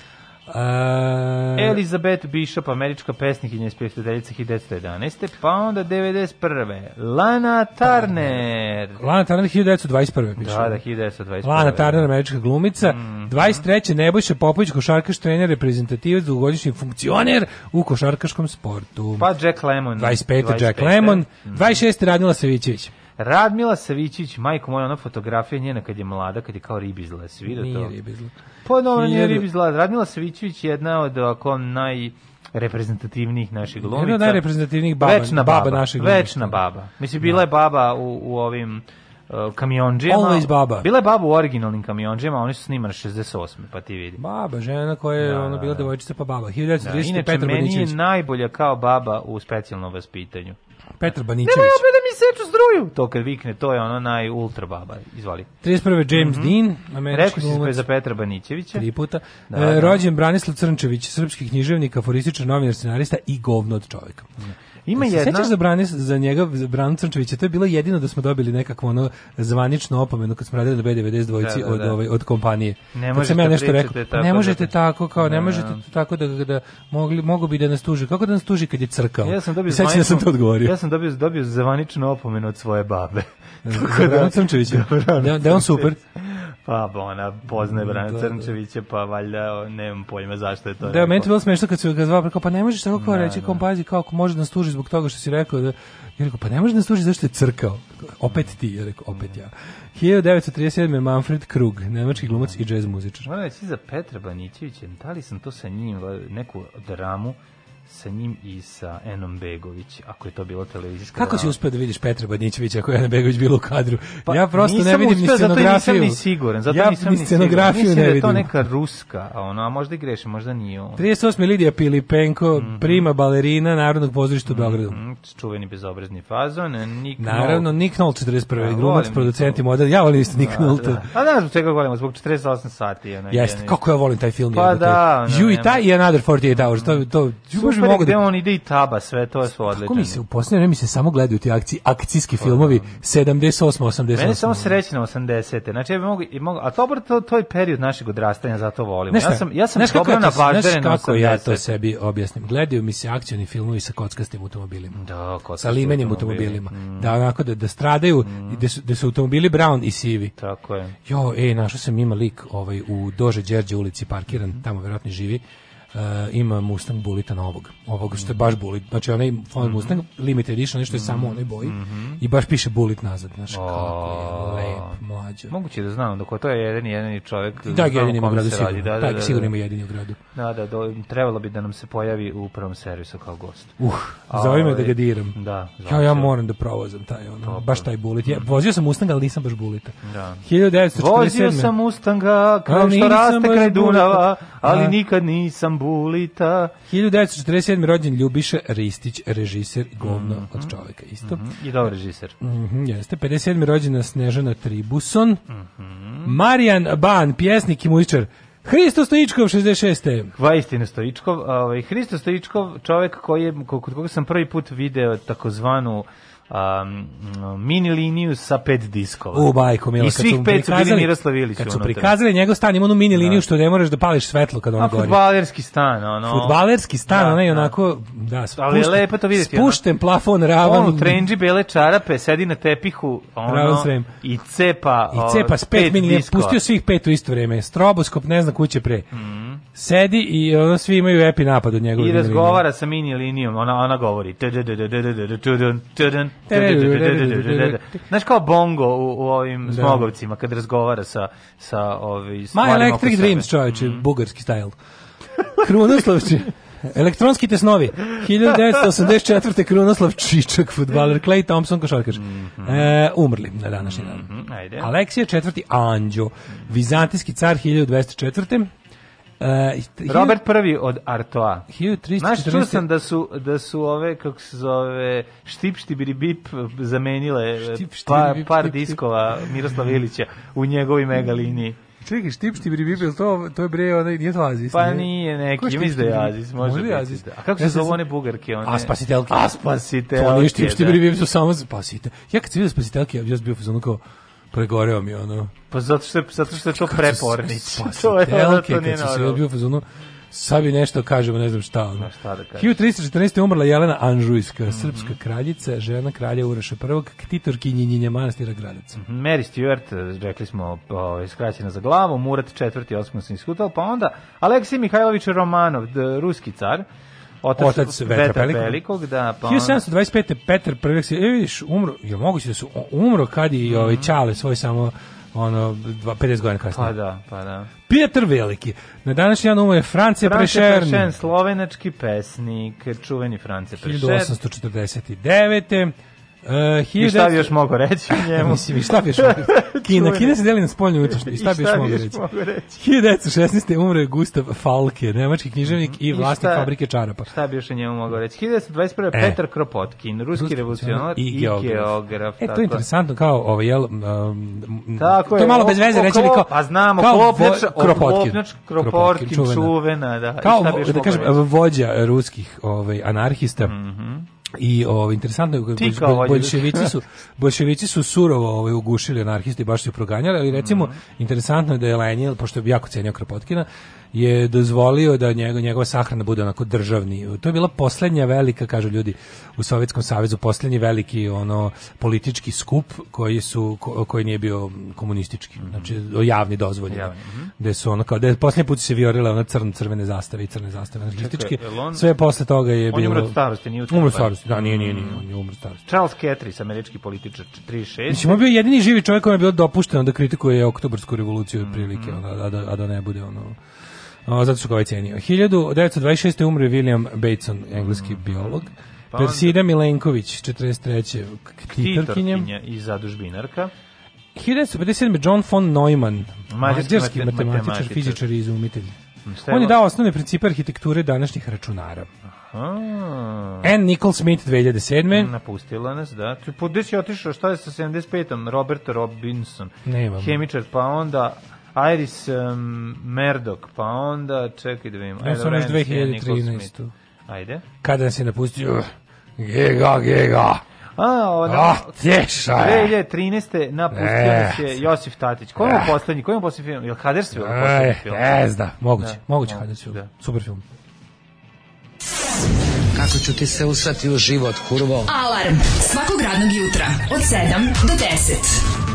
Speaker 4: E... Elizabeth Bishop, američka pesnikinja iz 1911. Pa onda 91. Lana Turner.
Speaker 3: Lana Turner 1921.
Speaker 4: Piše. Da, da, 1921.
Speaker 3: Lana Turner, američka glumica. Mm -hmm. 23. Nebojša Popović, košarkaš trener, reprezentativac, dugogodišnji funkcioner u košarkaškom sportu.
Speaker 4: Pa Jack Lemon.
Speaker 3: 25. 25. Jack Lemon. Mm -hmm. 26. Radmila Savićević.
Speaker 4: Radmila Savićić, majko moja, ona fotografija njena kad je mlada, kad je kao ribizla, si vidio to? Nije ribizla. Pa no, nije ribi zlata. Radmila Savićević je jedna od ovako naj reprezentativnih naših glumica.
Speaker 3: Jedna od najreprezentativnijih baba, večna baba, baba našeg
Speaker 4: glumica. Večna baba. Mislim, bila je da. baba u, u ovim uh, kamionđema. Always
Speaker 3: baba.
Speaker 4: Bila je baba u originalnim kamionđima, oni su snimali 68. pa ti vidi.
Speaker 3: Baba, žena koja je da, ona da, bila da. devojčica pa baba. 1930. Da, inače, Petar
Speaker 4: meni je najbolja kao baba u specijalnom vaspitanju.
Speaker 3: Petar Banićević.
Speaker 4: Nemoj opet da mi seču struju. To kad vikne, to je ono naj ultra baba. Izvoli.
Speaker 3: 31. James mm -hmm. Dean,
Speaker 4: Rekao
Speaker 3: si za
Speaker 4: Petra Banićevića.
Speaker 3: Tri puta. Da, e, da. rođen Branislav Crnčević, srpski književnik, aforističan novinar, scenarista i govno od čoveka. Mm. Ima se jedna... Sećaš za Brane, za njega, za Branu Crnčevića, to je bilo jedino da smo dobili nekakvo ono zvanično opomenu kad smo radili na B92 dvojci da, da, da. od, da. ovaj, od kompanije.
Speaker 4: Ne možete, sam ja nešto rekao, tako ne da
Speaker 3: možete da... tako, kao, ne, ne da. možete tako da, da mogli, mogu bi da nas tuži. Kako da nas tuži kad je crkao?
Speaker 4: Ja sam dobio, zvaničnu, da sam to odgovorio. Ja
Speaker 3: sam
Speaker 4: dobio, dobio zvanično opomenu od svoje babe.
Speaker 3: tako da, Crnčevića, da, on super.
Speaker 4: Pa, ona poznaje Brana da, Crnčevića, pa valjda nemam pojma zašto je to.
Speaker 3: Da, meni je bilo smešno kad su ga zvao, pa, pa ne možeš tako kao reći, kao pazi, kao može da nas tuži zbog toga što si rekao da ja rekao pa ne može da služi zašto je crkao. Opet ti, ja rekao opet ja. 1937. Manfred Krug, nemački glumac i džez muzičar.
Speaker 4: Moram reći za Petra Banićevića, da li sam to sa njim neku dramu sa njim i sa Enom Begović, ako je to bilo televizijska.
Speaker 3: Kako si uspeo da vidiš Petra Badnićevića ako je Ena Begović bilo u kadru? Pa, ja prosto ne vidim uspeo, ni scenografiju. Zato
Speaker 4: nisam ni siguran. Zato ja nisam ni scenografiju ne vidim. Mislim da je to neka ruska, a, ono, a možda i grešim, možda nije on.
Speaker 3: 38. Lidija Pilipenko, mm -hmm. prima balerina Narodnog pozorišta u mhm. Beogradu. Mm
Speaker 4: -hmm. Čuveni bezobrazni fazon. Nick
Speaker 3: Naravno, Nick Noll 41. Ja, glumac, producent i model. Ja volim isto Nick da,
Speaker 4: Da. A da, zbog čega volimo, zbog 48 sati. Ono,
Speaker 3: Jeste, kako ja volim taj film.
Speaker 4: Pa da.
Speaker 3: Ju i taj i Another 48 Hours. To, to,
Speaker 4: bi mogu da... on ide i taba, sve to je su odlične. Kako
Speaker 3: mi se, u posljednje vreme se samo gledaju ti akci, akcijski filmovi 78,
Speaker 4: pa 80. Da. Mene je samo srećno 80. te Znači, ja bi i mogu a dobro, to, to je period našeg odrastanja, zato volim.
Speaker 3: ja sam, ja sam dobro na važdere na kako ja to sebi objasnim? Gledaju mi se akcioni filmovi sa kockastim automobilima.
Speaker 4: Da,
Speaker 3: Sa limenjem automobilima. Mm. Da, onako, da, da stradaju, i da, su, da su automobili brown i sivi.
Speaker 4: Tako je.
Speaker 3: Jo, ej, našao sam ima lik ovaj, u Dože Đerđe ulici parkiran, tamo verovatno živi Uh, ima Mustang Bullita novog. Ovog što je baš Bullit, znači onaj on mhm. Mustang Limited Edition, nešto je samo mhm. onaj boji mm -hmm. i baš piše Bullit nazad, znači kako je lep, mlađo.
Speaker 4: Moguće da znam, dok to je jedan
Speaker 3: jedini
Speaker 4: čovjek.
Speaker 3: Da, jedini ima gradu sigurno. da, da, da, da, sigurno da. ima jedini u gradu.
Speaker 4: Da, da, do, trebalo bi da nam se pojavi u prvom servisu kao gost.
Speaker 3: Uh, za me da ga ovaj, diram.
Speaker 4: Da,
Speaker 3: Kao ja moram da provozam taj ono, Dobro. baš taj Bullit. Ja, mhm. vozio sam Mustanga, ali nisam baš Bullita. Da. 1947.
Speaker 4: Vozio sam Mustanga, kao što raste kraj Dunava, ali da. nikad nisam Bambulita.
Speaker 3: 1947. rođen Ljubiša Ristić, režiser i govno mm -hmm. od čovjeka. Isto. Mm -hmm.
Speaker 4: I dobar režiser.
Speaker 3: Mm -hmm, jeste. 57. rođena Snežana Tribuson. Mhm. Marijan Ban, pjesnik i muzičar. Hristo Stojičkov 66.
Speaker 4: Hva istine Stojičkov, ovaj Hristo Stojičkov, čovjek koji je kod koga sam prvi put video takozvanu um, mini liniju sa pet diskova.
Speaker 3: U bajko, milo,
Speaker 4: I svih
Speaker 3: kad
Speaker 4: pet su bili Miroslav Ilić.
Speaker 3: Kad su prikazali njegov stan, ima onu mini da. liniju da. što ne moraš da pališ svetlo kad on gori.
Speaker 4: Futbalerski stan, ono.
Speaker 3: Futbalerski stan, da, onaj da. onako, da, spušten,
Speaker 4: Ali lepo to vidjeti,
Speaker 3: spušten ono. plafon ravan.
Speaker 4: On u trenđi bele čarape, sedi na tepihu, ono, i cepa,
Speaker 3: I cepa s pet, ovaj, pet mini, diskova. pustio svih pet u isto vreme. Stroboskop, ne zna kuće pre. Mm sedi i ono svi imaju epi napad od njegove
Speaker 4: I razgovara sa mini linijom, ona, ona govori. Znaš kao bongo u, u ovim smogovcima kad razgovara sa, sa ovi,
Speaker 3: My Electric Dreams, čovječe, mm bugarski stajl. Krunoslovče. Elektronski tesnovi. 1984. Krunoslav Čičak, futbaler, Clay Thompson, košarkaš. Mm -hmm. e, umrli na današnji dan. Mm -hmm. Ajde. Aleksije IV. Anđo, vizantijski car 1204.
Speaker 4: Uh, Robert prvi od Artoa.
Speaker 3: 1314. Znaš, čuo
Speaker 4: sam da su, da su ove, kako se zove, štip štibiri bip zamenile eh, štip, štip, par, bip, par diskova Miroslava Ilića u njegovoj megaliniji.
Speaker 3: Čekaj, štip štibiri bip, to, to je bre,
Speaker 4: nije
Speaker 3: to
Speaker 4: Azis? Pa nije neki, ja mislim da je Azis, može, može Azis. Da. A kako se zove one bugarke? One?
Speaker 3: A spasitelke.
Speaker 4: A spasitelke. To nije štip da. štibiri
Speaker 3: bip, to samo spasite. Ja kad sam vidio spasitelke, ja bih bio kao, pregoreo mi ono.
Speaker 4: Pa zato što, zato što je to prepornić. to je ono, to nije
Speaker 3: normalno. Sad bi nešto kažemo, ne znam šta. Ono. šta da kažem. 1314. je umrla Jelena Anžujska, mm -hmm. srpska kraljica, žena kralja Uroša prvog, ktitorkinji Njinja Manastira Gradaca. Mm -hmm.
Speaker 4: Mary Stewart, eh, rekli smo, o, ovaj, skraćena za glavu, Murat IV. Osmanski skutal, pa onda Aleksij Mihajlović Romanov, ruski car,
Speaker 3: otac, otac Vetra, Velikog. Velikog da, pa 1725. Petar prvijek se, e vidiš, umro, je moguće da su umro kad i ovaj Čale mhm. svoj samo ono, 50 godina kasnije.
Speaker 4: Pa da, pa da.
Speaker 3: Pijetar Veliki. Na današnji dan umuje France, France Prešern. Prešern,
Speaker 4: slovenački pesnik, čuveni France Prešern.
Speaker 3: 1849.
Speaker 4: Uh, I šta bi još mogao reći e, njemu? Mislim,
Speaker 3: i šta bi još mogao reći? Kina, Kina se deli na spoljnje učešće. I šta bi još mogao reći? 1916. umre Gustav Falke, nemački književnik i mhm. vlasnik fabrike čarapa.
Speaker 4: Šta bi još njemu mogao reći? 1921. E. Petar Kropotkin, ruski revolucionar i, i geograf.
Speaker 3: E, to je interesantno, kao ovo, ovaj, jel... Um, tako To je malo bez veze, reći kao...
Speaker 4: Pa znamo, kao Kropotkin. Kropotkin, čuvena, da.
Speaker 3: Kao,
Speaker 4: da
Speaker 3: kažem, vođa ruskih ovaj, anarhista. Mhm I o, ovaj, interesantno je bolševici su bolševici su surovo ovaj ugušili anarhiste i baš su proganjali, ali recimo mm -hmm. interesantno je da je Lenin, pošto bi jako cenio Kropotkina, je dozvolio da njegov, njegova sahrana bude onako državni. To je bila poslednja velika, kažu ljudi, u Sovjetskom savezu, poslednji veliki ono politički skup koji su ko, koji nije bio komunistički, mhm. znači javni dozvoljen. Da. Javni. Mhm. Gde su ono kao da posljednji put se vijorila ona crno crvene zastave i crne zastave anarhističke. Sve posle toga je on bilo umro
Speaker 4: starosti, nije umro da
Speaker 3: starosti. Da, nije, nije, nije, mhm. on je
Speaker 4: umro starosti. Charles Ketris, američki političar 36. Mislim,
Speaker 3: on bio jedini živi čovjek kojem je bilo dopušteno da kritikuje oktobarsku revoluciju otprilike, mm -hmm. a da, da, da ne bude ono O, zato su ga ovaj cenio. 1926. umre William Bateson, engleski mm. biolog. Pa Persida Milenković, 43. Ktitorkinja i
Speaker 4: zadužbinarka.
Speaker 3: 1957. John von Neumann, mađarski, matematičar, matematičar, fizičar i izumitelj. Mm, on je dao osnovne principe arhitekture današnjih računara. Aha. Ann Nicole Smith 2007. Mm,
Speaker 4: napustila nas, da. Tu, Gde si otišao? Šta je sa 75 Robert Robinson. Nemam. Hemičar, pa onda Iris um, Merdok, pa onda čekaj da vidim. Ja sam
Speaker 3: još 2013.
Speaker 4: Ajde.
Speaker 3: Kada nas je napustio? Gega, gega.
Speaker 4: A, onda, ah,
Speaker 3: tješa
Speaker 4: je. 2013. napustio e, nas je e, Josif Tatić. Ko je e. poslednji? Ko je poslednji film? Je li Hadersville? poslednji e, film?
Speaker 3: ne zna, moguće. Da, moguće Hadersville. Da. Super film.
Speaker 4: Kako ću ti se usrati u život, kurvo? Alarm svakog radnog jutra od 7 do 10.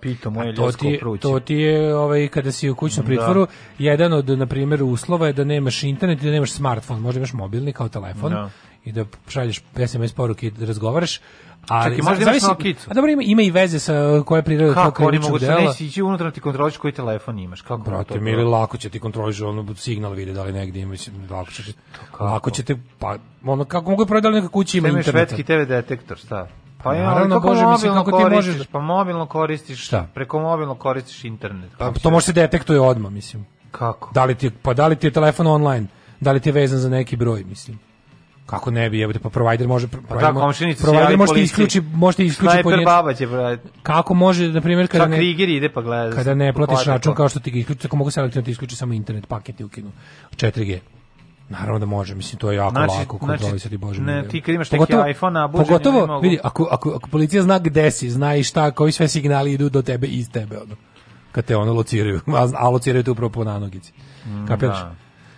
Speaker 6: pito moje ljudsko ti, pruće. To ti je, ovaj, kada si u kućnom da. pritvoru, da. jedan od, na primjer, uslova je da nemaš internet i da nemaš smartfon, možda imaš mobilni kao telefon da. i da šalješ SMS poruke i da razgovaraš, ali Čekaj, možda imaš A dobro, ima, ima i veze sa koje prirode kako, kako oni mogu dela. Kako, ići unutra da ti kontroliš koji telefon imaš. Kako Brate, mi lako će ti kontroliš ono signal vide da li negdje imaš. Lako će, kako? lako će te, pa, ono, kako mogu je prodali da neka kući ima interneta. Švedski TV detektor, šta? Pa ja, naravno, bože, mislim kako ti koristiš, možeš... Da- pa mobilno koristiš, šta? Da. preko mobilno koristiš internet. Pa to može se da detektuje odmah, mislim. Kako? Da li ti, pa da li ti je telefon online? Da li ti je vezan za neki broj, mislim? Kako ne bi, jebote, pa provider može... Pa da, komšinica Provider može ti isključi, može ti isključi... Snajper baba će... Kako može, na primjer, kada ne... ide pa gleda. Kada ne pa platiš račun kao što ti ga isključi, tako mogu selektivno ti isključi samo internet paket i ukinu 4G. Naravno da može, mislim to je jako znači, lako znači, kontrolisati znači, bože. Ne, ti kad imaš pogotovo, neki iPhone a pogotovo mogu... vidi ako, ako, ako policija zna gde si, zna i šta, koji sve signali idu do tebe iz tebe ono. Kad te ono lociraju, a lociraju te upravo po nanogici. Mm, Kapiraš? Da.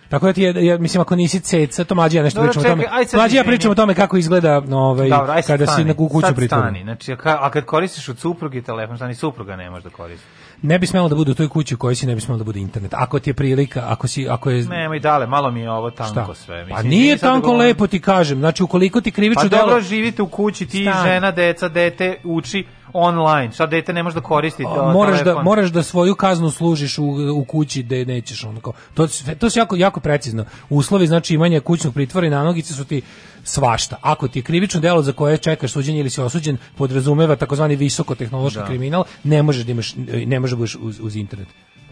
Speaker 6: Tako da ti je, da, ja, mislim, ako nisi ceca, to mlađi ja nešto Dobro, pričamo o tome. Mlađi ja o tome kako izgleda ovaj, Dobro, kada stani, si na kuću pritvoru. Znači, a kad koristiš od supruge telefon, znači supruga ne može da koristiš ne bi smelo da bude u toj kući u kojoj si ne bi smelo da bude internet. Ako ti je prilika, ako si ako je Nemoj dale, malo mi je ovo tanko šta? sve. Pa mislim, pa nije tanko da lepo ti kažem. Znači ukoliko ti krivično pa delo dobro živite u kući ti Stan. žena, deca, dete uči online. Sad dete ne može da koristi to. Možeš da možeš da svoju kaznu služiš u, u kući da nećeš onako. To to se jako jako precizno. Uslovi znači imanje kućnog pritvora i nanogice su ti svašta. Ako ti je krivično delo za koje čekaš suđenje ili si osuđen podrazumeva takozvani visokotehnološki da. kriminal, ne možeš da imaš ne možeš da budeš uz, uz internet.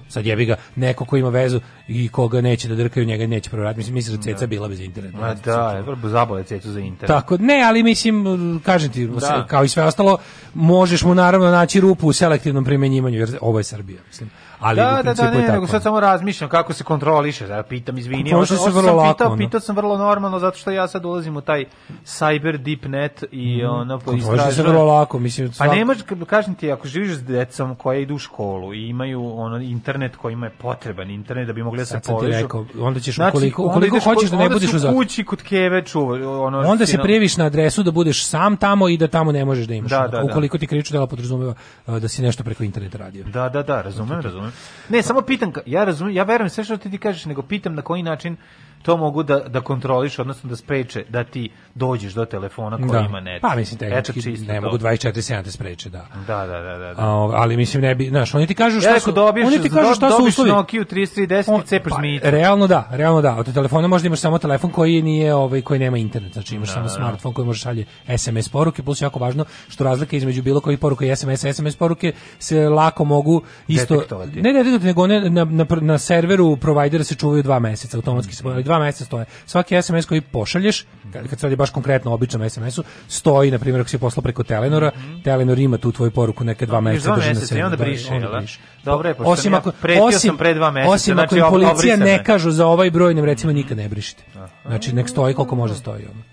Speaker 6: Sad jebi ga, neko ko ima vezu i koga neće da drkaju, njega neće proraditi. Mislim, mislim da Ceca da. bila bez interneta. Ma da, je vrlo zabole Cecu za internet. Tako, ne, ali mislim, kažem ti, da. kao i sve ostalo, možeš mu naravno naći rupu u selektivnom primenjivanju, jer ovo je Srbija, mislim ali da, u principu da, da, ne, tako. sad samo razmišljam kako se kontroliše, da pitam, izvini, ovo sam lako, pitao, pitao sam vrlo normalno, zato što ja sad ulazim u taj cyber deep net i mm, ono, istražujem. se vrlo lako, mislim. Pa svak... Pa nemaš, kažem ti, ako živiš s decom koja idu u školu i imaju ono, internet koji ima je potreban, internet da bi mogli da se povežu.
Speaker 7: onda ćeš, znači, ukoliko, ukoliko onda hoćeš da ne budeš u
Speaker 6: kući kod keve čuva, ono,
Speaker 7: onda se prijeviš na adresu da budeš sam tamo i da tamo ne možeš da
Speaker 6: imaš. Da, da, da,
Speaker 7: ukoliko ti kriču dela podrazumeva uh, da si nešto preko interneta radio.
Speaker 6: Da, da, da, razumem, razumem. Ne, samo pitam, ja razumem, ja verujem sve što ti ti kažeš, nego pitam na koji način to mogu da, da kontroliš, odnosno da spreče da ti dođeš do telefona koji da. ima net.
Speaker 7: Pa mislim, tehnički ne mogu 24-7 te da spreče,
Speaker 6: da. Da, da, da.
Speaker 7: da. da. A, ali mislim, ne bi, znaš, oni ti kažu šta ja, su, dobiješ, oni ti kažu šta su uslovi.
Speaker 6: Nokia 3310 On, i cepaš pa, mi.
Speaker 7: Realno da, realno da. Od telefona možda imaš samo telefon koji nije ovaj koji nema internet, znači imaš da, samo da. da. smartfon koji može šalje SMS poruke, plus jako važno što razlika između bilo kojih poruka i SMS, SMS poruke se lako mogu isto ne ne, nego ne, na, na, na serveru provajdera se čuvaju dva meseca, automatski se dva mjeseca stoje. Svaki SMS koji pošalješ, kad se radi baš konkretno o običnom SMS-u, stoji, na primjer, ako si poslao preko Telenora, mm -hmm. Telenor ima tu tvoju poruku neke dva mjeseca
Speaker 6: drži na sebi. I onda briše, jel? Da? Dobro je, pošto osim ako, ja pretio osim, sam pre dva mjeseca. Osim znači,
Speaker 7: ako im policija ne kažu za ovaj broj, nem recimo nikad ne brišite. Znači, nek stoji koliko može da stoji. Ono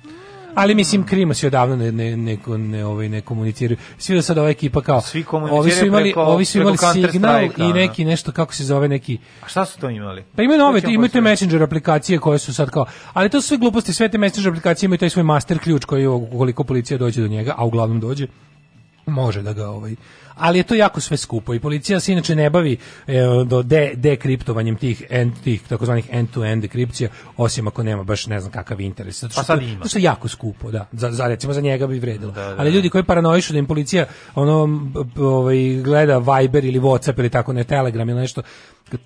Speaker 7: ali mislim krimo se odavno ne ne ne ne ovaj ne komuniciraju. Svi do da sada ova ekipa kao svi
Speaker 6: Ovi su imali, preko, ovi su imali signal i
Speaker 7: neki nešto kako se zove neki.
Speaker 6: A šta su to imali?
Speaker 7: Pa imaju nove, imaju te messenger aplikacije koje su sad kao, ali to su sve gluposti, sve te messenger aplikacije imaju taj svoj master ključ koji ukoliko policija dođe do njega, a uglavnom dođe, može da ga ovaj ali je to jako sve skupo i policija se inače ne bavi e, do de, dekriptovanjem tih, end, tih takozvanih end-to-end dekripcija, osim ako nema baš ne znam kakav interes. Zato
Speaker 6: pa što, pa sad ima.
Speaker 7: to, što je jako skupo, da. Za, za, recimo za njega bi vredelo Da, da, ali ljudi da. koji paranoišu da im policija ono, ovaj, gleda Viber ili Whatsapp ili tako ne, Telegram ili nešto,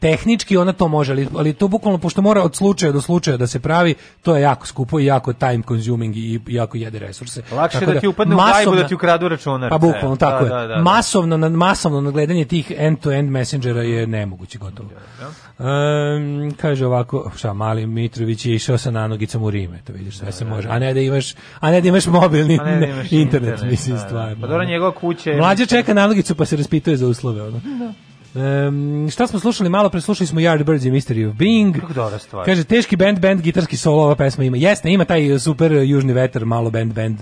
Speaker 7: tehnički ona to može, ali, ali to bukvalno, pošto mora od slučaja do slučaja da se pravi, to je jako skupo i jako time consuming i jako jede resurse.
Speaker 6: Lakše
Speaker 7: tako da,
Speaker 6: da ti upadne masovna, u gajbu da ti ukradu računar.
Speaker 7: Pa e, bukvalno, da, tako da, je. Da, da, da. masovno, masovno nagledanje tih end-to-end -end messengera je nemoguće gotovo. Um, kaže ovako, šta, mali Mitrović je išao sa nanogicom u Rime, to vidiš, sve se da, može. A ne da imaš, a ne da imaš mobilni ne da imaš internet, internet, mislim, stvarno.
Speaker 6: Pa dobro, njegova
Speaker 7: kuće... Mlađa čeka nanogicu pa se raspituje za uslove, ono. Da. Um, šta smo slušali malo pre, slušali smo Yardbirds i Mystery of Being. Kako dobra stvar. Kaže, teški band, band, gitarski solo, ova pesma ima. Jesne, ima taj eh, super eh, južni veter, malo band, band.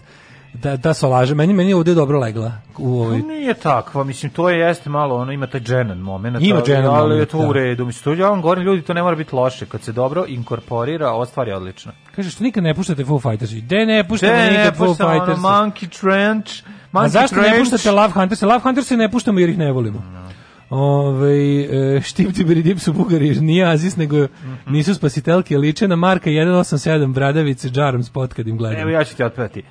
Speaker 7: Da, da solaže, meni, meni je ovdje dobro legla.
Speaker 6: U pa ovoj... To nije takva, mislim, to je jeste malo, ono, ima taj Jenan
Speaker 7: moment. Ima Jenan moment, Ali je
Speaker 6: to da. u redu, mislim, to ja vam govorim, ljudi, to ne mora biti loše. Kad se dobro inkorporira, ova stvar je odlična.
Speaker 7: Kaže, što nikad ne puštate Foo Fighters? De ne puštamo nikad ne, Foo Fighters.
Speaker 6: Ono, Monkey Trench, Monkey
Speaker 7: A zašto Trench? ne puštate Love Hunters? Love Hunters ne puštamo jer ih ne volimo. No. Ove, ovaj, štimti Beridip su Bugari, nije Azis, nego mhm. nisu spasitelke, liče na Marka 187, Bradavice, džarom spot kad im gledam.
Speaker 6: Evo ja ću ti otpevati.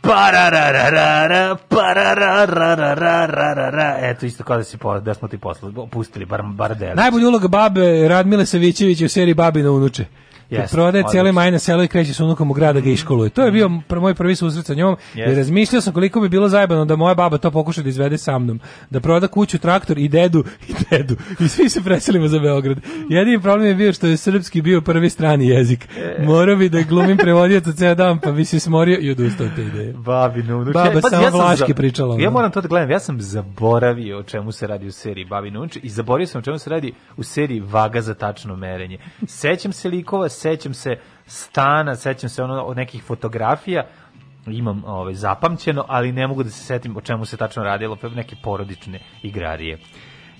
Speaker 6: Pararararara, pararararara, eto isto kada da, si, da smo ti poslali, pustili bar, bar delić.
Speaker 7: Najbolja uloga babe Radmile Savićević u seriji Babino unuče. Yes, prodaje cijele majne selo i kreće s unukom u grad da ga mm. iškoluje. To je bio mm. pr moj prvi susret sa njom yes. i razmišljao sam koliko bi bilo zajebano da moja baba to pokuša da izvede sa mnom. Da proda kuću, traktor i dedu i dedu. I svi se preselimo za Beograd. Jedini problem je bio što je srpski bio prvi strani jezik. Morao bi da glumim prevodioca ceo dan, pa bi se smorio i odustao te ideje.
Speaker 6: Babino, unuče.
Speaker 7: Baba pa, samo ja vlaški
Speaker 6: za...
Speaker 7: pričala.
Speaker 6: Ja moram to da gledam, ja sam zaboravio o čemu se radi u seriji Babino unuče i zaboravio sam o čemu se radi u seriji Vaga za tačno merenje. Sećam se likova, sećam se stana, sećam se ono od nekih fotografija, imam ovaj, zapamćeno, ali ne mogu da se setim o čemu se tačno radilo, pa neke porodične igrarije.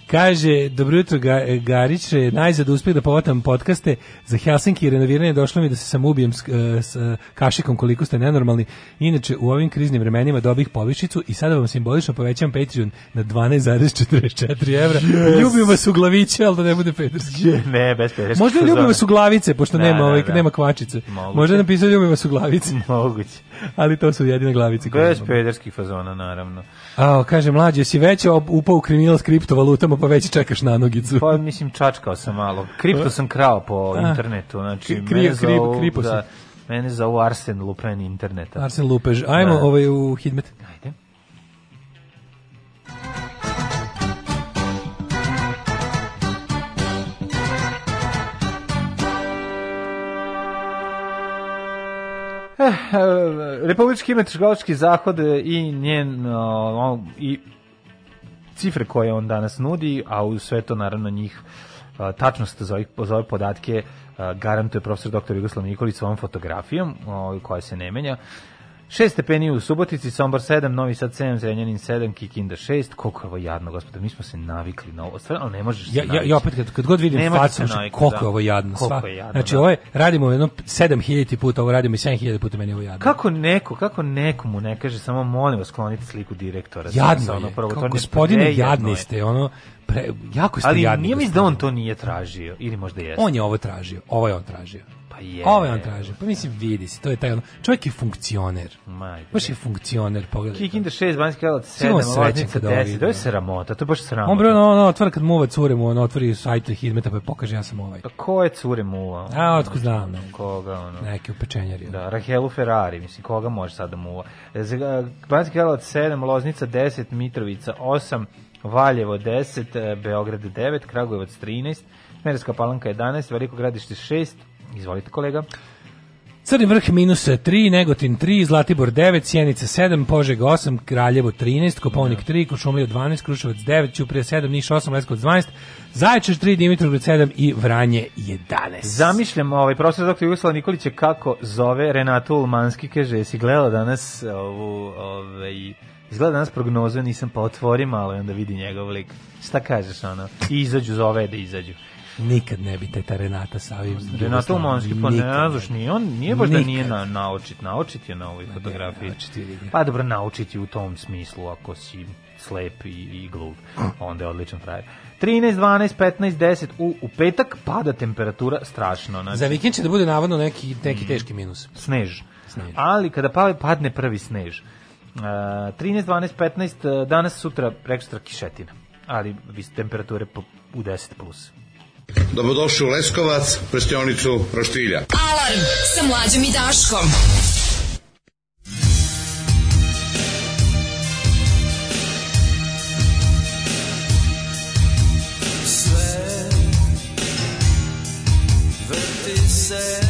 Speaker 7: Kaže, dobro jutro Ga, Garić, najzad uspjeh da povatam podcaste za Helsinki i renoviranje došlo mi da se sam ubijem s, e, s e, kašikom koliko ste nenormalni. Inače, u ovim kriznim vremenima dobih povišicu i sada vam simbolično povećam Patreon na 12,44 evra. Yes. Ljubim vas u glaviće, ali da ne bude peterski.
Speaker 6: Ne, bez peterski.
Speaker 7: Možda ljubim vas u glavice, pošto ne, nema, ne, ovaj, ne. nema kvačice. Moguće. Možda napisao ljubim vas u glavice.
Speaker 6: Moguće
Speaker 7: ali to su jedine glavice.
Speaker 6: Bez pederskih fazona, naravno.
Speaker 7: A, kaže, mlađe, si već upao u kriminal s kriptovalutama, pa već čekaš na nogicu.
Speaker 6: Pa, mislim, čačkao sam malo. Kripto sam krao po A, internetu, znači, kri, mene za ovo, da, mene za ovo Arsen Lupen interneta.
Speaker 7: Arsen Lupež. Ajmo da. ovaj u Hidmet. Ajde. Eh, eh, Republički meteorološki zahod i njen o, i cifre koje on danas nudi, a u sve to naravno njih tačnost za ovih za ove podatke garantuje profesor doktor Jugoslav Nikolić svojom fotografijom o, koja se ne menja. 6 stepeni u Subotici, Sombor 7, Novi Sad 7, Zrenjanin 7, Kikinda 6. Koliko je ovo jadno, gospodo, mi smo se navikli na ovo. Stvarno, ne možeš se ja, navići. Ja, ja opet, kad, kad god vidim facu, znači, koliko da. je ovo jadno. Koliko sva. je jadno. Znači, da. ovo je, radimo jedno 7000 puta, ovo radimo i 7000 puta, meni je ovo jadno.
Speaker 6: Kako neko, kako nekomu ne kaže, samo molim vas, sklonite sliku direktora.
Speaker 7: Znači, jadno znači, ono, je, prvo, kao gospodine, jadni ste, ono, pre, jako ste Ali jadni. Ali
Speaker 6: nije mi da on to nije tražio, ili možda
Speaker 7: jeste. On je ovo tražio, ovo je on tražio. Pa je. Ove on traži. Pa mislim, vidi se, to je taj ono. Čovjek je funkcioner. Majde. Baš je funkcioner,
Speaker 6: pogledaj. Kikinda 6, Banjski Karlovac 7, Loznica 10. To je da. sramota, to je baš sramota.
Speaker 7: On bre, ono, ono, otvara kad muva cure mu, ono, otvori sajt hidmeta pa pokaže ja sam ovaj.
Speaker 6: Pa ko je cure muva?
Speaker 7: A, otko znam. No.
Speaker 6: Koga, ono?
Speaker 7: Neki upečenjari.
Speaker 6: Da, Rahelu Ferrari, mislim, koga može sad da muva? Banjski Karlovac 7, Loznica 10, Mitrovica 8, Valjevo 10, e, Beograd 9, Kragujevac 13, Merska palanka 11, Veliko gradište 6, Izvolite kolega.
Speaker 7: Crni vrh minus 3, Negotin 3, Zlatibor 9, Sjenica 7, Požeg 8, Kraljevo 13, Koponik 3, Košumlija 12, Kruševac 9, Ćuprija 7, Niš 8, Leskovac 12, Zaječar 3, Dimitrovgrad 7 i Vranje 11.
Speaker 6: Zamišljam ovaj profesor dr. Jugoslav Nikolić kako zove Renato Ulmanski, kaže, jesi gledala danas ovu, ovaj, izgleda danas prognozu, nisam pa otvorim, ali onda vidi njegov lik. Šta kažeš ono? I izađu, zove da izađu
Speaker 7: nikad ne bi ta Renata Savi.
Speaker 6: Renata Umanski, pa ne znaš, ni on nije baš da nije na, naučit, naučit je na ovoj fotografiji. Pa dobro, naučiti u tom smislu, ako si slep i, i gluv, onda je odličan frajer. 13, 12, 15, 10, u, u petak pada temperatura strašno. Znači...
Speaker 7: Za vikend će da bude navodno neki, neki mm. teški minus.
Speaker 6: Snež. Snež. Ali kada pave, padne prvi snež. Uh, 13, 12, 15, danas, sutra, prekstra kišetina. Ali vis, temperature po, u 10 plus.
Speaker 8: Dobrodošli u Leskovac, prštionicu Roštilja. Alarm sa mlađom i Daškom. Sve vrti se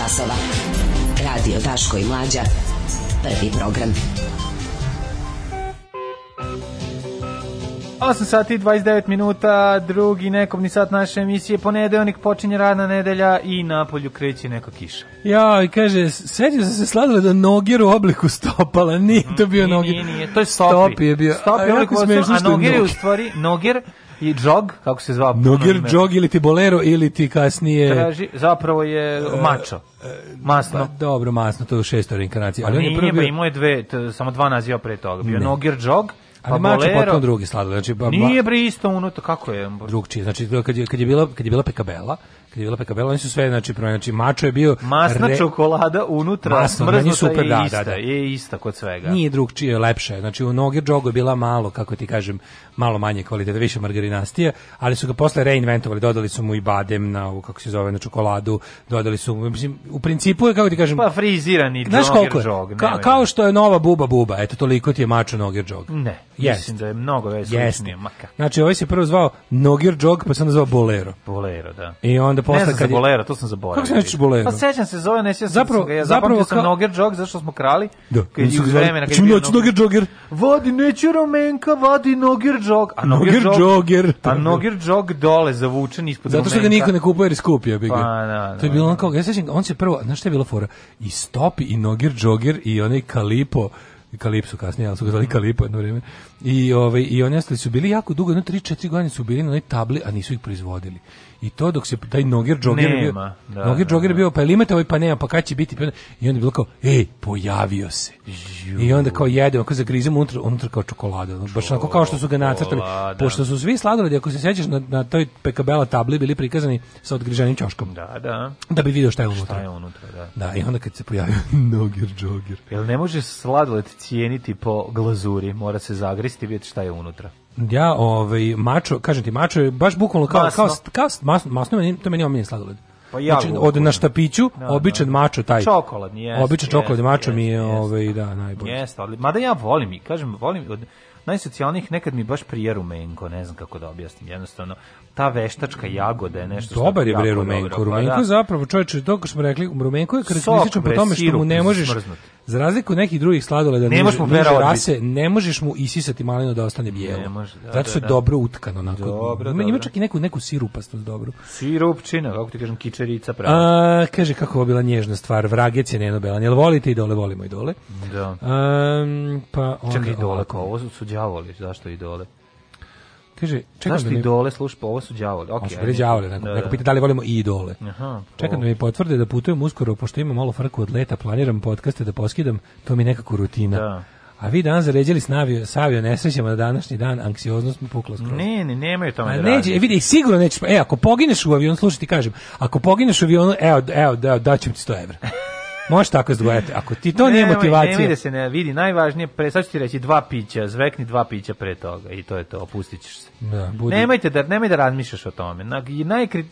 Speaker 6: časova. Radio Daško i Mlađa. Prvi program. 8 sati 29 minuta, drugi nekobni sat naše emisije, ponedeljnik počinje radna nedelja i na polju kreće neka
Speaker 7: kiša.
Speaker 6: Ja, i kaže, sećam se se sladila da
Speaker 7: nogir
Speaker 6: u
Speaker 7: obliku stopala, nije to bio nogir. Nije, nije,
Speaker 6: to je
Speaker 7: stopi. Stopi je
Speaker 6: bio. Stopi a, a nogir je u stvari, nogir
Speaker 7: I Jog, kako
Speaker 6: se
Speaker 7: zvao? Nogir, Jog ili ti Bolero ili ti kasnije...
Speaker 6: Traži, zapravo je e,
Speaker 7: Mačo.
Speaker 6: E, masno. Pa,
Speaker 7: dobro, Masno, to je
Speaker 6: u
Speaker 7: šestoj reinkarnaciji. Ali nije, on je prvi... Bio... imao je dve, to, samo dva naziva pre toga. Bio ne. Nogir, Jog,
Speaker 6: pa ali mačo
Speaker 7: potpuno drugi sladoled.
Speaker 6: Znači, ba, ba, Nije bre isto unutra, kako
Speaker 7: je? Drugčije, znači kad je, kad je bila, kad je bila pekabela, kad je bila pekabela, oni su sve znači prvo, Znači mačo je bio masna re... čokolada unutra, masno, smrznuta super, je da, da, ista, da, da. je ista kod svega. Nije drugčije, lepše. Znači u noge džogo je bila malo, kako ti kažem, malo manje kvalitete, više margarinastije, ali su ga posle reinventovali, dodali su mu i badem na ovu, kako se zove, na čokoladu, dodali su, mislim, u principu je, kako ti kažem... Pa frizirani znaš koliko je? Džog, Ka, kao što je nova buba buba, eto, toliko ti je mačo noger džog. Ne,
Speaker 6: yes. mislim
Speaker 7: da
Speaker 6: je
Speaker 7: mnogo već yes. Znači, ovaj se prvo zvao noger džog, pa se on zvao bolero. Bolero, da. I onda onda posle kad bolera, to sam zaboravio.
Speaker 6: Kako se nećeš
Speaker 7: bolera? Pa sećam
Speaker 6: se zove, ne
Speaker 7: sjećam
Speaker 6: zapravo, se ga. Ja zapravo sam ka... Noger Jog, zašto smo krali? Da.
Speaker 7: Kad iz vremena kad je bio Noger Joger. Vodi neću ramenka, vodi Noger Jog. A Noger Joger. A Noger Jog dole zavučen ispod Zato što ga niko ne kupuje jer skupio bi ga. Pa, da, da,
Speaker 6: to je bilo da. onako, ja sećam, on se prvo, znači šta
Speaker 7: je
Speaker 6: bilo fora? I Stopi, i Noger Joger, i onaj Kalipo, i Kalipsu
Speaker 7: kasnije, ali su ga zvali Kalipo jedno vrijeme. I, ovaj, I oni ostali su bili jako dugo, jedno 3-4 godine su bili na onoj tabli, a nisu ih proizvodili. I to dok se taj Noger Jogger nema, bio, da, Noger da, da, bio, pa ili imate ovaj pa nema, pa kad će biti? I pa onda je bilo kao, ej, pojavio se. I onda kao jedemo, ako zagrizemo unutra, unutra kao čokolada. Ono, baš onako kao što su ga nacrtali. Pošto su svi sladoledi, ako se sjećaš, na, na toj pekabela tabli bili prikazani sa odgriženim čoškom. Da, da. Da bi video šta je unutra. Šta je unutra, da. Da, i onda kad se pojavio nogir džoger. Jel ne može sladoled cijeniti po glazuri? Mora se zagristi i vidjeti šta
Speaker 6: je
Speaker 7: unutra. Ja, ovaj, mačo,
Speaker 6: kažem
Speaker 7: ti,
Speaker 6: mačo je baš bukvalno kao, masno. kao, kao, masno, masno,
Speaker 7: to
Speaker 6: meni omiljen
Speaker 7: sladoled.
Speaker 6: Pa
Speaker 7: ja znači, od na štapiću, da, običan da. mačo taj. Čokoladni, jeste. Običan čokoladni mačo mi je, ovaj,
Speaker 6: da, da
Speaker 7: najbolji. Jeste,
Speaker 6: ali mada ja volim i kažem, volim od
Speaker 7: najsocijalnijih nekad mi baš prije rumenko, ne znam
Speaker 6: kako da objasnim, jednostavno ta veštačka jagoda
Speaker 7: je
Speaker 6: nešto što Dobar je bre rumenko. Pa da. Rumenko da. zapravo čoveče, to što smo rekli, rumenko je karakterističan po tome što mu ne možeš za razliku od nekih drugih sladoleda ne možeš mu rase, ne možeš mu isisati malino da ostane bijelo. Ne može, da, Zato što da, da. dobro utkano onako. Dobro, Ima dobro. čak i neku neku sirupastost dobro. Sirupčina, kako ti kažem, kičerica prava. A, kaže kako je bila nježna stvar, vragec je njeno belan. Jel volite i dole volimo i dole? Da. A, pa onda Čekaj, dole, ovo su đavoli, zašto i dole? Kaže, čekam Znaš da mi... dole slušpa, ovo su
Speaker 7: đavoli. Okej. Okay, đavole, neko, da, neko da, pita da. da li volimo i idole. Aha. Čekam da mi potvrde da putujem uskoro, pošto imam malo frku od leta, planiram podkaste da poskidam, to mi je nekako rutina. Da. A vi dan zaređili s Savio nesrećama na današnji dan, anksioznost mi pukla
Speaker 6: skroz. Ne, ne, nemaju tamo da neće, e,
Speaker 7: vidi, sigurno nećeš, pa, e, ako pogineš u avionu, slušaj ti kažem, ako pogineš u avionu, evo, evo, da, daćem ti 100 evra. Možeš tako izgovarati. Ako ti to nije motivacija. Nemoj
Speaker 6: da se ne vidi. Najvažnije, pre, sad ću ti reći dva pića, zvekni dva pića pre toga i to je to, opustit ćeš se. Da, budi. Nemojte da, nemoj da razmišljaš o tome. Na, najkrit,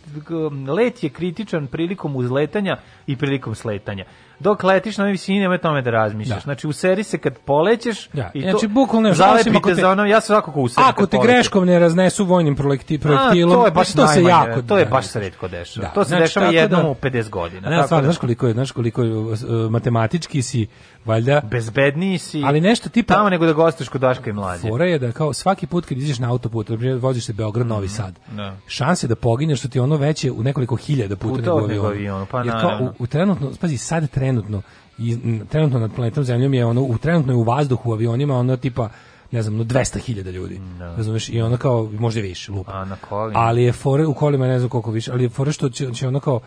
Speaker 6: let je kritičan prilikom uzletanja i prilikom sletanja dok letiš na ovoj visini, nemoj tome da razmišljaš. Da. Znači, seri se kad polećeš
Speaker 7: da.
Speaker 6: i znači,
Speaker 7: to znači, bukvalno
Speaker 6: zalepite za ono, ja sam svako ko seri
Speaker 7: Ako te greškom ne raznesu vojnim projektilom, to je baš to najmanje, se jako
Speaker 6: to je da, baš sretko dešava. Da. To se znači, dešava da- jednom da, u 50 godina.
Speaker 7: Ne, tako stvarno, da- znaš koliko je, znaš koliko je, uh, uh, matematički si valjda
Speaker 6: bezbedniji si
Speaker 7: ali nešto tipa tamo
Speaker 6: nego da gostuješ kod Daška i mlađe
Speaker 7: fora je da kao svaki put kad iziđeš na autoput voziš se Beograd mm Novi mhm, Sad no. Da. šanse da pogineš su ti ono veće u nekoliko hiljada puta nego
Speaker 6: avion. avion pa Jer kao, u, u,
Speaker 7: trenutno
Speaker 6: pazi
Speaker 7: sad trenutno
Speaker 6: i
Speaker 7: trenutno nad planetom Zemljom je ono u trenutno je u vazduhu u avionima ono tipa ne znam, no 200.000 ljudi. No. Da. Razumeš? I ono kao, možda više, lupa. A na kolima? Ali je fore, u kolima ne znam koliko više, ali je fore što će, će ono kao,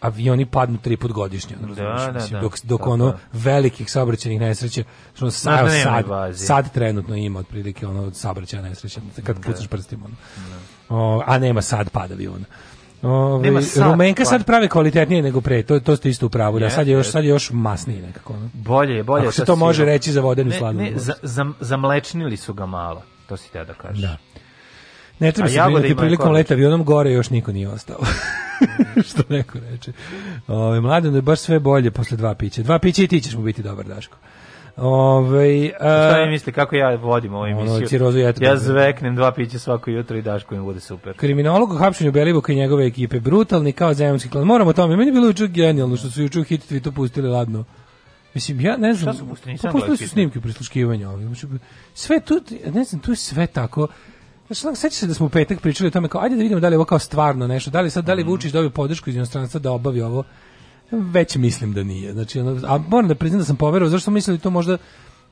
Speaker 7: avioni padnu tri put godišnje, ono, da, razumiješ, da, mislim, da, dok, dok da, ono da. velikih saobraćajnih nesreća, što sad, da, sad, sad trenutno ima otprilike ono saobraćaja nesreća, kad da. pucaš prstima. Da. O, a nema sad pad aviona.
Speaker 6: Ove, sad,
Speaker 7: Rumenka sad pravi kvalitetnije nego pre, to, to ste isto u pravu, da sad je još, sad je još masnije nekako. No?
Speaker 6: Bolje je, bolje. Ako
Speaker 7: se to može reći
Speaker 6: za
Speaker 7: vodenu ne, sladinu. Ne, za, za,
Speaker 6: zamlečnili su ga malo, to si te da kažeš. Da.
Speaker 7: Ne treba se brinuti prilikom leta avionom gore još niko nije ostao. što neko reče. Ove, mladen da je baš sve bolje posle dva pića. Dva pića i ti ćeš mu biti dobar, Daško.
Speaker 6: Ove, a, Šta mi e, misli, kako ja vodim ovu emisiju? Ono, ja dobro. Da, da. zveknem dva pića svako jutro i Daško im bude super.
Speaker 7: Kriminolog u hapšenju Belivuka i njegove ekipe, brutalni kao zemljski klan. Moramo o tome, meni je bilo jučer genijalno što su jučer u hit tweetu pustili ladno. Mislim, ja ne znam, Šta su pustili? Nisam pa pustili su snimke prisluškivanja. Sve tu, ne znam, tu je sve tako Znači, seća se da smo u petak pričali o tome kao ajde da vidimo da li je ovo kao stvarno nešto, da li sad da li mhm. Vučić dobio podršku iz inostranstva da obavi ovo. Već mislim da nije. Znači, ono, a moram da priznam da sam poverovao, zašto sam mislio to možda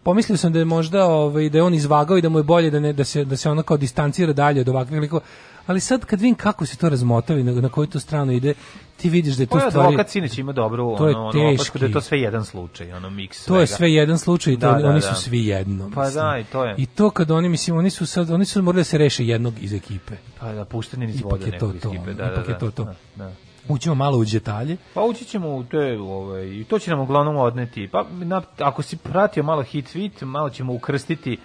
Speaker 7: pomislio sam da je možda ovaj da je on izvagao i da mu je bolje da ne da se da se ono kao distancira dalje od ovakvih likova ali sad kad vidim kako se to razmotali, na, na koju to stranu ide, ti vidiš da
Speaker 6: je to pa
Speaker 7: stvari... to je sinoć ima dobro to
Speaker 6: je ono, teški. da je to sve jedan slučaj, ono miks svega. To
Speaker 7: je sve jedan slučaj i to, da, da, oni su da. svi jedno. Pa mislim. da, i to je. I to kad oni, mislim, oni su sad, oni su morali da se reše jednog iz ekipe.
Speaker 6: Pa da, puštenje iz vode nekog iz ekipe. Da, ipak da, je to da, to. Da,
Speaker 7: da. Ućemo malo u detalje.
Speaker 6: Pa ući ćemo u te, ovaj, to će nam uglavnom odneti. Pa na, ako si pratio malo hit tweet, malo ćemo ukrstiti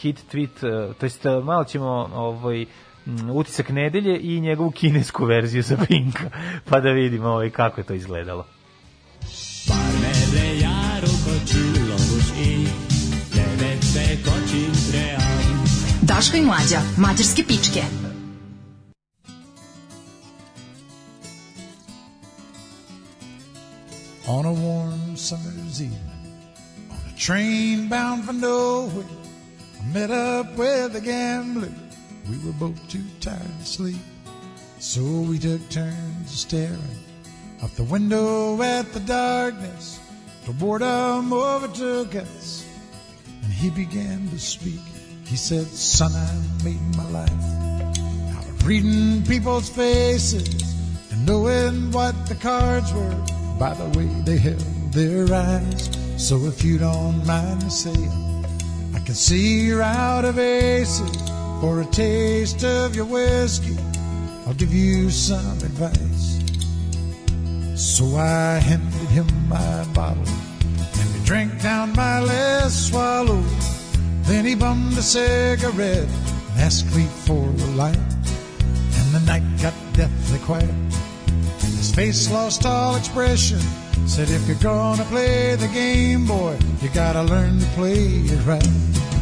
Speaker 6: hit tweet, eh, to jest eh, malo ćemo ovaj Mm, utisak nedelje i njegovu kinesku verziju za Pinka, pa da vidimo ovaj kako je to izgledalo. Daška i mlađa, mađarske pičke. On a warm summer's evening, on a train bound for nowhere, I met up with a gambler. We were both too tired to sleep, so we took turns staring out the window at the darkness. The boredom overtook us, and he began to speak. He said, Son, I made my life out of reading people's faces and knowing what the cards were by the way they held their eyes. So if you don't mind me saying, I can see you're out of aces for a taste of your whiskey, I'll give you some advice. So I handed him my bottle, and he drank down my last swallow. Then he bummed a cigarette and asked me for a light. And the night got deathly quiet, and his face lost all expression. Said, if you're gonna play the game, boy, you gotta learn to play it right.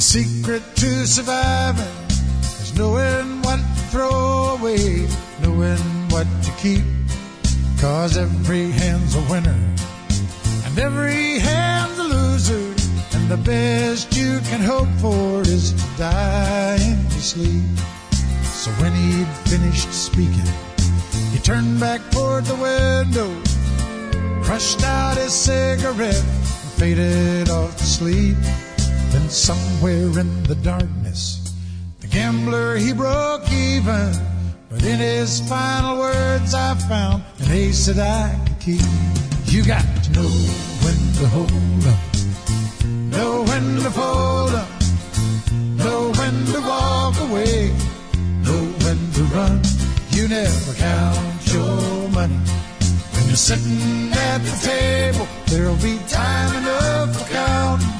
Speaker 6: the secret to surviving is knowing what to throw away, knowing what to keep. Cause every hand's a winner, and every hand's a loser. And the best you can hope for is to die in your sleep. So when he'd finished speaking, he turned back toward the window, crushed out his cigarette, and faded off to sleep. Then somewhere in the darkness, the gambler he broke even. But in his final words, I found an ace that I could keep. You got to know when to hold up,
Speaker 9: know when to fold up, know when to walk away, know when to run. You never count your money. When you're sitting at the table, there'll be time enough for counting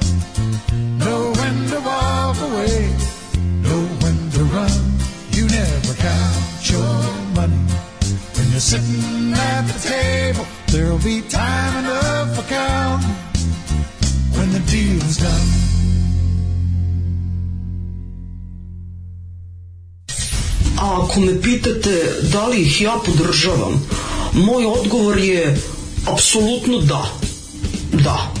Speaker 9: Know when to walk away, know when to run. You never count your money when you're sitting at the table. There'll be time enough for count when the deal's done. A ako me pitate da li ih ja podržavam, moj odgovor je apsolutno da. Da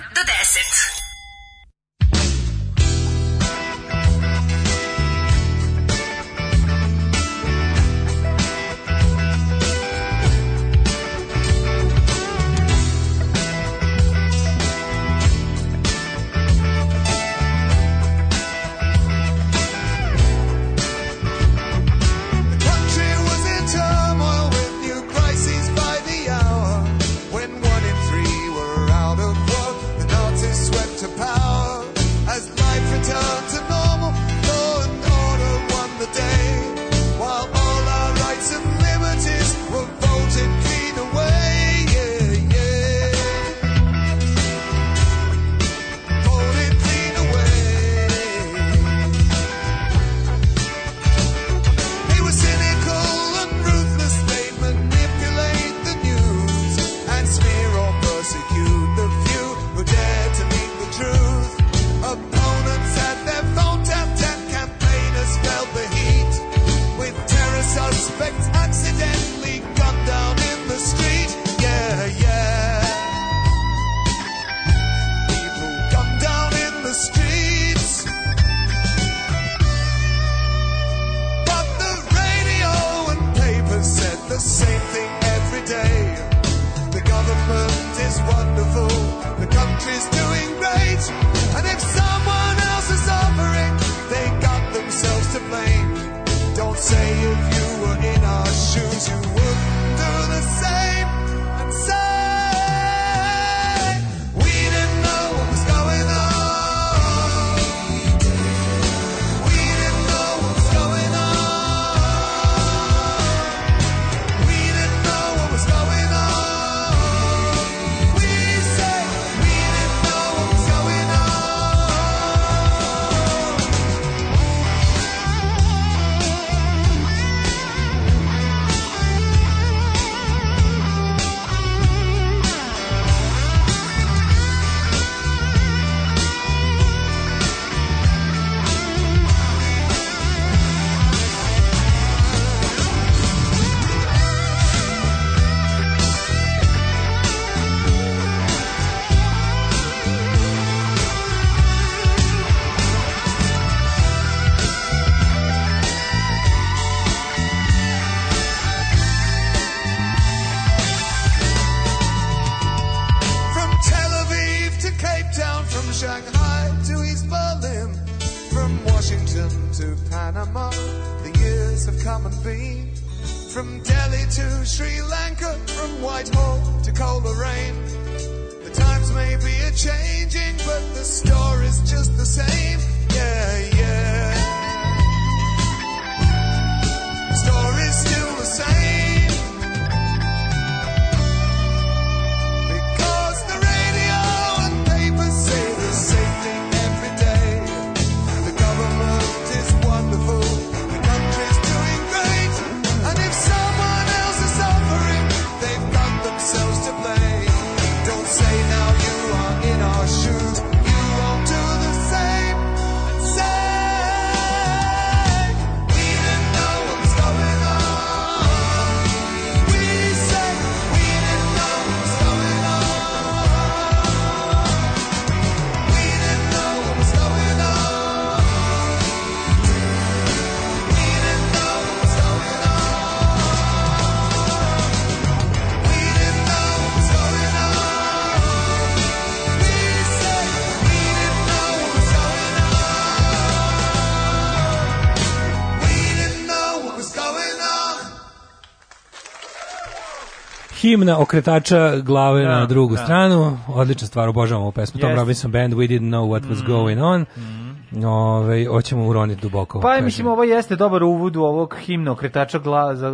Speaker 7: himna okretača glave da, na drugu da. stranu. Odlična stvar, obožavam ovu pesmu. Yes. Tom Robinson Band, We Didn't Know What Was mm. Going On. Mm. Ove, hoćemo uroniti duboko. Pa kažem. mislim, ovo jeste dobar uvod u ovog himna okretača za,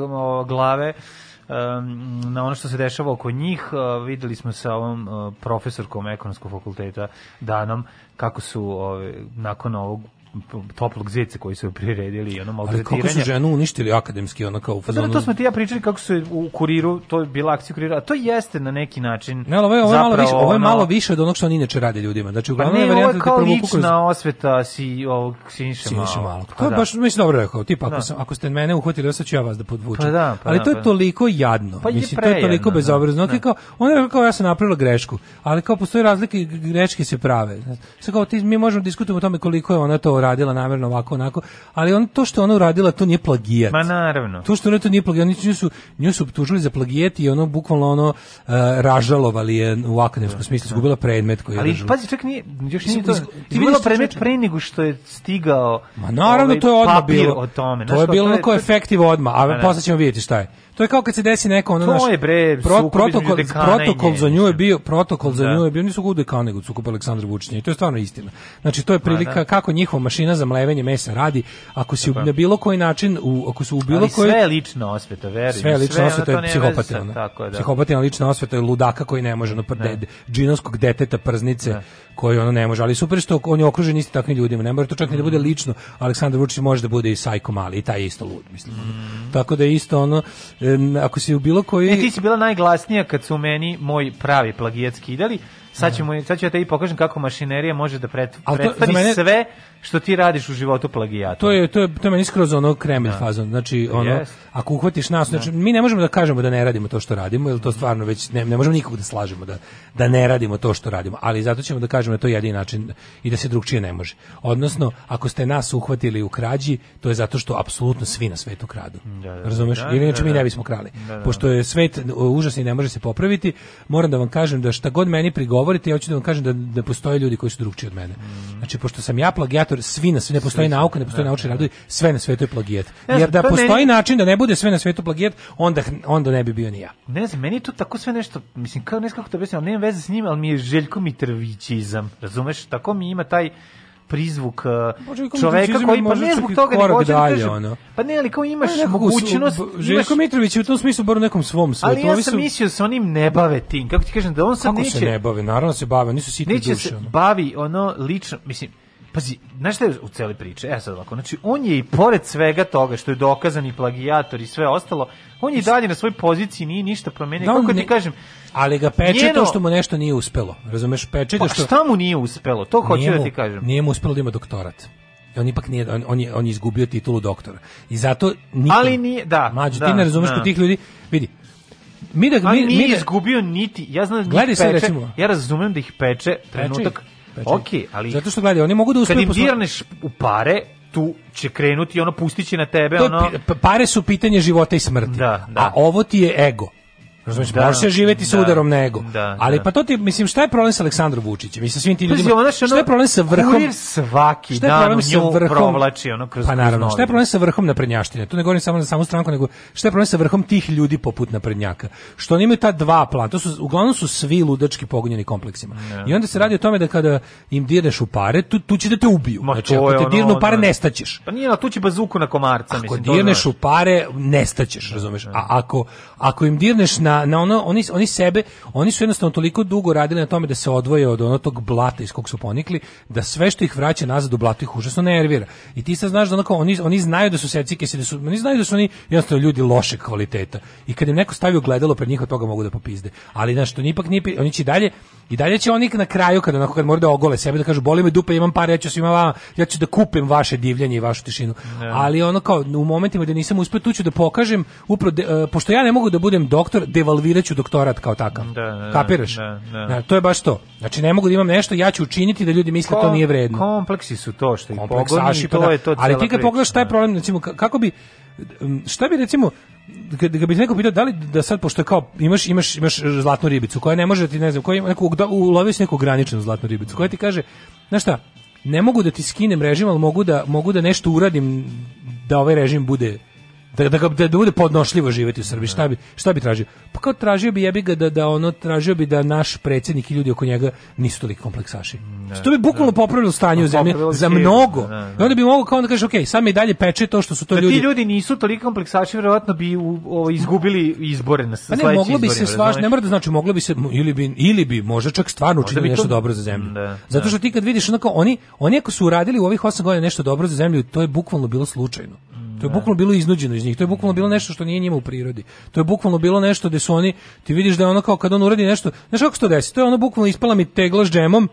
Speaker 7: glave na ono što se dešava oko njih. E, videli smo sa ovom uh, profesorkom ekonomskog fakulteta danom kako su ove, nakon ovog toplog zeca koji su priredili i ono maltretiranje. Ali kako su ženu uništili akademski, ono kao u pa fazonu...
Speaker 6: Da, to smo ti ja pričali kako su u kuriru, to je bila akcija kurira, a to jeste na neki način...
Speaker 7: Ne, ovo je, ovo je, malo, više, ovo je malo više od onog što oni inače rade ljudima. Znači, pa uglavnom pa ne, je ovo je da
Speaker 6: kao
Speaker 7: lična
Speaker 6: osveta si, ovog Siniše Malog. Malo.
Speaker 7: Pa to je da. baš, mislim, dobro rekao, tipa, ako, da. sam, ako ste mene uhvatili, sad ću ja vas da podvučem. Pa da, pa ali to je toliko jadno, pa mislim, to je toliko bezobrazno. Kao, on je kao, ja sam napravila grešku, ali kao postoji razlike, greške se prave. Znači, sad kao, ti, mi možemo diskutujemo o tome koliko je ona to uradila namerno ovako onako, ali on to što ona uradila to nije plagijat.
Speaker 6: Ma naravno.
Speaker 7: To što ona to nije plagijat, nju su nju su optužili za plagijat i ono bukvalno ono uh, ražalovali je u akademskom da, smislu, da. izgubila predmet koji je
Speaker 6: Ali
Speaker 7: ražala.
Speaker 6: pazi, čak nije, još nije to. Ti bilo predmet pre nego što je stigao.
Speaker 7: Ma naravno ovaj, to je odma bilo. O tome. To je bilo onako efektivo odma, a pa da. posle ćemo videti šta je. To je kao kad se desi neko ono
Speaker 6: to naš. Je bre, pro, protokol
Speaker 7: protokol za nju je bio protokol da. za nju je bio nisu gude kao nego sukup Aleksandar Vučić i to je stvarno istina. Znači to je pa prilika da, kako njihova mašina za mlevenje mesa radi ako si na bilo koji način u ako su u bilo koji
Speaker 6: sve lično osveta, veri
Speaker 7: Sve lično sve, osveta je psihopatina. da. Psihopatina lična osveta je ludaka koji ne može na pa prde da. džinovskog deteta prznice ne. Da. koji ono ne može, ali super što on je okružen isto takvim ljudima. Ne mora to čak ni mm. da bude mhm. lično. Aleksandar Vučić može da bude i sajko mali i taj isto lud, mislim. Mm. Tako da isto ono e, um, ako si u bilo koji... Ne,
Speaker 6: ti si bila najglasnija kad su meni moj pravi plagijat skidali, sad da. ćemo sad ću ja te i pokažem kako mašinerija može da pret, to, mene... sve što ti radiš u životu plagijata.
Speaker 7: To je to je to meni skroz ono Kremlj ja. Da. fazon. Znači ono yes. ako uhvatiš nas, znači da. mi ne možemo da kažemo da ne radimo to što radimo, jel to stvarno već ne, ne možemo nikog da slažemo da da ne radimo to što radimo, ali zato ćemo da kažemo da to je jedini način i da se drugčije ne može. Odnosno, ako ste nas uhvatili u krađi, to je zato što apsolutno svi na svetu kradu. Da, da, da. Razumeš? Da, jer inače mi ne bismo krali. Pošto je svet užasni i ne može se popraviti, moram da vam kažem da šta god meni prigovorite, ja hoću da vam kažem da da postoje ljudi koji su drugčiji od mene. Mm. Znači pošto sam ja plagijat plagijator, svi na sve, ne postoji nauka, ne postoji da, naučni da. radovi, sve na svetu je plagijat. Jer da postoji način da ne bude sve na svetu plagijat, onda, onda ne bi bio ni ja.
Speaker 6: Ne znam, meni to tako sve nešto, mislim, kao ne znam kako to objasnim, ali nema veze s njim, ali mi je Željko Mitrovićizam, razumeš? Tako mi ima taj prizvuk eh, čoveka koji
Speaker 7: pa ne zbog toga nego da kaže ono. pa ne ali kao pa imaš ne, mogućnost
Speaker 6: Željko Mitrović u tom smislu bar u nekom svom svetu ali ja sam su... mislio da se onim ne bave tim kako ti kažem da on
Speaker 7: sam
Speaker 6: neće se ne bave naravno
Speaker 7: se bave nisu sitni duše neće se bavi
Speaker 6: ono lično
Speaker 7: mislim
Speaker 6: Pazi, znaš šta je u cele priče? E sad ovako, znači on je i pored svega toga što je dokazan i plagijator i sve ostalo, on je i dalje na svoj poziciji, nije ništa promenio. Da, Kako ti kažem,
Speaker 7: ali ga peče njeno, to što mu nešto nije uspelo. Razumeš, peče
Speaker 6: pa,
Speaker 7: što
Speaker 6: šta mu nije uspelo? To hoću da ti
Speaker 7: kažem. Nije mu uspelo da ima doktorat on ipak nije on, on je on je izgubio titulu doktora. I zato nikom,
Speaker 6: Ali nije, da.
Speaker 7: Mađo,
Speaker 6: da,
Speaker 7: ti ne razumeš da. tih ljudi. Vidi.
Speaker 6: Mi da mi, nije mi da, izgubio niti ja znam da gledaj peče, recimo. Ja razumem da ih peče trenutak peče pečenje. okay,
Speaker 7: ali Zato što gledaj, oni mogu da
Speaker 6: uspeju. Kad im dirneš u pare, tu će krenuti ono pustiće na tebe to
Speaker 7: ono pare su pitanje života i smrti da, da. a ovo ti je ego Razumeš, da, može se živeti da, sa udarom nego. Da, ali da. pa to ti mislim šta je problem sa Aleksandrom Vučićem? Mislim svim tim ljudima. Ono šta je problem sa vrhom?
Speaker 6: svaki šta je problem sa vrhom provlači ono kroz
Speaker 7: Pa naravno, šta je problem sa vrhom naprednjaštine? To ne govorim samo za samu stranku, nego šta je problem sa vrhom tih ljudi poput na prednjaka? Što oni imaju ta dva plana. To su uglavnom su svi ludački pogonjeni kompleksima. Ne. I onda se radi o tome da kada im dirneš u pare, tu, tu će da te ubiju. Ma, znači, ako te ono, dirnu pare, nestaćeš.
Speaker 6: Pa nije, tu će bazuku na komarca,
Speaker 7: mislim. Ako dirneš u pare, nestaćeš, razumeš? A ako, ako im dirneš na na, na ono, oni, oni sebe, oni su jednostavno toliko dugo radili na tome da se odvoje od ono tog blata iz kog su ponikli, da sve što ih vraća nazad u blatu ih užasno nervira. I ti sad znaš da onako, oni, oni znaju da su secike, da su, oni znaju da su oni jednostavno ljudi lošeg kvaliteta. I kad im neko stavi ogledalo pred njih od toga mogu da popizde. Ali znaš, to ipak nije, oni će dalje, i dalje će oni na kraju, kada onako kad mora da ogole sebe, da kažu boli me dupe, imam par, ja ću svima vama, ja ću da kupim vaše divljanje i vašu tišinu. Ne. Ali ono kao, u momentima gdje nisam uspio, tu ću da pokažem, upravo, de, uh, pošto ja ne mogu da budem doktor, devalviraću doktorat kao takav. Da, da, da Kapiraš? Da, da, da. to je baš to. Znači ne mogu da imam nešto, ja ću učiniti da ljudi misle Kom, to nije vredno.
Speaker 6: Kompleksi su to što ih pogoni, pa to da. je to
Speaker 7: Ali ti kad pogledaš taj problem, recimo, kako bi šta bi recimo kad bi neko pitao da li da sad pošto kao imaš imaš imaš zlatnu ribicu koja ne može ti ne znam koja ima neku da uloviš neku graničnu zlatnu ribicu koja ti kaže znaš šta ne mogu da ti skinem režim ali mogu da mogu da nešto uradim da ovaj režim bude da, da, da, da bude podnošljivo živjeti u Srbiji. Šta bi, šta bi tražio? Pa kao tražio bi jebi ga da, da ono, tražio bi da naš predsjednik i ljudi oko njega nisu toliko kompleksaši. Što bi bukvalno da. popravilo stanje u pa zemlji za mnogo. Da, da. I onda bi mogao kao onda kažeš, okej, sad mi dalje peče to što su to da ljudi... ti
Speaker 6: ljudi nisu toliko kompleksaši, vjerojatno bi u, ovo, ovaj, izgubili izbore na pa ne,
Speaker 7: moglo bi se svašta, ne mora da znači, moglo bi se, ili bi, ili bi možda čak stvarno učinili nešto dobro za zemlju. Zato što ti kad vidiš, onako, oni, oni ako su uradili u ovih osam godina nešto dobro za zemlju, to je bukvalno bilo slučajno. To je bukvalno bilo iznuđeno iz njih. To je bukvalno bilo nešto što nije njima u prirodi. To je bukvalno bilo nešto gde su oni, ti vidiš da je ono kao kad on uradi nešto, znaš kako se to desi? To je ono bukvalno ispala mi tegla s džemom.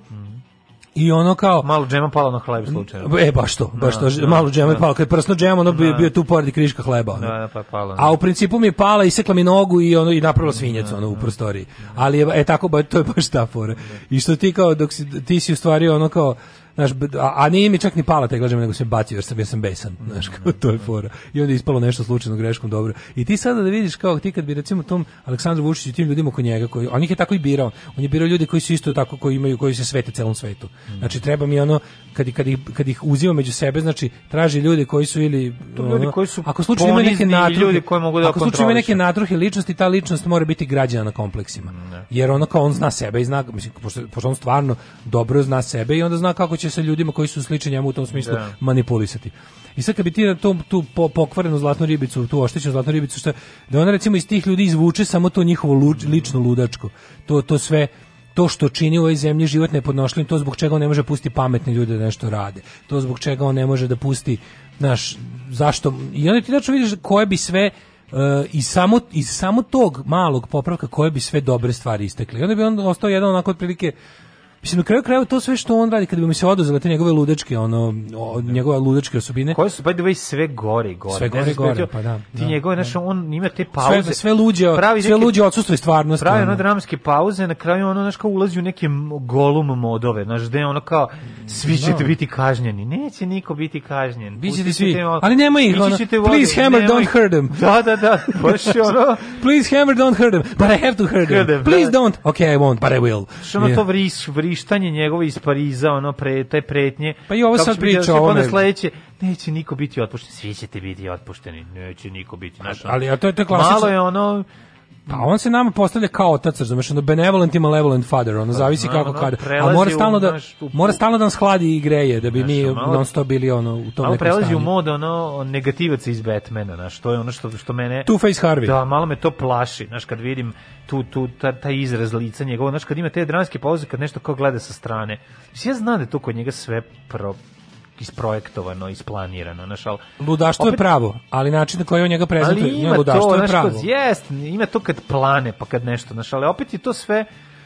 Speaker 7: I ono kao
Speaker 6: malo džema palo na hleb slučajno.
Speaker 7: E baš to, baš da, to, no, da, malo džema no. je da. palo. Kad prsno džema, ono bi no. bio tu pored kriška hleba. Ono.
Speaker 6: Da, da, pa
Speaker 7: je
Speaker 6: palo.
Speaker 7: A u principu mi je pala i sekla mi nogu i ono i napravila svinjac ono u prostoriji. Ali je e tako to je baš ta fora. I što ti kao dok si, ti si u stvari ono kao znaš, a, a nije mi čak ni pala te glađama, nego se bacio, jer sam, ja sam besan, mhm. znaš, kao to je fora. I onda je ispalo nešto slučajno greškom dobro. I ti sada da vidiš kao ti kad bi recimo tom Aleksandru Vučiću tim ljudima oko njega, koji, on ih je tako i birao, on je birao ljudi koji su isto tako, koji imaju, koji se svete celom svetu. Mhm. Znači, treba mi ono, kad, kad, ih, kad ih uzima među sebe, znači, traži ljude koji su ili... To
Speaker 6: ljudi koji su
Speaker 7: ako slučajno
Speaker 6: ima neke natruhe, ljudi koji mogu da
Speaker 7: Ako slučajno ima neke natruhe ličnosti, ta ličnost mora biti građana na kompleksima. Mhm, jer ono kao on zna sebe i zna, mislim, pošto, pošto on stvarno dobro zna sebe i onda zna kako će će sa ljudima koji su slični njemu u tom smislu da. manipulisati. I sad kad bi ti na tom, tu pokvarenu zlatnu ribicu, tu oštećenu zlatnu ribicu, šta, da ona recimo iz tih ljudi izvuče samo to njihovo luč, lično ludačko. To, to sve, to što čini u ovoj zemlji život nepodnošljivim, to zbog čega on ne može pusti pametne ljude da nešto rade. To zbog čega on ne može da pusti, znaš, zašto... I onda ti tačno vidiš koje bi sve uh, eh, i samo, iz samo tog malog popravka koje bi sve dobre stvari istekle. I onda bi on ostao jedan onako otprilike Mislim, na kraju krajeva to sve što on radi, kada bi mi se oduzela te njegove ludečke, ono, o, njegove ludečke osobine.
Speaker 6: Koje su, by the way, sve gore i gore. Sve gore i gore, pa da. Ti da, njegove, da. znaš, on ima te pauze. Sve,
Speaker 7: sve
Speaker 6: luđe,
Speaker 7: pravi sve neke, luđe odsustvo stvarnosti.
Speaker 6: Pravi ono dramske pauze, na kraju ono, znaš, kao ulazi u neke golum modove, znaš, gde ono kao, svi ćete da. biti kažnjeni. Neće niko biti kažnjen.
Speaker 7: Bićete svi, ono, ali nema
Speaker 6: ih, da, da, ono, please hammer, don't hurt them. Da, da, da, baš ono.
Speaker 7: please hammer, don't hurt them, but I
Speaker 6: have to hurt them.
Speaker 7: Please don't, okay, I won't, but I will. Što ono to vris, vris
Speaker 6: vrištanje njegove iz Pariza, ono pre taj pretnje.
Speaker 7: Pa i ovo sad priča o
Speaker 6: onda sledeće neće niko biti otpušten, svi ćete biti otpušteni, neće niko biti, znači.
Speaker 7: Ali a to je to klasično. Malo
Speaker 6: je ono
Speaker 7: Pa on se nama postavlja kao otac, razumeš, ono benevolent i malevolent father, ono zavisi da, kako no, da, da, kada. A mora stalno da mora stalno da nas hladi i greje da bi mi malo, non stop bili ono u tom nekom
Speaker 6: prelazi
Speaker 7: stanju.
Speaker 6: u mod ono negativac iz Batmana, znaš, to je ono što što mene
Speaker 7: Two Face Harvey.
Speaker 6: Da, malo me to plaši, znaš, kad vidim tu tu taj ta izraz lica njegov, znaš, kad ima te dramske pauze kad nešto kao gleda sa strane. Sve ja zna da je to kod njega sve pro isprojektovano, isplanirano, znaš, al
Speaker 7: ludaštvo opet, je pravo, ali način na koji on njega prezentuje, ali ima to, je pravo.
Speaker 6: Jest, ima to kad plane, pa kad nešto, znaš, ali opet je to sve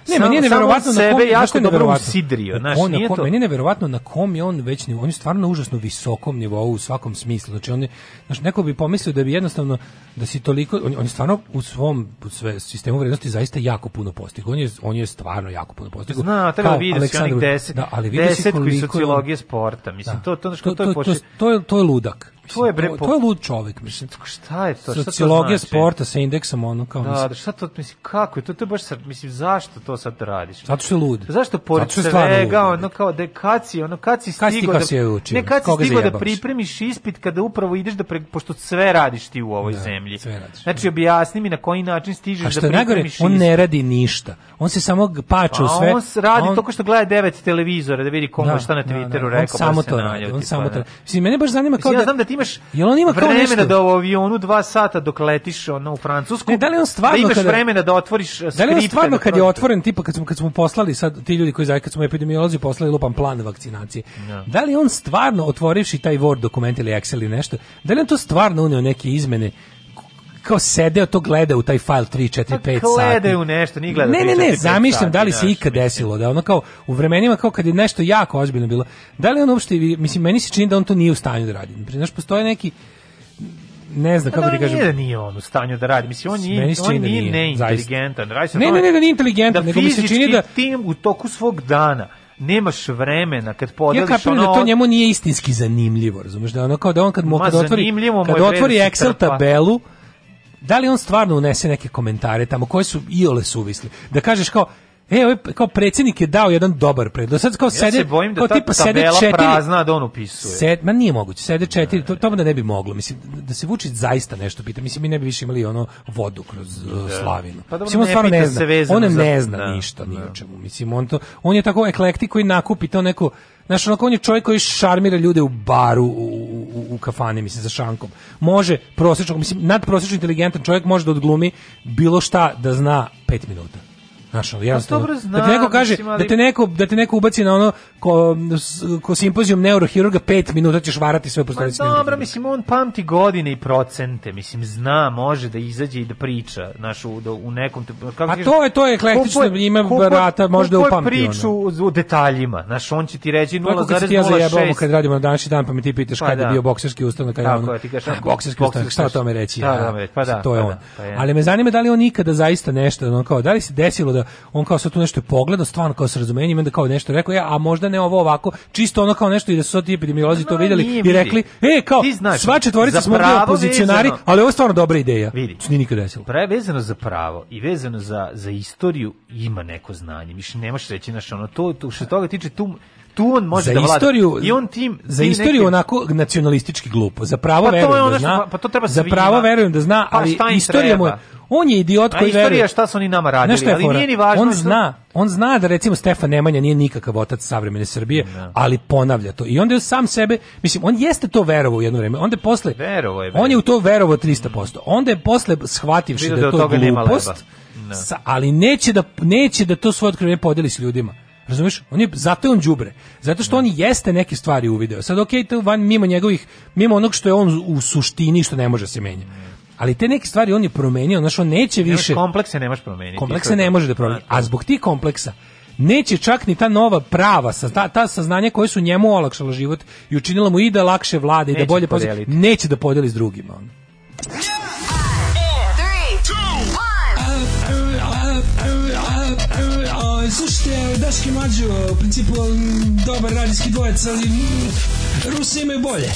Speaker 6: Ne, meni je neverovatno na kom je jako dobro usidrio, znaš, on, nije
Speaker 7: kom, to. Meni je neverovatno na kom je on već, on je stvarno na užasno visokom nivou u svakom smislu. Znači on je, znači neko bi pomislio da bi jednostavno da si toliko on, on je stvarno u svom u sve sistemu vrednosti zaista jako puno postigao. On je
Speaker 6: on je
Speaker 7: stvarno jako puno postigao.
Speaker 6: Zna, treba videti onih 10. Da, ali vidi se koliko sociologije sporta, mislim da, to
Speaker 7: to
Speaker 6: to, to, to,
Speaker 7: to,
Speaker 6: je
Speaker 7: to je ludak to je bre to je lud čovjek, mislim.
Speaker 6: Šta je to? Sociologija
Speaker 7: znači? sporta sa indeksom ono kao
Speaker 6: da, mislim. Da, šta to mislim kako je to? To je baš sad, mislim zašto to sad radiš?
Speaker 7: Zato što je lud.
Speaker 6: Zašto pored
Speaker 7: svega
Speaker 6: ono kao dekaci, da ono kad si stigao da
Speaker 7: ne kad si
Speaker 6: stigao da pripremiš ispit kada upravo ideš da pre, pošto sve radiš ti u ovoj da, zemlji. Radiš, znači da. objasni mi na koji način stižeš A da što da pripremiš. on
Speaker 7: ne radi ništa. On se samo pače u pa sve.
Speaker 6: On radi to što gleda devet televizora da vidi komu šta na Twitteru rekao. Samo to radi.
Speaker 7: On samo
Speaker 6: pa to. Mislim mene baš zanima
Speaker 7: kao da imaš Jel on ima kao vremena nešto?
Speaker 6: da u avionu 2 sata dok letiš ono, u Francusku, ne, da, li
Speaker 7: on
Speaker 6: stvarno da imaš kada, vremena da otvoriš skripte. Uh, da
Speaker 7: li on stvarno da kad je otvoren, tipa kad smo, kad smo poslali sad, ti ljudi koji zajedno, kad smo epidemiolozi poslali lupan plan vakcinacije, ja. Da. da li on stvarno otvorivši taj Word dokument ili Excel ili nešto, da li on to stvarno unio neke izmene kao sedeo to gleda u taj fajl 3 4 5 sati.
Speaker 6: Gleda u nešto, ni gleda. Ne, ne,
Speaker 7: ne, zamišljam da li se ikad desilo da ono kao u vremenima kao kad je nešto jako ozbiljno bilo. Da li on uopšte mislim meni se čini da on to nije u stanju da radi. Znaš, postoji neki ne znam pa kako
Speaker 6: da,
Speaker 7: ti kažem. Nije da
Speaker 6: nije on u stanju da radi. Mislim, on
Speaker 7: nije, on
Speaker 6: da nije,
Speaker 7: nije neinteligentan. Ne, ne, ne, da nije inteligentan. Da fizički da...
Speaker 6: tim u toku svog dana nemaš vremena kad podeliš ja kapiram da
Speaker 7: ono... da to njemu nije istinski zanimljivo, razumeš, da ono kao da on kad mu kad otvori, kad otvori Excel tabelu, da li on stvarno unese neke komentare tamo koje su iole suvisli? Da kažeš kao E, ovaj, kao predsjednik je dao jedan dobar
Speaker 6: predlog. Sad kao ja sede, se bojim da kao, tipa, ta tabela četiri, prazna da on upisuje. Sed,
Speaker 7: ma nije moguće, sede četiri, to, to da ne bi moglo. Mislim, da se Vučić zaista nešto pita. Mislim, mi ne bi više imali ono vodu kroz da. Uh, slavinu. Pa da mislim, on ne stvarno ne zna. On ne zna za... Da, ništa, da. ni o da. čemu. Mislim, on, to, on je tako eklektik koji nakupi to neko Znaš, onako on je čovjek koji šarmira ljude u baru, u, u, u kafane, mislim, za šankom. Može prosječno, mislim, nadprosječno inteligentan čovjek može da odglumi bilo šta da zna pet minuta. Znaš, ali jasno. Pa da te neko kaže, ali... da te neko da te neko ubaci na ono ko, ko simpozijum neurohirurga 5 minuta ćeš varati sve postojeće. Pa
Speaker 6: Ma dobro, mislim on pamti godine i procente, mislim zna, može da izađe i da priča, znaš, u, da, u nekom
Speaker 7: kako A pa to je to je eklektično, kupo, ima barata, možda kupo, upamti. priču
Speaker 6: ono. u detaljima, znaš, on će ti reći 0,06.
Speaker 7: Ja zajebamo kad radimo na današnji dan, pa mi ti pitaš pa kada je da. bio bokserski ustanak, kada je ono. bokserski ustanak, šta o tome reći? Da, da, pa da. To da, je Ali me zanima da li on ikada zaista nešto, ono kao, da li se desilo da on kao sa tu nešto je pogledao, stvarno kao sa razumenjem, da kao nešto rekao, ja, e, a možda ne ovo ovako, čisto ono kao nešto i da su ti epidemiolozi no, to da, videli i vidi. rekli, e, kao, znaš, sva četvorica smo bili opozicionari, vezano, ali ovo je stvarno dobra ideja. Vidi, to nije nikad desilo. Pre
Speaker 6: vezano za pravo i vezano za, za istoriju ima neko znanje, više nemaš reći, znaš, ono, to, to, što toga tiče, tu, tu on može za da istoriju, I on tim
Speaker 7: za tim istoriju neke... onako nacionalistički glupo. Za pravo pa verujem da zna. Pa, pa to treba za pravo da. verujem da zna, pa, ali istorija mu on je idiot koji veruje. istorija šta
Speaker 6: su oni nama radili, ali nije ni važno. On
Speaker 7: zna, on zna da recimo Stefan Nemanja nije nikakav otac savremene Srbije, ne. Da. ali ponavlja to. I onda je sam sebe, mislim, on jeste to verovao u jedno vreme, onda je
Speaker 6: posle
Speaker 7: verovo je, verovo. on je u to verovao 300%. Onda je posle shvativši Vido da, da je to glupost, sa, ali neće da neće da to svoje otkrivenje podeli s ljudima. Razumeš? On je zato je on đubre. Zato što da. on jeste neke stvari uvideo. Sad okej, okay, to van mimo njegovih mimo onog što je on u suštini što ne može da se menjati. Ali te neke stvari on je promenio, znači on neće nemaš više
Speaker 6: komplekse nemaš promeniti.
Speaker 7: Komplekse ne može da promeni. Da, A zbog tih kompleksa neće čak ni ta nova prava ta, ta saznanja koje su njemu olakšalo život i učinila mu i da lakše vlade i da bolje poznaje, neće da podeli s drugima. On. ste Daški Mađo, u principu mm, dobar radijski dvojec, ali mm, Rusi imaju bolje.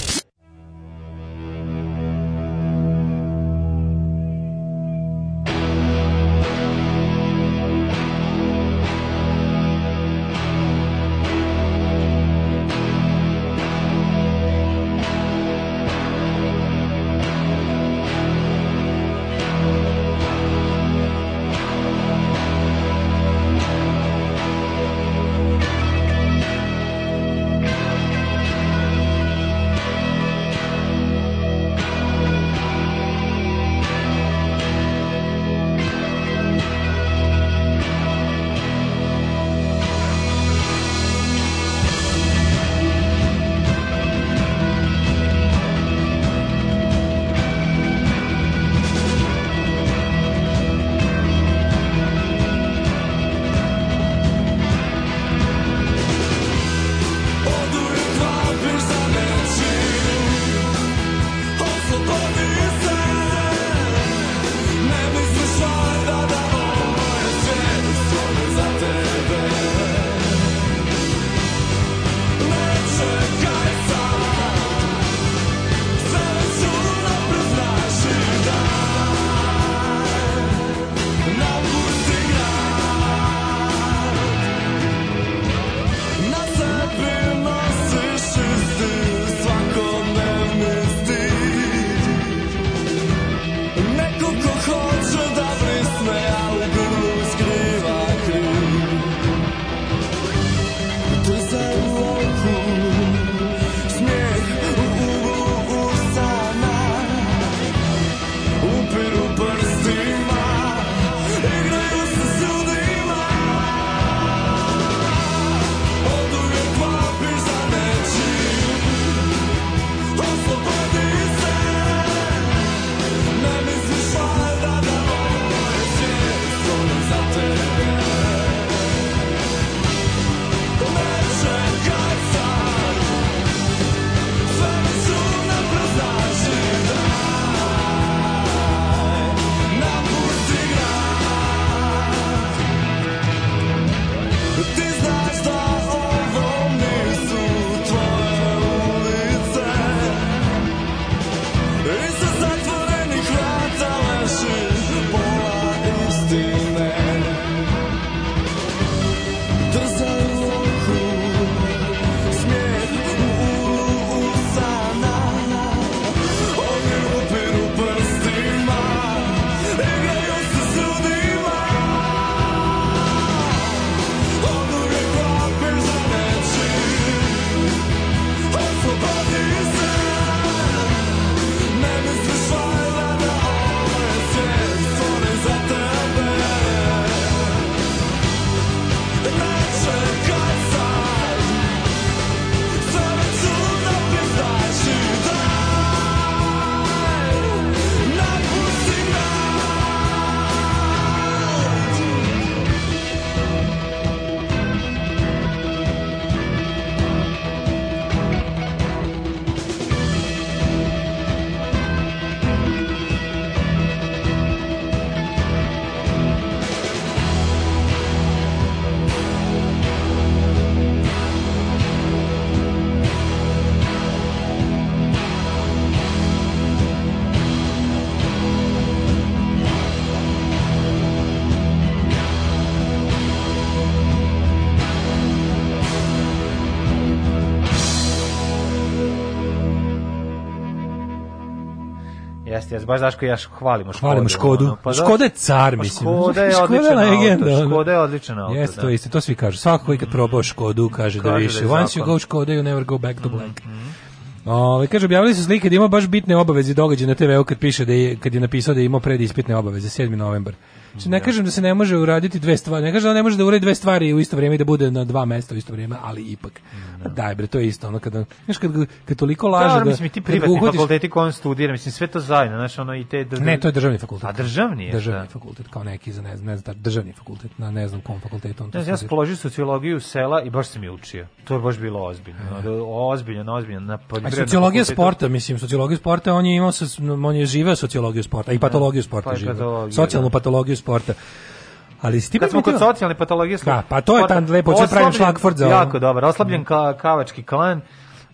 Speaker 10: baš znaš koji ja
Speaker 11: hvalimo Škodu. Hvalimo Škodu. Ono, pa da. Škoda je car, pa mislim.
Speaker 10: Škoda
Speaker 11: je
Speaker 10: odličan legenda, auto.
Speaker 11: Škoda je odličan auto. Jeste, da. to isto, to svi kažu. Svako koji kad mhm. probao Škodu kaže, da kaže da više. Da Once you go Škoda, you never go back to black. Mm -hmm. Ove, kaže, objavili su slike da ima baš bitne obaveze događaja na TV-u kad piše da je, kad je napisao da je imao predispitne obaveze, 7. novembar. Znači, ne kažem da se ne može uraditi dve stvari, ne kažem da ne može da uradi dve stvari u isto vrijeme i da bude na dva mesta u isto vrijeme, ali ipak. Mhm da. Daj bre, to je isto, ono kada, znaš, kad, kad toliko laže da... da mislim, i ti
Speaker 10: privatni uhodiš... fakulteti ko on studira, mislim, sve to zajedno, znaš, ono i te... Ne,
Speaker 11: to je državni fakultet.
Speaker 10: A državni je,
Speaker 11: Državni da. fakultet, kao neki za ne znam, ne znam, državni fakultet, na ne znam kom fakultetu. On to
Speaker 10: ne, ja sam položio sociologiju sela i baš sam je učio. To je baš bilo ozbiljno, e. ozbiljno, ozbiljno. Na
Speaker 11: A sociologija sporta, mislim, sociologija sporta, on je imao, on je živeo sociologiju sporta, i da. patologiju sporta pa živeo. Socijalnu da. patologiju sporta. Ali s tim kad smo kod
Speaker 10: socijalne
Speaker 11: patologije, da, pa to je tan lepo, oslabljen, pravim šlagford
Speaker 10: za. Jako dobar, oslabljen ka, kavački klan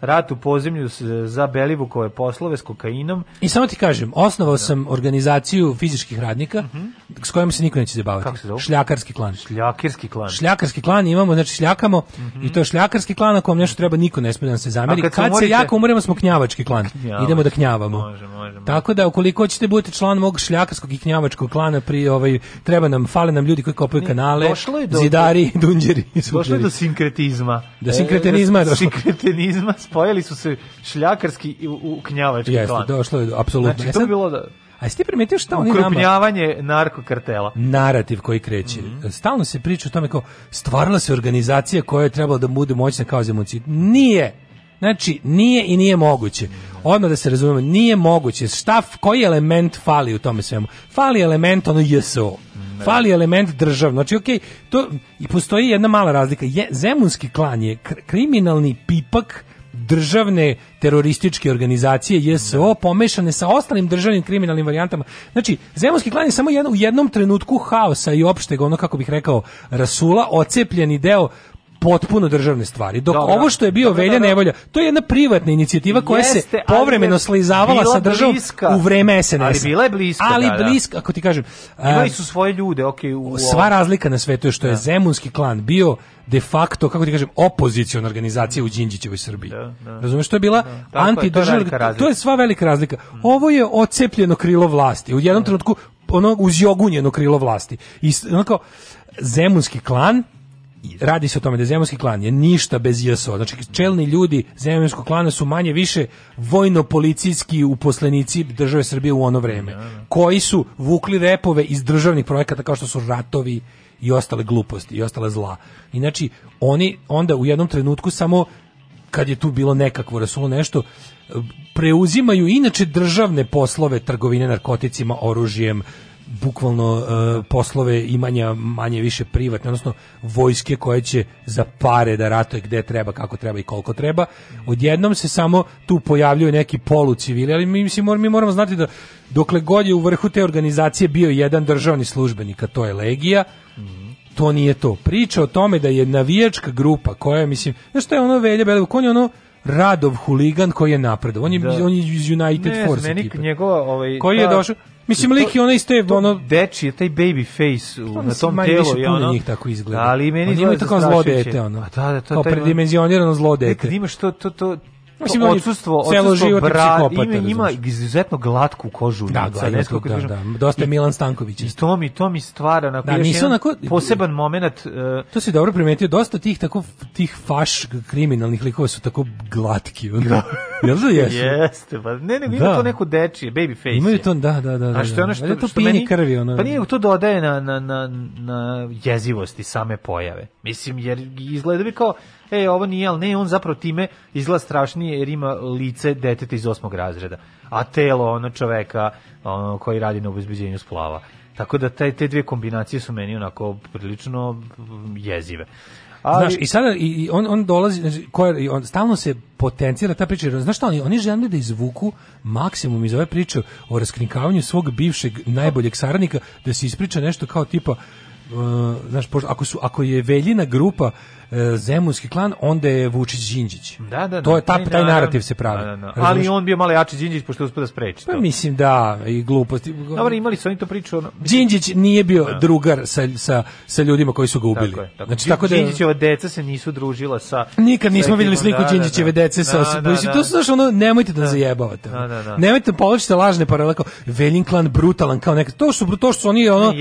Speaker 10: rat u pozemlju za Belivukove poslove s kokainom.
Speaker 11: I samo ti kažem, osnovao da. sam organizaciju fizičkih radnika uh mhm. -huh. s kojom se niko neće zabaviti. Šljakarski klan.
Speaker 10: Šljakarski klan.
Speaker 11: Šljakarski klan imamo, znači šljakamo uh mhm. -huh. i to je šljakarski klan ako vam nešto treba niko ne smije da se zameri. A kad, kad se, umorite... jako umremo smo knjavački klan. Knjavački. Idemo da knjavamo.
Speaker 10: Može, može, može.
Speaker 11: Tako da ukoliko hoćete da budete član mog šljakarskog i knjavačkog klana pri ovaj treba nam fale nam ljudi koji kopaju kanale, do, zidari, dunđeri.
Speaker 10: Došlo je do sinkretizma. Do
Speaker 11: sinkretizma. E,
Speaker 10: sinkretenizma spojili su se šljakarski i u, u knjavački Jeste, klan. Jeste,
Speaker 11: došlo je, apsolutno. Znači, e
Speaker 10: to bilo da...
Speaker 11: A jeste ti primetio šta oni
Speaker 10: Ukrupnjavanje narkokartela.
Speaker 11: Narativ koji kreće. Mm -hmm. Stalno se priča o tome kao stvarala se organizacija koja je trebala da bude moćna kao zemunci. Nije! Znači, nije i nije moguće. Odmah da se razumemo, nije moguće. Šta, koji element fali u tome svemu? Fali element ono JSO. Ne. Da. Fali element državno. Znači, okej, okay, to, i postoji jedna mala razlika. Je, zemunski klan je kriminalni pipak državne terorističke organizacije JSO da. pomešane sa ostalim državnim kriminalnim varijantama. Znači, Zemunski klan je samo jedno, u jednom trenutku haosa i opšteg, ono kako bih rekao, rasula, ocepljeni deo potpuno državne stvari. Dok Dobro. ovo što je bio Dobro, Velja nevolja, to je jedna privatna inicijativa koja Jeste, se povremeno je slizavala sa državom
Speaker 10: bliska,
Speaker 11: u vreme SNS.
Speaker 10: Ali bila je bliska.
Speaker 11: Ali da, da. bliska, ako ti kažem.
Speaker 10: Imali e, su svoje ljude, okay,
Speaker 11: u, Sva razlika na svetu je što je da. Zemunski klan bio de facto, kako ti kažem, opoziciona organizacija u Đinđićevoj Srbiji. Da, da. Razumeš, to je bila da, antidržavna, to, je to je sva velika razlika. Mm. Ovo je ocepljeno krilo vlasti. U jednom da. trenutku ono uzjogunjeno krilo vlasti. I onako, zemunski klan radi se o tome da zemljski klan je ništa bez JSO. Znači, čelni ljudi zemljskog klana su manje više vojno-policijski uposlenici države Srbije u ono vreme, da, da. koji su vukli repove iz državnih projekata kao što su ratovi i ostale gluposti i ostale zla. I znači, oni onda u jednom trenutku samo kad je tu bilo nekakvo rasulo nešto, preuzimaju inače državne poslove trgovine narkoticima, oružjem, bukvalno uh, poslove imanja manje više privatne, odnosno vojske koje će za pare da ratuje gde treba, kako treba i koliko treba. Odjednom se samo tu pojavljuju neki polucivili, ali mi, mislim, mi moramo znati da dokle god je u vrhu te organizacije bio jedan državni službenik, a to je Legija, to nije to. Priča o tome da je navijačka grupa koja, mislim, znaš što je ono Velja Belevo, on je ono Radov huligan koji je napredov. On je, da. on je iz United ne, Force
Speaker 10: ekipe. njegova, ovaj,
Speaker 11: koji ta, je da. došao? Mislim, lik je onaj iz te, ono...
Speaker 10: Deči, taj baby face u, na tom telu.
Speaker 11: je ono, njih tako izgleda.
Speaker 10: Ali meni on ima
Speaker 11: tako zlo dete, ono. A da, da,
Speaker 10: to,
Speaker 11: kao predimenzionirano zlo dete.
Speaker 10: Kad imaš to, to, to,
Speaker 11: Mislim, odsustvo, odsustvo bra, ima,
Speaker 10: ima izuzetno glatku kožu
Speaker 11: da, lica. Glatku, da, da, dosta je Milan Stanković. I
Speaker 10: to mi, to mi stvara na da, nisu onako poseban moment. Uh, e,
Speaker 11: to si dobro primetio, dosta tih tako tih faš kriminalnih likova su tako glatki. Ono. Da. Jel da
Speaker 10: jesu? Jeste, pa ne, nego da. to neko dečije, baby face. Imaju
Speaker 11: to, da, da, da. A da, što je ono da. što, da, da. to što meni, krvi,
Speaker 10: ono. Pa nije
Speaker 11: to
Speaker 10: dodaje na, na, na, na jezivosti same pojave. Mislim, jer izgleda bi kao, e, ovo nije, ali ne, on zapravo time izgleda strašnije jer ima lice deteta iz osmog razreda, a telo ono čoveka ono, koji radi na obezbeđenju splava. Tako da te, te dvije kombinacije su meni onako prilično jezive.
Speaker 11: Ali... Znaš, i sada i on, on dolazi, znači, koja, on, stalno se potencira ta priča, jer, znaš šta oni, oni žele da izvuku maksimum iz ove priče o raskrinkavanju svog bivšeg najboljeg saradnika, da se ispriča nešto kao tipa, uh, znaš, pošto, ako, su, ako je veljina grupa E, zemunski klan, onda je Vučić Đinđić.
Speaker 10: Da, da,
Speaker 11: to je da. taj,
Speaker 10: taj
Speaker 11: narativ se pravi. Da, da, da.
Speaker 10: Ali on bio malo jači Đinđić pošto uspeo
Speaker 11: da
Speaker 10: spreči
Speaker 11: pa to. Pa mislim da i gluposti. Dobar,
Speaker 10: imali su oni to priču. Ono,
Speaker 11: Đinđić nije bio da. drugar sa, sa, sa ljudima koji su ga ubili. Tako
Speaker 10: je, tako. Znači tako da Đinđićeva deca se nisu družila sa
Speaker 11: Nikad nismo videli sliku Đinđićeve dece sa To su znaš ono nemojte da zajebavate. Nemojte povlačite lažne paralele kao Veljin klan brutalan kao neka. To su to što su oni ono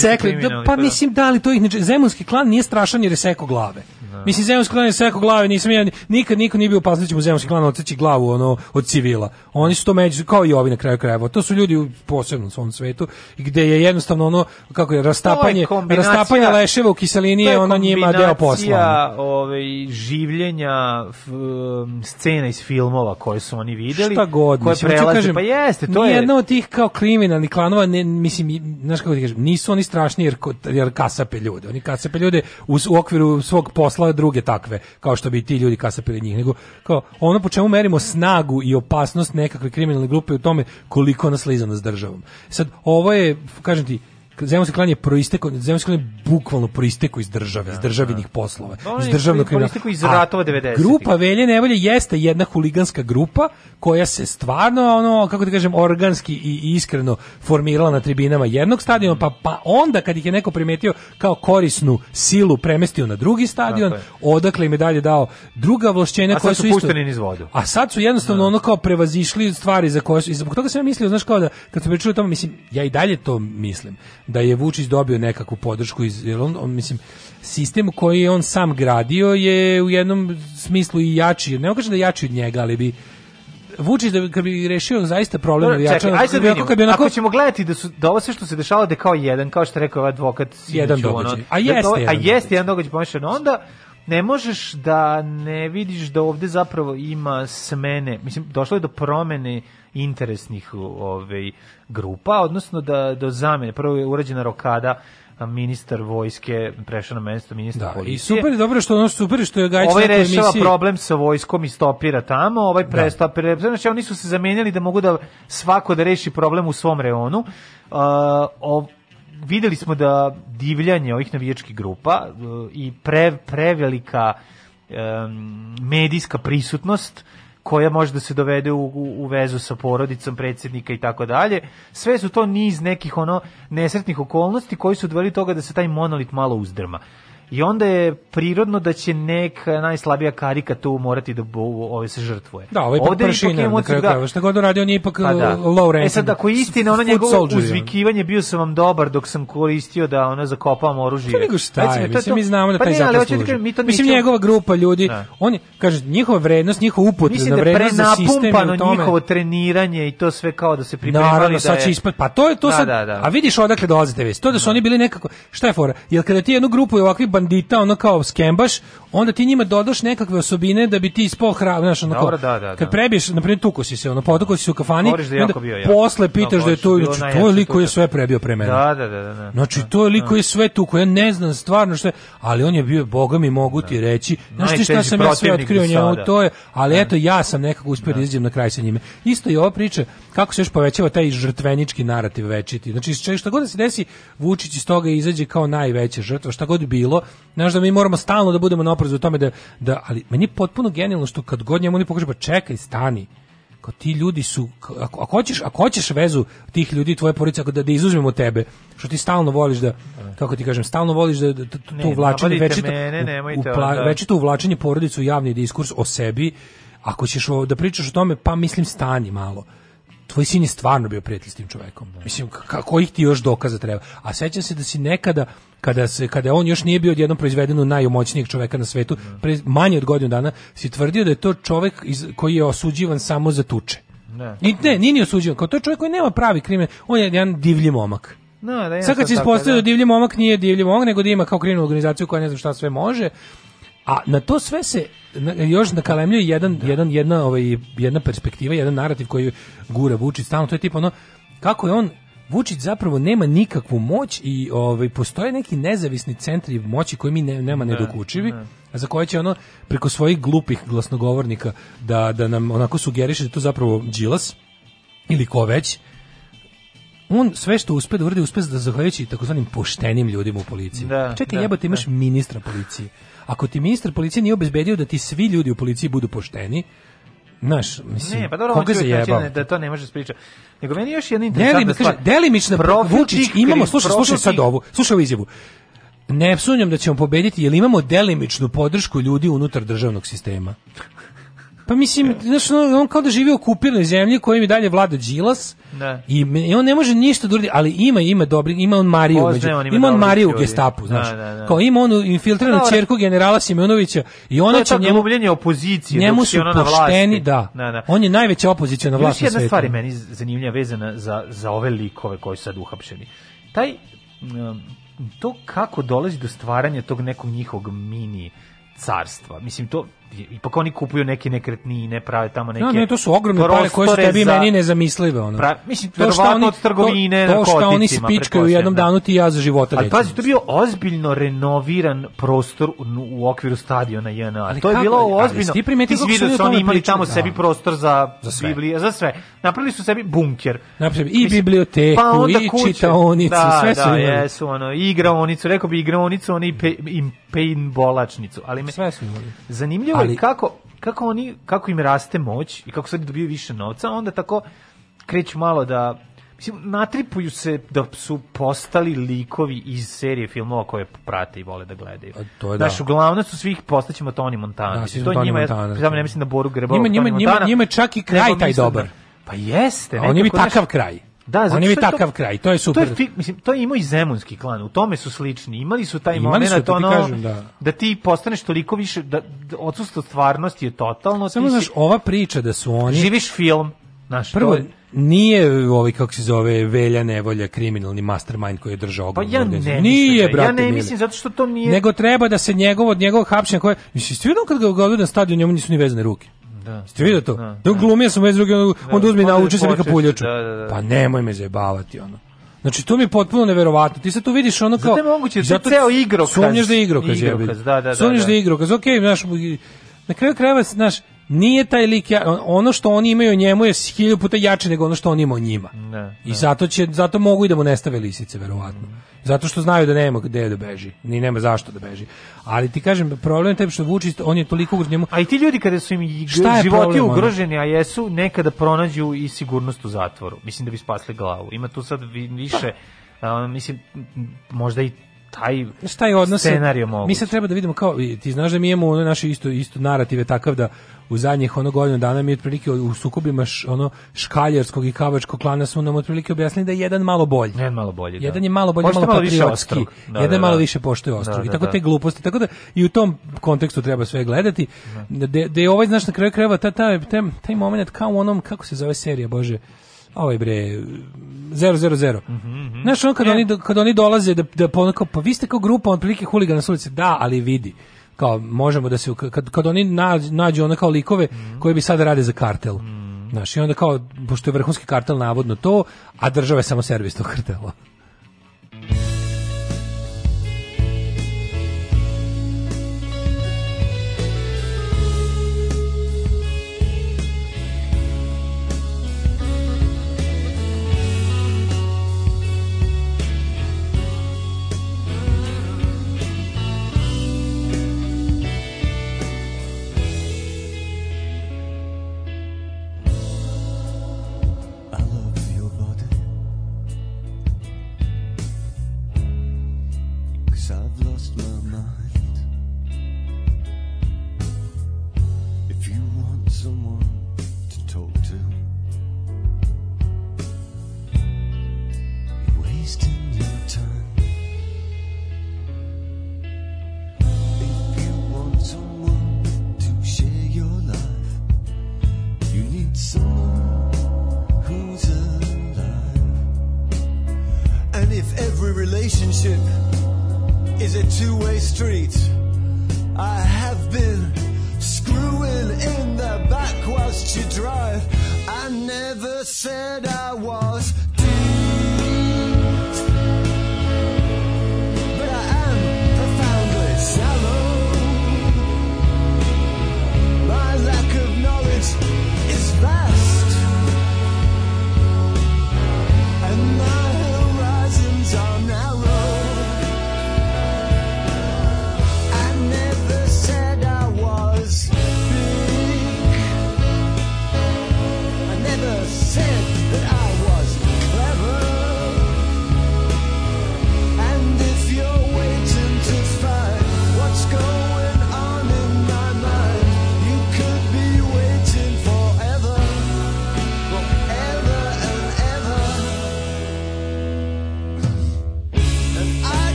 Speaker 11: sekli. Pa, pa mislim da ali to ih zemunski klan nije strašan jer je seko glave. No. Da. Mislim, zemljski klan je seko glave, nisam ja, nikad niko nije bio u paslićima da zemljski klan odseći glavu ono, od civila. Oni su to među, kao i ovi na kraju krajeva. To su ljudi u posebnom svom svetu, gde je jednostavno ono, kako je, rastapanje, je rastapanje leševa u kiselini je, ono njima deo posla.
Speaker 10: Ove, ovaj, življenja f, um, scena iz filmova koje su oni videli. Šta god, koje mislim, prelaze, kažem, pa jeste,
Speaker 11: to je... Jedna od tih kao kriminalni klanova, ne, mislim, znaš kako ti kažem, nisu oni strašni jer, jer kasape ljude. Oni kasape ljude u, u okviru svog posla druge takve, kao što bi ti ljudi kasapili njih, nego kao ono po čemu merimo snagu i opasnost nekakve kriminalne grupe u tome koliko ona slizana s državom. Sad, ovo je, kažem ti, Zemunski klan je proisteko, Zemunski klan je bukvalno proisteko iz države, iz da, državnih da. poslova, iz državnog
Speaker 10: kriminala. iz ratova 90.
Speaker 11: Grupa Velje nevolje jeste jedna huliganska grupa koja se stvarno ono kako da kažem organski i iskreno formirala na tribinama jednog stadiona, pa pa onda kad ih je neko primetio kao korisnu silu premestio na drugi stadion, odakle im je dalje dao druga ovlašćenja
Speaker 10: koja su isto.
Speaker 11: A sad su jednostavno da. ono kao prevazišli stvari za koje su i zbog toga sam ja mislio, znaš kao da kad sam pričao o tome, mislim ja i dalje to mislim da je Vučić dobio nekakvu podršku iz on, on mislim sistem koji je on sam gradio je u jednom smislu i jači, ne kažem da je jači od njega, ali bi Vučić da kad bi rešio zaista problem Dobro,
Speaker 10: da čekaj, ajde sad da da vidimo. bi onako... ako ćemo gledati da su da ovo sve što se dešavalo da je kao jedan, kao što je rekao ovaj advokat,
Speaker 11: jedan događaj. Ono, a jeste, da to, jedan a jeste jedan događaj pomešan onda ne možeš da ne vidiš da ovde zapravo ima smene. Mislim, došlo je do promene interesnih ovaj, grupa,
Speaker 10: odnosno da do zamene, prvo je urađena rokada ministar vojske prešao na mesto ministra da, policije. I
Speaker 11: super, dobro što ono super što je Gajić
Speaker 10: ovaj rešava emisiji. problem sa vojskom i stopira tamo, ovaj da. prestopira. Da. Znači oni su se zamenjali da mogu da svako da reši problem u svom reonu. Uh, ov, videli smo da divljanje ovih navijačkih grupa uh, i pre, prevelika um, medijska prisutnost koja može da se dovede u, u, u vezu sa porodicom predsjednika i tako dalje. Sve su to niz nekih ono nesretnih okolnosti koji su doveli toga da se taj monolit malo uzdrma i onda je prirodno da će neka najslabija karika tu morati da bo, ove ovaj se žrtvuje.
Speaker 11: Da, ovaj Ovde pršina, ipak je da... šta god radi, on je ipak pa da. Uh, low ranking.
Speaker 10: E sad, ako je istina, ono njegovo uzvikivanje, bio sam vam dobar dok sam koristio da ono zakopavam oružje.
Speaker 11: To pa nego šta je, mislim, to... mi znamo da pa taj zapad da služi. Mi to mislim, njegova grupa ljudi, da. oni, kaže, njihova vrednost, njihova upotrebna da vrednost za sistem i
Speaker 10: u tome. njihovo treniranje i to sve kao da se pripremali Naravno, da
Speaker 11: sad će ispad, pa to je to da, sad, a vidiš odakle dolaze te vesti, to da su oni bili nekako, šta je fora, jer kada ti jednu grupu ovakvih bandita, ono kao skembaš, onda ti njima dodaš nekakve osobine da bi ti ispao hra, znaš, ono kao, da, da, da. kad da. prebiješ, na primjer, tuko si se, ono, potuko si se u kafani, da onda bio, posle pitaš da je to, znači, to je lik je sve prebio pre mene.
Speaker 10: Da, da, da, da. da.
Speaker 11: Znači, da. to je lik je sve tuko, ja ne znam stvarno što je, ali on je bio, boga mi mogu ti reći, znaš ti šta sam ja sve otkrio njemu, to je, ali eto, ja sam nekako uspio da izađem na kraj sa njime. Isto je ova priča, kako se još povećava taj žrtvenički narativ večiti. Znači, šta god da se desi, Vučić iz toga izađe kao najveća žrtva, šta god bilo, znaš da mi moramo stalno da budemo na oprezu u tome da, da ali meni je potpuno genijalno što kad god njemu oni pokaže pa čekaj stani kao ti ljudi su ako, ako, hoćeš ako hoćeš vezu tih ljudi tvoje porodice da da izuzmemo tebe što ti stalno voliš da kako ti kažem stalno voliš da, da, da tu ne, uvlačenje večito večito uvlačenje porodicu u javni diskurs o sebi ako ćeš o, da pričaš o tome pa mislim stani malo tvoj sin je stvarno bio prijatelj s tim čovekom. Mislim, kako ih ti još dokaza treba? A sećam se da si nekada, kada, se, kada on još nije bio odjednom proizveden u najumoćnijeg čoveka na svetu, pre, manje od godinu dana, si tvrdio da je to čovjek iz, koji je osuđivan samo za tuče. Ne. I, ne, nije ni osuđivan. Kao to je čovjek koji nema pravi krimen. On je jedan divlji momak. No, da Sad kad se ispostavio da. da divlji momak nije divlji momak, nego da ima kao krivnu organizaciju koja ne znam šta sve može, A na to sve se još na kalemlju jedan, da. jedan, jedna, ovaj, jedna perspektiva, jedan narativ koji gura Vučić stalno, to je tipa ono, kako je on, Vučić zapravo nema nikakvu moć i ovaj, postoje neki nezavisni centri moći koji mi ne, nema da, nedokučivi, ne. Da. a za koje će ono preko svojih glupih glasnogovornika da, da nam onako sugeriše da to zapravo Đilas ili ko već, on sve što uspe da uradi, uspe da zahvaljujući takozvanim poštenim ljudima u policiji. Da, Čekaj, da, jebate, imaš da. ministra policije. Ako ti ministar policije nije obezbedio da ti svi ljudi u policiji budu pošteni, Naš, mislim, ne,
Speaker 10: pa dobro,
Speaker 11: koga da
Speaker 10: zajebao?
Speaker 11: Da
Speaker 10: to ne može spričati. Da Nego meni još jedna
Speaker 11: interesantna stvar. Delimično, Vučić, imamo, slušaj, slušaj sad ovu, slušaj ovu izjavu. Ne sumnjam da ćemo pobediti, jer imamo delimičnu podršku ljudi unutar državnog sistema. Pa mislim, da. znaš, on, on kao da živi u kupiranoj zemlji kojim i dalje vlada Đilas. Da. I, I on ne može ništa da uradi, ali ima ima dobri, ima on Mariju,
Speaker 10: među, on ima, ima
Speaker 11: on
Speaker 10: Mariju
Speaker 11: u Gestapu, da, znaš. Da, da, da. Kao ima
Speaker 10: onu
Speaker 11: infiltriranu ćerku generala Simeunovića i ona će njemu obiljenje
Speaker 10: opozicije,
Speaker 11: njemu su ona pošteni, da. Da, da. On je najveća opozicija na vlasti. Još
Speaker 10: jedna stvar je meni zanimljiva vezana za za ove likove koji su sad uhapšeni. Taj um, to kako dolazi do stvaranja tog nekog njihovog mini carstva. Mislim, to, ipak oni kupuju neke nekretnine, prave tamo da, neke. No,
Speaker 11: ne, to su ogromne pare koje su tebi za, meni nezamislive ono. Pra,
Speaker 10: mislim, to što oni od trgovine to, to što
Speaker 11: oni spičkaju u jednom da. danu ti ja za života. Ali
Speaker 10: pazi, to je bio ozbiljno renoviran prostor u, u okviru stadiona JNA. Ali to kako, je bilo ozbiljno.
Speaker 11: Ali, ti, ti si vidio
Speaker 10: da su oni imali priču, tamo da. sebi prostor za za sve. Biblije, za sve. Napravili su sebi bunker. Napravili
Speaker 11: i biblioteku pa onda i čitaonicu, sve su imali. Da, jesu,
Speaker 10: ono, igraonicu, rekao bi igraonicu, oni i paintballačnicu,
Speaker 11: ali me sve su imali.
Speaker 10: Zanimljivo ali, kako, kako oni, kako im raste moć i kako sad dobiju više novca, onda tako kreću malo da Mislim, natripuju se da su postali likovi iz serije filmova koje prate i vole da gledaju. A to je da. Znaš, uglavnom su svih postaćemo Toni Montana. Da, to Tony njima, Montana, ja, ne mislim na Boru Grebova, njima, njima, njima,
Speaker 11: njima čak i kraj taj dobar. Da,
Speaker 10: pa jeste.
Speaker 11: A on je mi takav kraj. Da, Oni mi takav to, kraj, to je super.
Speaker 10: To je, mislim, to je imao i zemunski klan, u tome su slični. Imali su taj Imali moment, to ono, kažem, da. da. ti postaneš toliko više, da, da odsustvo stvarnosti je totalno.
Speaker 11: Samo znaš, ova priča da su oni...
Speaker 10: Živiš film,
Speaker 11: znaš, Prvo, to nije ovaj kako se zove Velja Nevolja kriminalni mastermind koji je držao ogromnu pa ja ne nije
Speaker 10: brate ja ne mili. mislim zato što to nije
Speaker 11: nego treba da se njegovo od njegovog hapšenja koje mislim stvarno kad ga gledaju na stadionu njemu nisu ni vezane ruke Da. Ste videli da, to? Da, da, da. glumio sam već ovaj drugi, onda, da, onda uzmi da, nauči se neka puljaču. Da, da, da. Pa nemoj me zajebavati, ono. Znači to mi je potpuno neverovatno. Ti se tu vidiš ono kao Zato je moguće da ceo igrokaz. Sumnjaš da je igrokaz, igrokaz da, da, da, Sumnješ da je igrokaz. Okej, okay, znaš, na kraju krajeva, znaš, nije taj lik ja, ono što oni imaju njemu je hiljadu puta jače nego ono što on ima njima. Ne, ne. I zato će zato mogu i da mu nestave lisice verovatno. Ne. Mm. Zato što znaju da nema gde da beži, ni nema zašto da beži. Ali ti kažem, problem je taj što Vučić, on je toliko u njemu.
Speaker 10: A i ti ljudi kada su im životi problem, ugroženi, a jesu, nekada pronađu i sigurnost u zatvoru. Mislim da bi spasli glavu. Ima tu sad više, pa. a, mislim, možda i taj šta je odnos scenarijo mogu. Mi se
Speaker 11: treba da vidimo kao ti znaš da mi imamo ono naše isto isto narative takav da u zadnjih ono godinu dana mi otprilike u sukobima š, ono škaljerskog i kavačkog klana smo nam otprilike objasnili da je jedan malo bolji. Jedan malo bolji. Da.
Speaker 10: Jedan
Speaker 11: je
Speaker 10: malo
Speaker 11: bolji, malo, malo više ostrog. Da, jedan da, malo da. više poštuje ostrog. Da, I tako te gluposti. Tako da i u tom kontekstu treba sve gledati. Mhm. Da da je ovaj znaš na kraju krajeva taj taj taj moment kao u onom kako se zove serija, bože ovaj bre 000. Mhm. Mm Znaš, ono kad, e. oni, kad oni dolaze da, da ponako, pa vi ste kao grupa otprilike huligana na ulici, da, ali vidi kao možemo da se kad, kad oni nađu, nađu one kao likove mm. koji bi sad rade za kartel. Mm. Znaš, i onda kao, pošto je vrhunski kartel navodno to, a država je samo servis tog kartela.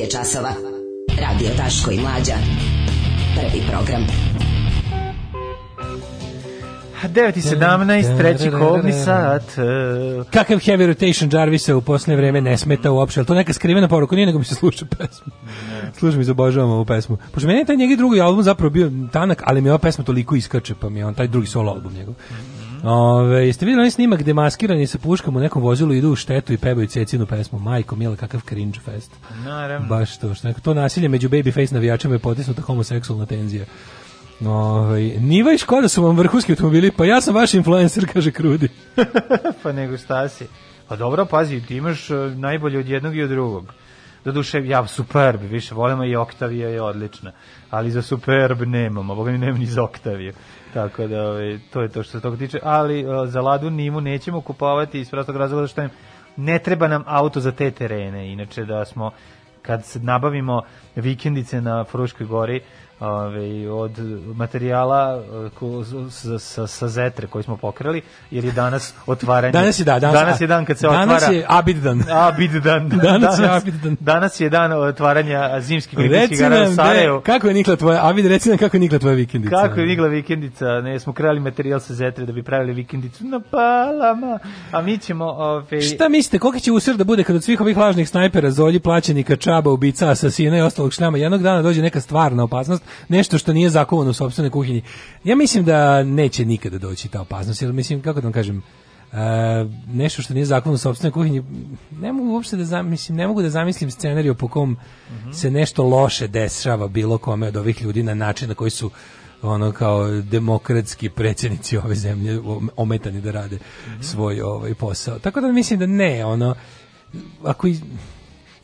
Speaker 12: je časova. Radio Taško i Mlađa. Prvi program. 9 i 17, treći kovni sat. E, Kakav heavy rotation Jarvisa u posljednje vreme ne smeta uopšte, ali to neka skrivena poruka, nije nego mi se sluša pesma. Slušam i zabožavam ovu pesmu. Pošto meni je taj njegi drugi album zapravo bio tanak, ali mi ova pesma toliko iskače, pa mi je on taj drugi solo album njegov. Mhm. Ove, jeste videli onaj snimak gde maskirani sa puškom u nekom vozilu idu u štetu i pebaju cecinu pesmu. Majko, mila, kakav cringe fest. Naravno. Baš to. Što neko, to nasilje među babyface navijačima je potisnuta homoseksualna tenzija. Ovaj Niva i Škoda su vam vrhunski automobili, pa ja sam vaš influencer, kaže Krudi. pa nego šta si? Pa dobro, pazi, ti imaš e, najbolje od jednog i od drugog. Doduše, ja superb, više volimo i Oktavija je odlična, ali za superb nemamo, boga mi nema ni za Oktaviju. Tako da, ovaj, to je to što se toga tiče. Ali za Ladu Nimu nećemo kupovati iz prostog razloga što ne treba nam auto za te terene. Inače da smo kad se nabavimo vikendice na Fruškoj gori, ove, od materijala e, ko, sa, sa, sa zetre koji smo pokrali, jer
Speaker 13: je
Speaker 12: danas otvaranje.
Speaker 13: Danas je, da, danas, danas je dan kad se danas otvara. Danas je abiddan. Abiddan. danas, danas, je abiddan.
Speaker 12: Danas je dan otvaranja zimskih olimpijskih
Speaker 13: igara u Sarajevu. kako je nikla tvoja, Abid, reci nam kako je nikla tvoja vikendica.
Speaker 12: Kako je nikla vikendica, ne, smo krali materijal sa zetre da bi pravili vikendicu na palama, a mi ćemo... Ove...
Speaker 13: Ovaj- Šta mislite, koliko će usr da bude kad od svih ovih lažnih snajpera, zolji, plaćenika, čaba, ubica, asasina i ostalog šljama jednog dana dođe neka stvarna opasnost nešto što nije zakovano u sopstvenoj kuhinji. Ja mislim da neće nikada doći ta opasnost, jer mislim, kako da vam kažem, e, nešto što nije zakon u sopstvenoj kuhinji ne mogu uopšte da zamislim ne mogu da zamislim scenariju po kom uh -huh. se nešto loše dešava bilo kome od ovih ljudi na način na koji su ono kao demokratski predsjednici ove zemlje ometani da rade uh -huh. svoj ovaj posao tako da mislim da ne ono ako iz,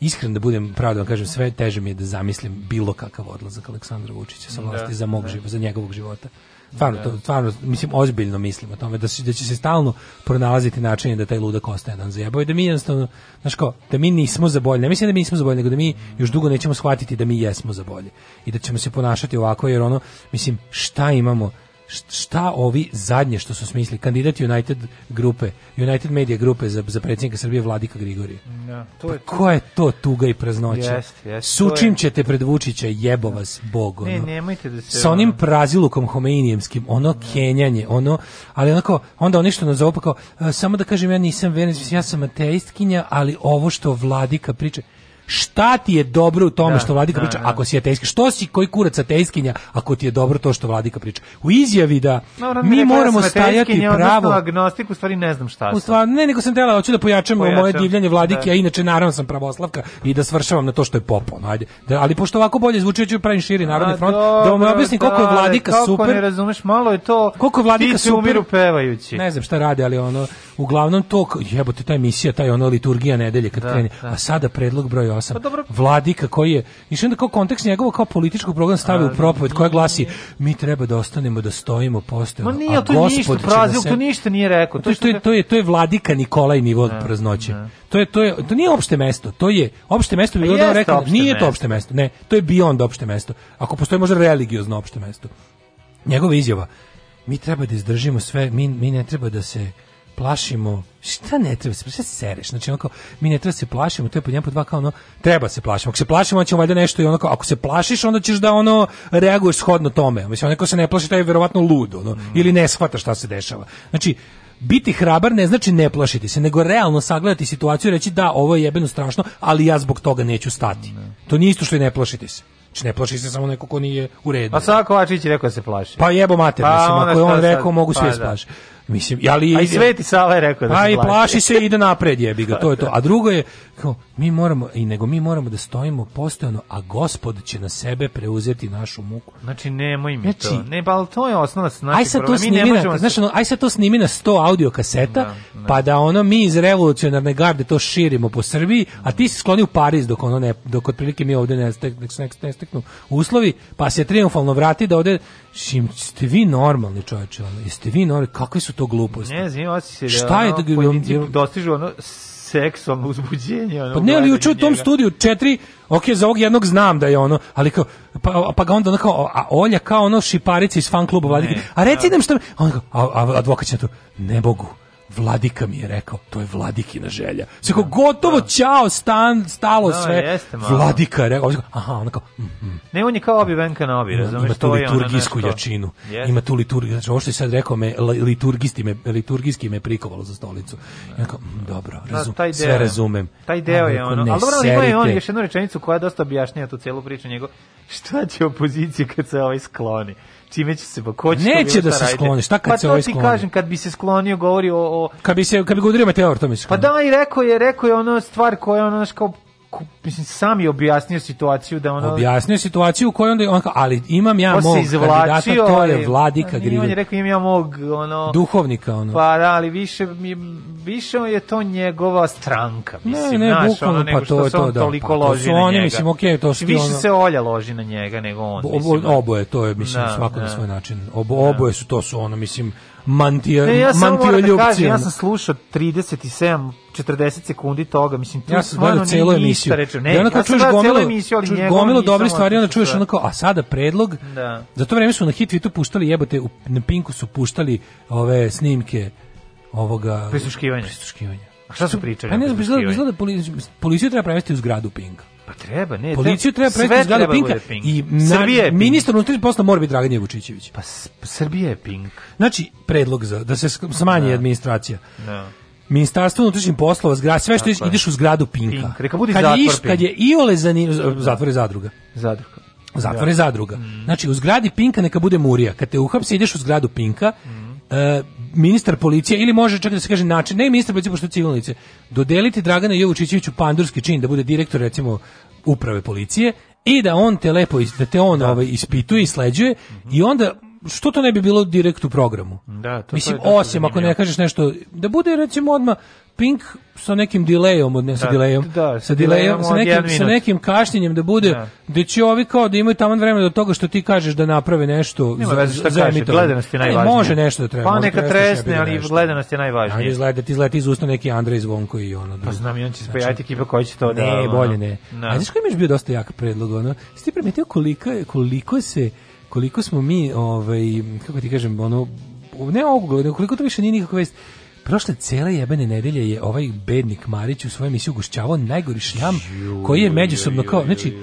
Speaker 13: iskren da budem pravo da vam kažem, sve teže mi je da zamislim bilo kakav odlazak Aleksandra Vučića sa vlasti da, za mog da. života, za njegovog života. Stvarno, to, da. stvarno, mislim, ozbiljno mislim o tome, da, se, da će se stalno pronalaziti način da taj ludak ostaje jedan zajebao i da mi jednostavno, znaš ko, da mi nismo za bolje, ne mislim da mi nismo za bolje, nego da mi još dugo nećemo shvatiti da mi jesmo za bolje i da ćemo se ponašati ovako, jer ono, mislim, šta imamo, šta ovi zadnje što su smislili kandidati United grupe United Media grupe za za predsednika Srbije Vladika Grigorije. Ja, da, to pa je pa ko je to tuga i praznoća? Jest, jest, Sučim je... ćete pred Vučića jebo vas bog ono.
Speaker 12: Ne, nemojte da se sa
Speaker 13: onim prazilukom homeinijemskim, ono ne. Da. kenjanje, ono ali onako onda oni što nazovu pa kao e, samo da kažem ja nisam vernik, ja sam ateistkinja, ali ovo što Vladika priča Šta ti je dobro u tome da, što Vladika da, priča da, ako si ateiski? Što si koji kurac ateiskinja ako ti je dobro to što Vladika priča? U izjavi da no, mi da moramo da stajati pravo...
Speaker 12: agnostik, u stvari ne znam šta sam. U
Speaker 13: stvari, ne, nego sam tela, hoću da pojačam, pojačam moje divljanje Vladike, da. a inače naravno sam pravoslavka i da svršavam na to što je popo. No, ajde. Da, ali pošto ovako bolje zvuči, ja ću pravim širi narodni a, front, dobro, da vam objasnim koliko je Vladika koliko super. Koliko
Speaker 12: ne razumeš, malo je to... Koliko je Vladika super. umiru pevajući.
Speaker 13: Ne znam šta radi, ali ono, uglavnom to, jebote, ta emisija, taj ono liturgija nedelje kad da, krene. A sada predlog broj 98. Pa dobro. Vladika koji je, išao da kao kontekst njegovog kao političkog programa stavio u propoved koja glasi mi treba da ostanemo da stojimo postojimo. Ma nije, a to je ništa, prazil, da se...
Speaker 12: to ništa nije rekao.
Speaker 13: To, to, je, to, je, to je Vladika Nikolaj nivo ne, da, praznoće. Ne. Da. To, je, to, je, to nije opšte mesto, to je opšte mesto bi pa bilo rekao, nije mesto. to opšte mesto, ne, to je beyond opšte mesto. Ako postoji možda religiozno opšte mesto. Njegova izjava, mi treba da izdržimo sve, mi, mi ne treba da se plašimo šta ne treba se, šta se sereš? Znači, kao, mi ne treba se plašimo, to je po njemu dva kao ono, treba se plašimo. Ako se plašimo, onda ćemo valjda nešto i kao, ako se plašiš, onda ćeš da ono, reaguješ shodno tome. Mislim, onako se ne plaši, taj je verovatno ludo, ono, mm. ili ne shvata šta se dešava. Znači, biti hrabar ne znači ne plašiti se, nego realno sagledati situaciju i reći da, ovo je jebeno strašno, ali ja zbog toga neću stati. Mm. To nije isto što je ne plašiti se. Znači ne plaši se samo neko ko nije u redu. A pa Sava Kovačić je rekao da se plaši. Pa jebo mater, pa, mislim, ako je on rekao, mogu svi pa, da da. Mislim, ali, a i
Speaker 12: Sveti Sava je rekao da se plaši.
Speaker 13: A plaši se i ide napred jebi ga, to je to. A drugo je, kao, mi moramo, i nego mi moramo da stojimo postojano, a gospod će na sebe preuzeti našu muku.
Speaker 12: Znači, nemoj mi znači, to. Ne, bal pa, to je osnovna
Speaker 13: znači, aj sad to snimi, na, znači, ono, aj sad to snimi na 100 audio kaseta, da, da. pa da ono mi iz revolucionarne garde to širimo po Srbiji, a ti si skloni u Pariz dok ono ne, dok otprilike mi ovde ne, steknu, ne steknu uslovi, pa se triumfalno vrati da ovde, šim, ste vi normalni čoveče, ono, jeste vi normalni, kakvi su to glupost?
Speaker 12: Ne znam, se da Šta je ono, pojedinci dostižu ono seksualno uzbuđenje. Ono, pa ne, ali juče u
Speaker 13: tom studiju 4 ok, za ovog jednog znam da je ono, ali kao, pa, pa ga onda ono kao, a Olja kao ono šiparica iz fan kluba, a reci da, nam da. što, a on kao, a, a advokat će na to, ne Bogu, Vladika mi je rekao, to je Vladikina želja. Sve kao, gotovo, da. čao, stan, stalo da, sve. Jeste, Vladika je rekao, aha, ona kao, mm, mm.
Speaker 12: Ne, on je kao obi venka na obi, razumiješ? Ima tu
Speaker 13: liturgijsku jačinu. Yes. Ima tu liturgijsku, znači, ovo što je sad rekao, me, liturgisti me, liturgijski me prikovalo za stolicu. I on kao, mm, dobro, da, razum, da, sve razumem.
Speaker 12: Taj deo je ono, ali dobro, ima je on još jednu rečenicu koja dosta objašnjava tu celu priču njegov. Šta će opozicija kad se ovaj skloni?
Speaker 13: čime će se pokočiti. Pa Neće da se skloni, šta kad pa se
Speaker 12: ovaj
Speaker 13: skloni?
Speaker 12: Pa to ti kažem, kad bi se sklonio, govori o... o...
Speaker 13: Kad bi se, kad bi ga udirio meteor, to mislim.
Speaker 12: Pa da, i rekao je, rekao je ono stvar koja ono, kao mislim, sam je objasnio situaciju da ono...
Speaker 13: Objasnio situaciju u kojoj onda, on, ali imam ja mog kandidata, to je Vladika Grilj. On je rekao, imam ja
Speaker 12: mog, ono...
Speaker 13: Duhovnika, ono.
Speaker 12: Pa da, ali više, mi više je to njegova stranka, mislim, ne, ne, naš, bukvalno, ono, pa to je to, da. Toliko pa, loži to su oni, mislim, okej, okay, to su Više ono, se Olja loži na njega nego on, mislim.
Speaker 13: oboje, to je, mislim, da, svako da. na svoj način. Obo, Oboje su, to su, ono, mislim, mantio, ne, ja mantioljubcima. Da
Speaker 12: ja sam slušao 37 40 sekundi toga, mislim, ja sam gledao celu emisiju. Rečem, ne, I onda ja čuješ gomilo, emisiju,
Speaker 13: čuješ gomilo
Speaker 12: dobre
Speaker 13: stvari, onda čuješ onda kao, a sada predlog, da. za to vreme su na Hitvitu puštali, jebote, u, na Pinku su puštali ove snimke ovoga...
Speaker 12: Prisluškivanja. Prisluškivanja. A šta su pričali? Pa ne znam,
Speaker 13: izgleda da policiju treba prevesti u zgradu Pinka.
Speaker 12: Pa treba, ne.
Speaker 13: Policiju treba preći iz Gada Pinka i na, ministar unutrašnjih poslova mora biti Dragan Jevučićević.
Speaker 12: Pa, Srbija je Pink.
Speaker 13: Znači, predlog za da se smanji no. Da. administracija. Da. Ministarstvo unutrašnjih poslova, zgrada, sve što ideš u zgradu Pinka. Pink.
Speaker 12: Reka budi kad zatvor iš, Pink.
Speaker 13: Kad je Iole za zatvor je zadruga. Zadruga. Zatvore je da. zadruga. Mm. Znači, u zgradi Pinka neka bude murija. Kad te uhapse, ideš u zgradu Pinka, mm. Uh, ministar policije ili može čak da se kaže način, ne ministar policije pošto civilno lice, dodeliti Dragana Jovučićeviću pandurski čin da bude direktor recimo uprave policije i da on te lepo da te on da. ovaj ispituje i sleđuje mm -hmm. i onda što to ne bi bilo direkt u programu. Da, to Mislim, to je osim ako ne kažeš nešto, da bude recimo odmah Pink sa nekim delayom, od ne sa da, delejom, da, sa, delayom, sa nekim, sa nekim kašnjenjem da bude, da. da će ovi kao da imaju taman vremena do toga što ti kažeš da naprave nešto. Nema veze šta kaže,
Speaker 12: gledanost je e, najvažnija. Ne, može nešto
Speaker 13: da
Speaker 12: treba. Pa neka tresne, ali da gledanost je najvažnija. Ali
Speaker 13: izgleda da ti izleti iz usta neki Andrej Zvonko i ono. Da pa
Speaker 12: znam,
Speaker 13: i
Speaker 12: on će znači, se pojaviti ekipa koji će to da...
Speaker 13: Ne, bolje ne. No. A znaš koji mi je bio dosta jak predlog, ono? Sti primetio koliko, koliko se koliko smo mi, ovaj, kako ti kažem, ono, ne ogugle, koliko to više nije nikakva vest, Prošle cele jebene nedelje je ovaj bednik Marić u svojoj emisiji ugošćavao najgori šljam koji je međusobno kao, znači,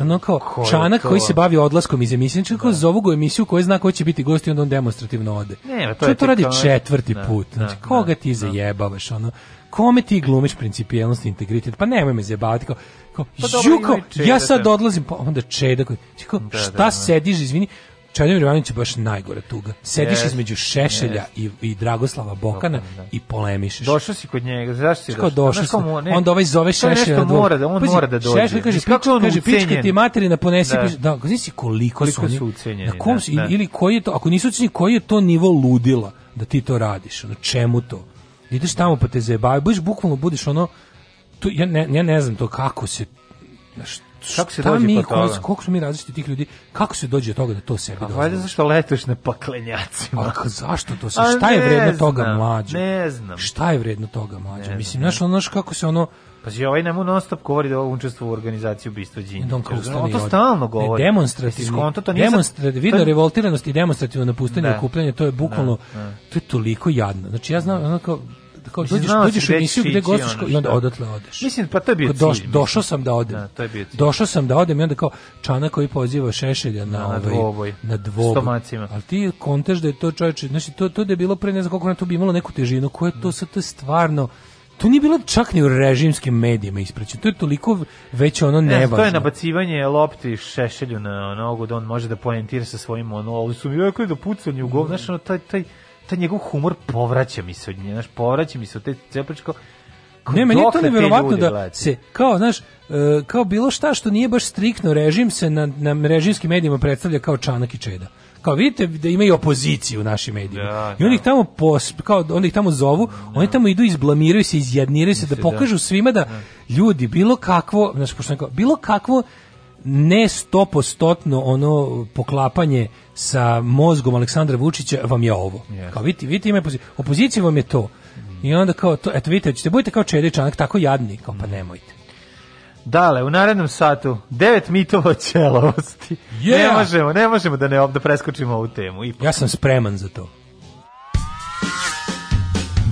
Speaker 13: ono kao ko čanak koji se bavi odlaskom iz emisije, znači kao da. zovu ga emisiju koji zna ko će biti gost i onda on demonstrativno ode. Ne, to, je to radi četvrti ne, da, put. Da, znači, ne, koga ti zajebavaš, ono, kome ti glumiš principijelnost i integritet, pa nemoj me zajebavati, kao, kao pa dobro, Žuko, ja sad odlazim, pa onda čeda, koji, znači, kao, šta da, da, da. sediš, izvini, Čedomir Jovanović je baš najgore tuga. Sediš yes, između Šešelja yes. i, i Dragoslava Bokana Dobar, i polemišeš.
Speaker 12: Došao si kod njega, zašto
Speaker 13: si došao? došao sam, onda ovaj zove Šešelja. To mora
Speaker 12: da, on Pazi, mora da dođe. Šešelj kaže, pič, kaže pička ti
Speaker 13: na da. ponesi. Da, pič, da znači koliko, koliko su, oni, su ucenjeni. Na kom, da, da, Ili koji je to, ako nisu ucenjeni, koji je to nivo ludila da ti to radiš? Na čemu to? Ideš tamo pa te zajebaju, budeš bukvalno, budeš ono, tu, ja, ne, ja ne znam to kako se, znaš, Kako se dođe do toga? kako su mi različiti tih ljudi? Kako se dođe do toga da to sebi
Speaker 12: dođe?
Speaker 13: Pa valjda
Speaker 12: zašto letiš na paklenjacima? A
Speaker 13: zašto to se? Pa šta je vredno toga mlađe?
Speaker 12: Ne znam.
Speaker 13: Šta je vredno toga mlađe? Mislim, znaš, ono, kako se ono...
Speaker 12: Pazi, ovaj nam non stop govori da ovo učestvo u organizaciji ubistva Đinđića. Don on to stalno govori.
Speaker 13: Ne, demonstrativno. To nije demonstrativno, video revoltiranost i demonstrativno napuštanje i da. okupljanje, to je da, bukvalno, da. to je toliko jadno. Znači, ja znam, ono kao, kao dođeš, dođeš u emisiju gde gostiš i onda odatle odeš.
Speaker 12: Mislim, pa to je bio
Speaker 13: cilj. došao sam da odem. Da,
Speaker 12: to
Speaker 13: je bio cilj. Došao sam da odem i onda kao Čana koji poziva Šešelja na, na, na ovaj- dvoboj. Na dvoboj. Stomacima. Ali ti kontaš da je to čovječe, znači to, to da je bilo pre ne znam koliko na to bi imalo neku težinu, koja to da. sad to je stvarno to nije bilo čak ni u režimskim medijima ispraćeno. To je toliko već ono nevažno. nevažno.
Speaker 12: to je nabacivanje lopti šešelju na nogu da on može da poentira sa svojim ono, ali su mi rekli da pucanje u gol, da. znaš, ono, taj, taj, ta njegov humor povraća mi se od nje, znaš, povraća mi se od te cepačko
Speaker 13: Ne, meni je to neverovatno da gledati. se kao, znaš, e, kao bilo šta što nije baš striktno režim se na, na režimskim medijima predstavlja kao čanak i čeda kao vidite da imaju opoziciju u našim medijima. Da, I oni da. ih tamo pos, kao oni ih tamo zovu, da. oni tamo idu izblamiraju se, izjedniraju se da, da pokažu svima da, da. ljudi bilo kakvo, znači pošto bilo kakvo ne stopostotno ono poklapanje sa mozgom Aleksandra Vučića vam je ovo. Yes. Kao vidite, vidite ima opozicija vam je to. Mm. I onda kao to, eto vidite, ćete da budete kao Čedi Čanak, tako jadni, kao pa mm. nemojte.
Speaker 12: Dale, u narednom satu devet mitova ćelovosti. Yeah. Ne možemo, ne možemo da ne da preskočimo ovu temu.
Speaker 13: Ipak. Ja sam spreman za to.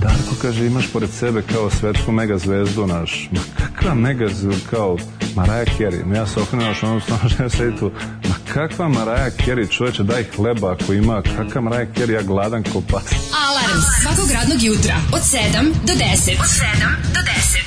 Speaker 14: Darko kaže, imaš pored sebe kao svetsku megazvezdu naš. Ma kakva megazvezdu kao Mariah Carey? Ja se okrenuo što ono stano žena sedi tu. Ma kakva Mariah Carey? Čoveče, daj hleba ako ima. Kakva Mariah Carey? Ja gladan ko pas.
Speaker 15: Alarm svakog radnog jutra od 7 do 10. Od 7 do 10.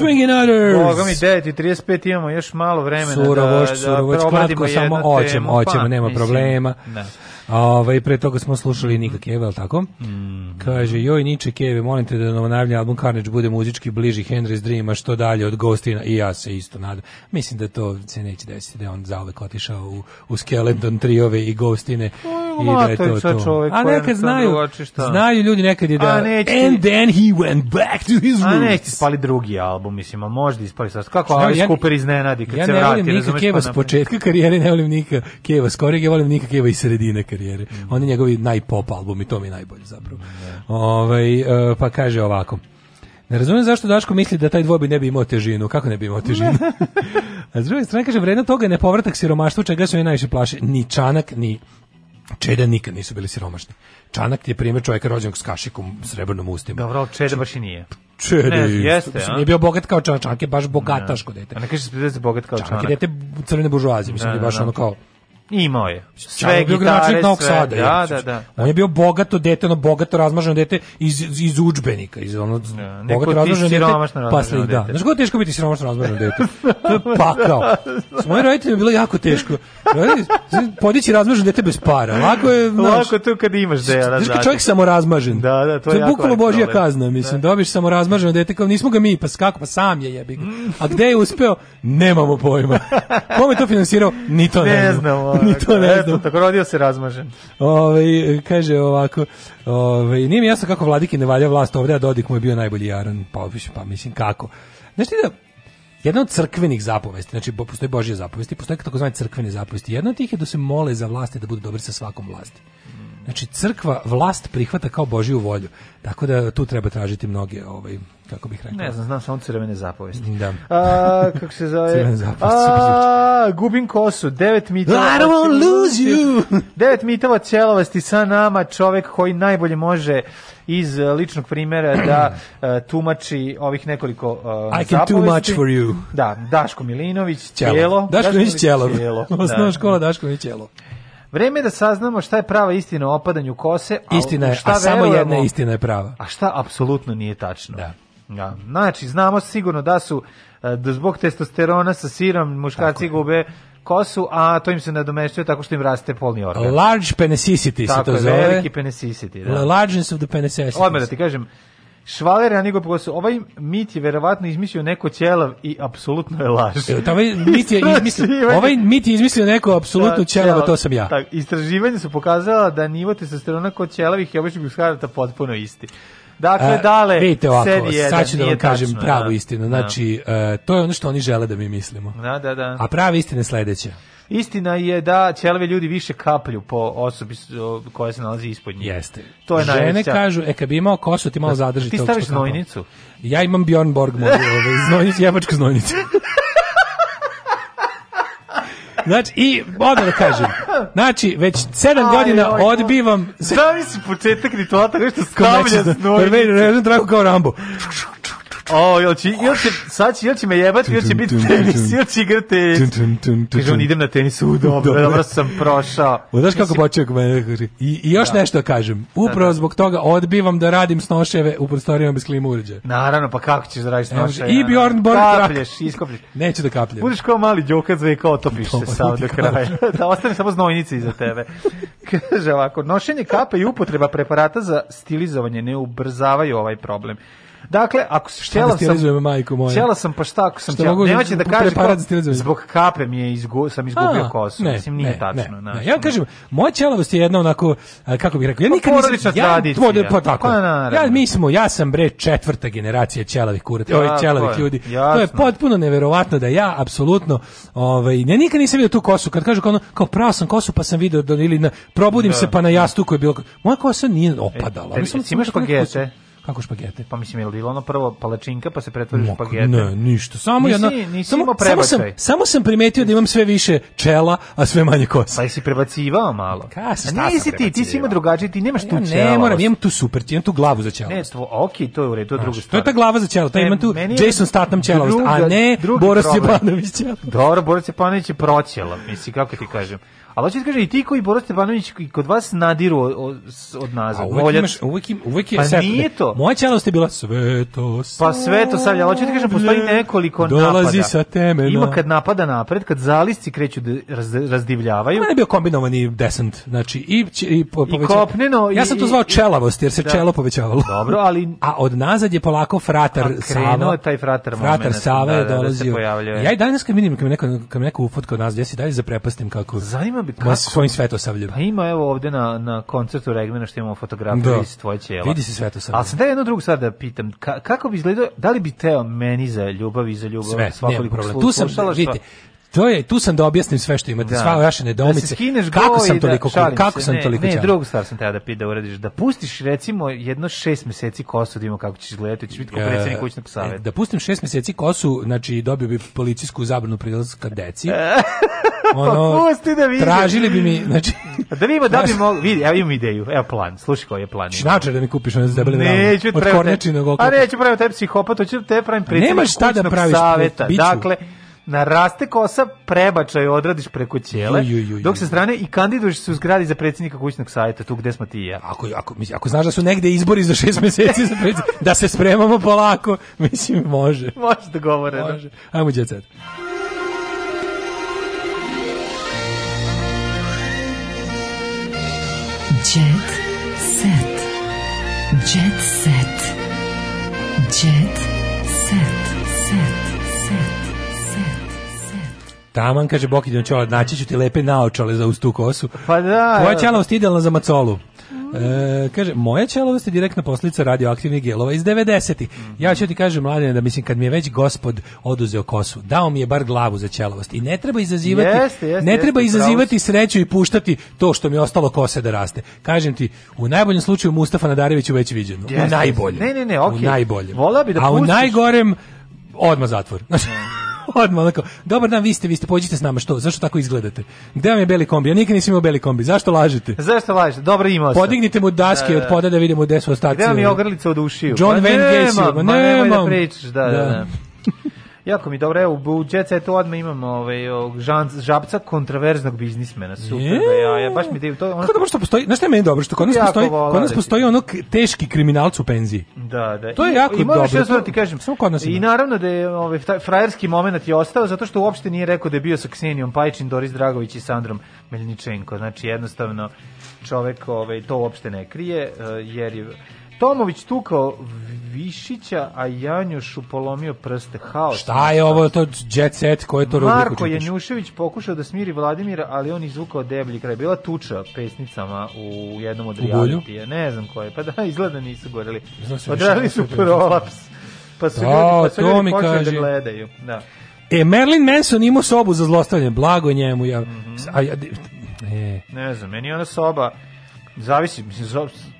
Speaker 12: Swing and others. Boga mi 9:35 imamo još malo vremena suravoč, da suravoč, da kratko samo oćemo,
Speaker 13: oćemo, pa, nema mislim, problema. Da. Ovaj pre toga smo slušali Nika Keve, al tako? Mm. Kaže joj Niče Keve, molim te da nam album Carnage bude muzički bliži Henry's Dreama što dalje od Ghostina i ja se isto nadam. Mislim da to se neće desiti da on zauvek otišao u u Skeleton triove i Ghostine pa, i da A nekad znaju, znaju ljudi nekad je da... A neći, and then he went back to his roots.
Speaker 12: A neće spali drugi album, mislim, a možda ispali sad. Kako Alice
Speaker 13: ja, Cooper
Speaker 12: iznenadi kad ja se
Speaker 13: vrati? Ja ne volim Nika Keva s početka karijere, ne volim Nika Keva s korijeg, ja volim Nika Keva iz sredine karijere. Mm. On je njegovi najpop album i to mi je najbolje zapravo. Yeah. Ove, ovaj, pa kaže ovako. Ne razumem zašto Daško misli da taj dvobi ne bi imao težinu. Kako ne bi imao težinu? A s druge strane kaže, vredno toga je nepovratak siromaštva, čega se oni najviše plaše. Ni čanak, ni Čeda nikad nisu bili siromašni. Čanak je primjer čovjeka rođenog s kašikom srebrnom ustima.
Speaker 12: Dobro, Čeda znači, baš i nije.
Speaker 13: Čede, ne, jeste, mislim, nije bio bogat kao Čanak, Čanak je baš bogataško dete. A
Speaker 12: ne kažeš da je bogat kao Čanak. Čanak
Speaker 13: je dete crvene buržuazije, mislim, da, da je baš da, da. ono kao
Speaker 12: Imao je. Sve je bio Novog Sada. Da, da,
Speaker 13: da, On je bio bogato dete, ono bogato razmaženo dete iz iz udžbenika, iz ono ja, da, bogato razmaženo
Speaker 12: dete.
Speaker 13: Pa
Speaker 12: sve
Speaker 13: da. Znaš kako teško biti siromašno razmaženo dete. To je pakao. S mojim roditeljima je bilo jako teško. Podići razmaženo dete bez para. Lako je, znaš, lako
Speaker 12: tu kad imaš da ja.
Speaker 13: Znaš, čovjek samo razmažen. Da, da, to je. To je bukvalno božja kazna, mislim. Dobiš da samo razmaženo dete, kao nismo ga mi, pa kako, pa sam je jebi. A gde je uspeo? Nemamo pojma. Kome to finansirao? Ni to ne, ne znamo. ni to ne znam. Eto, tako
Speaker 12: rodio se razmažen.
Speaker 13: Ove, ovaj, kaže ovako, ove, ovaj, nije mi jasno kako vladike ne valja vlast ovde, a Dodik mu je bio najbolji jaran, pa, pa mislim kako. Znaš ti da, jedna od crkvenih zapovesti, znači postoje Božje zapovesti, postoje takozvane crkvene zapovesti. Jedna od tih je da se mole za vlasti da bude dobri sa svakom vlasti. Znači crkva vlast prihvata kao Božju volju. Tako da tu treba tražiti mnoge ovaj kako bih rekao. Ne znam,
Speaker 12: znam samo crvene zapovesti. Da. A, kako se zove? crvene zapovesti. A, gubim kosu, devet mitova. I don't lose you. Devet mitova celovasti sa nama, čovek koji najbolje može iz eh, ličnog primjera da uh, tumači ovih nekoliko uh, I can zapovesti. too much for you. Da, Daško Milinović, Ćelo.
Speaker 13: Daško Milinović, Ćelo. Osnovna da. škola Daško Milinović, Ćelo.
Speaker 12: Vreme
Speaker 13: je
Speaker 12: da saznamo šta je prava istina o opadanju kose.
Speaker 13: Istina je, a,
Speaker 12: šta a
Speaker 13: samo jedna istina je prava.
Speaker 12: A šta apsolutno nije tačno. Da. Ja. Da. Znači, znamo sigurno da su e, da zbog testosterona sa sirom muškarci gube kosu, a to im se nadomešćuje tako što im raste polni organ.
Speaker 13: Large penicity se to zove. Tako,
Speaker 12: veliki penicity,
Speaker 13: da. Largeness of the penicity.
Speaker 12: Odmah da ti kažem, Švaler ja nego pogosu. Ovaj mit je verovatno izmislio neko ćelav i apsolutno je laž.
Speaker 13: E, ovaj mit je znači, izmislio, ovaj-, ovaj mit je izmislio neko apsolutno da, ćelavo, to sam ja. Tak,
Speaker 12: istraživanja su pokazala da nivo testosterona kod ćelavih i običnih muškaraca potpuno isti. Dakle, dale, vidite ovako, jedan, sad ću da vam kažem tačno,
Speaker 13: pravu da. istinu. Da. Znači, da. to je ono što oni žele da mi mislimo.
Speaker 12: Da, da, da.
Speaker 13: A prava istina je sledeća.
Speaker 12: Istina je da ćelave ljudi više kaplju po osobi koja se nalazi ispod njih.
Speaker 13: Jeste. To je Žene kažu, e, kad bi imao kosu, ti malo da. zadrži. Ti
Speaker 12: staviš znojnicu?
Speaker 13: Ja imam Bjorn Borg, mogu, ovaj, znojnicu, jebačku znojnicu. Znači, i odmah da kažem, znači, već 7 godina oj, odbivam...
Speaker 12: Zavi se početak rituala, nešto stavlja znači, s novi. Ne, ne, ne, ne,
Speaker 13: ne, ne,
Speaker 12: O, jel će, jel će, sad će, jel će me jebati, jel će biti tenis, jel će igrati
Speaker 13: tenis. Kaže, on idem na tenis, u, dobro, dobro sam prošao. O, znaš kako počeo kod mene, i, i još da. nešto da kažem, da, upravo da. zbog toga odbivam da radim snoševe u prostorijama bez klima uređaja. Naravno, pa kako ćeš da radiš snoševe?
Speaker 12: I Bjorn Borg Kaplješ, iskoplješ. Neću da kaplješ. Budeš kao mali
Speaker 13: djokac,
Speaker 12: ve kao topiš se pa sad do kraja. da
Speaker 13: ostane samo znojnice
Speaker 12: iza tebe. Kaže ovako, nošenje kape i upotreba preparata za stilizovanje ne ubrzavaju ovaj problem. Dakle, ako štela da sam majku moju. Štela sam pa šta ako sam štela, mogu, da, da kaže ko, zbog kape mi je izgu, sam izgubio A, kosu. Ne, Mislim nije ne, tačno, ne,
Speaker 13: znači. Ja kažem, moja ćelavost je jedna onako kako bih rekao, ja pa nikad nisam ja, tvoj, pa tako. ja mi smo, ja sam bre četvrta generacija ćelavih kurata, ja, ovaj ćelavih ljudi. Jasno. To je potpuno neverovatno da ja apsolutno ovaj ja nikad nisam video tu kosu kad kažu kao ono, kao prao sam kosu pa sam video da ili na, probudim da. se pa na jastuku je bilo. Moja kosa nije opadala.
Speaker 12: E, te, imaš kogete?
Speaker 13: Kako
Speaker 12: špagete? Pa mislim, je li bilo ono prvo palačinka pa se pretvori u špagete?
Speaker 13: Ne, ništa. Samo, nisi, jedna, nisi samo, samo, sam, samo sam primetio da imam sve više čela, a sve manje kosa. Pa
Speaker 12: jesi prebacivao malo? Ka, šta nisi ti, ti si ima drugačije, ti nemaš pa tu ja, čela. Ne, moram,
Speaker 13: imam tu super, ti imam tu glavu za čelo.
Speaker 12: Ne, tvo, ok, to je u redu,
Speaker 13: to je druga
Speaker 12: stvar. To
Speaker 13: je ta glava za čelo, ta e, imam tu Jason Statham čelo, a ne Boris Stepanović čelo. Dobro,
Speaker 12: Boris Stepanović je proćelo, mislim, kako ti kažem. Ali hoćete da kaže i ti koji Boro Stepanović i kod vas nadiru od, od nazad. A
Speaker 13: uvek imaš, uvek, im, uvek je... Pa
Speaker 12: sve, nije to.
Speaker 13: Moja čelost je bila sve to
Speaker 12: Pa sve to savlja, ali hoćete kažem, postoji nekoliko dolazi napada. Dolazi sa temena. Ima da. kad napada napred, kad zalisci kreću da raz, razdivljavaju. Mene
Speaker 13: je bio kombinovani desant, znači i,
Speaker 12: i, po, I kopneno.
Speaker 13: Ja sam to zvao i, čelavost, jer se da. čelo povećavalo.
Speaker 12: Dobro, ali...
Speaker 13: A od nazad je polako fratar pa Sava. taj fratar Fratar moment, da, Sava je dolazio. Da, da ja i danas kad vidim, kad me neko, kad me neko ufotka od nas, ja si dalje zaprepastim kako... Zanima bi kako? Mas svojim svetosavljem. Pa
Speaker 12: ima evo ovde na, na koncertu Regmena što imamo fotografije da. iz tvoje ćela. Vidi
Speaker 13: se svetosavlje.
Speaker 12: Ali sad da jednu drugu stvar da pitam, ka, kako bi izgledao, da li bi teo meni za ljubav i za ljubav?
Speaker 13: Sve,
Speaker 12: nema
Speaker 13: problema. Tu sam, vidite, To je, tu sam da objasnim sve što imate, da. sva vaše nedoumice. Da se skineš kako sam da- toliko, da, kako se, sam ne, toliko Ne, drugu
Speaker 12: stvar sam teo da pita da uradiš, da pustiš recimo jedno šest meseci kosu da ima kako ćeš gledati, da ćeš biti kao e, predsjednik kućnog e, savjeta.
Speaker 13: Da pustim šest meseci kosu, znači dobio bi policijsku zabranu prilazka deci. E.
Speaker 12: ono, pa pusti da vidim.
Speaker 13: Tražili bi mi, znači...
Speaker 12: da vidimo da bi mogli, vidi, evo imam ideju, evo plan, slušaj koji je plan.
Speaker 13: Šnačar da mi kupiš one debele ne,
Speaker 12: od kornjačinog A neću pravim te psihopat, hoću da te pravim predsjednik
Speaker 13: kućnog savjeta.
Speaker 12: Dakle, naraste kosa, prebačaj odradiš preko ćele, dok se strane i kandiduješ se u zgradi za predsjednika kućnog sajta, tu gde smo ti i ja.
Speaker 13: Ako, ako, mislim, ako znaš da su negde izbori za šest meseci za da se spremamo polako, mislim, može.
Speaker 12: može dogovoreno. Može. Ajmo,
Speaker 13: djecet. Jet set. Jet set. Jet set. Taman, kaže Bokidin čola, naći ću ti lepe naočale za uz tu kosu.
Speaker 12: Pa da.
Speaker 13: Tvoja da. ćelavost idealna za macolu. E, kaže, moja ćelovost je direktna posljedica radioaktivnih gelova iz 90 -ih. Ja ću ti kaže, mladine, da mislim, kad mi je već gospod oduzeo kosu, dao mi je bar glavu za ćelovost. I ne treba izazivati, jeste, jeste, ne treba jeste, izazivati pravost. sreću i puštati to što mi je ostalo kose da raste. Kažem ti, u najboljem slučaju Mustafa Nadareviću već viđeno. u najboljem. Ne, ne, ne, okay. U najboljem. Vola bi da A pustiš. u najgorem, odmah zatvor. Odmah onako, dobar dan, vi ste, vi ste, pođite s nama, što, zašto tako izgledate? Gde vam je beli kombi? Ja nikad nisam imao beli kombi, zašto lažete?
Speaker 12: Zašto lažete? Dobro imao sam.
Speaker 13: Podignite mu daske da, da. od poda da vidimo gde su ostaci. Gde
Speaker 12: vam je ogrlica od ušiju?
Speaker 13: John pa Wayne Gacy. Nema, ma pa
Speaker 12: nema, nema. Da, da, da, da. da. Jako mi dobro, evo, u Jet Setu odmah imamo ovaj, ovog žan, žabca kontraverznog biznismena, super, je. da ja, ja, baš mi div, to
Speaker 13: ono... Kako dobro što postoji, znaš što je meni dobro, što kod nas postoji, kod nas da postoji ono teški kriminalac u penziji.
Speaker 12: Da, da.
Speaker 13: To
Speaker 12: je
Speaker 13: I, jako i, dobro. I što ja
Speaker 12: ti kažem, samo kod nas ima. I naravno da je ovaj, taj frajerski moment je ostao, zato što uopšte nije rekao da je bio sa Ksenijom Pajčin, Doris Dragović i Sandrom Melničenko, znači jednostavno čovek ovaj, to uopšte ne krije, eh, jer je Tomović tukao Višića, a Janjušu polomio prste. Haos.
Speaker 13: Šta
Speaker 12: je
Speaker 13: ovo, to jet set, ko je to
Speaker 12: Marko Janjušević pokušao da smiri Vladimira, ali on izvukao deblji kraj. Bila tuča pesnicama u jednom od realitija. Ne znam koje, pa da, izgleda nisu goreli. Odrali pa su prolaps. Pa su da, ljudi,
Speaker 13: pa su ljudi počeli da
Speaker 12: gledaju. Da.
Speaker 13: E, Merlin Manson imao sobu za zlostavljanje, blago njemu. Ja, mm
Speaker 12: -hmm. a,
Speaker 13: ja,
Speaker 12: e. Ne znam, meni ona soba, zavisi, mislim,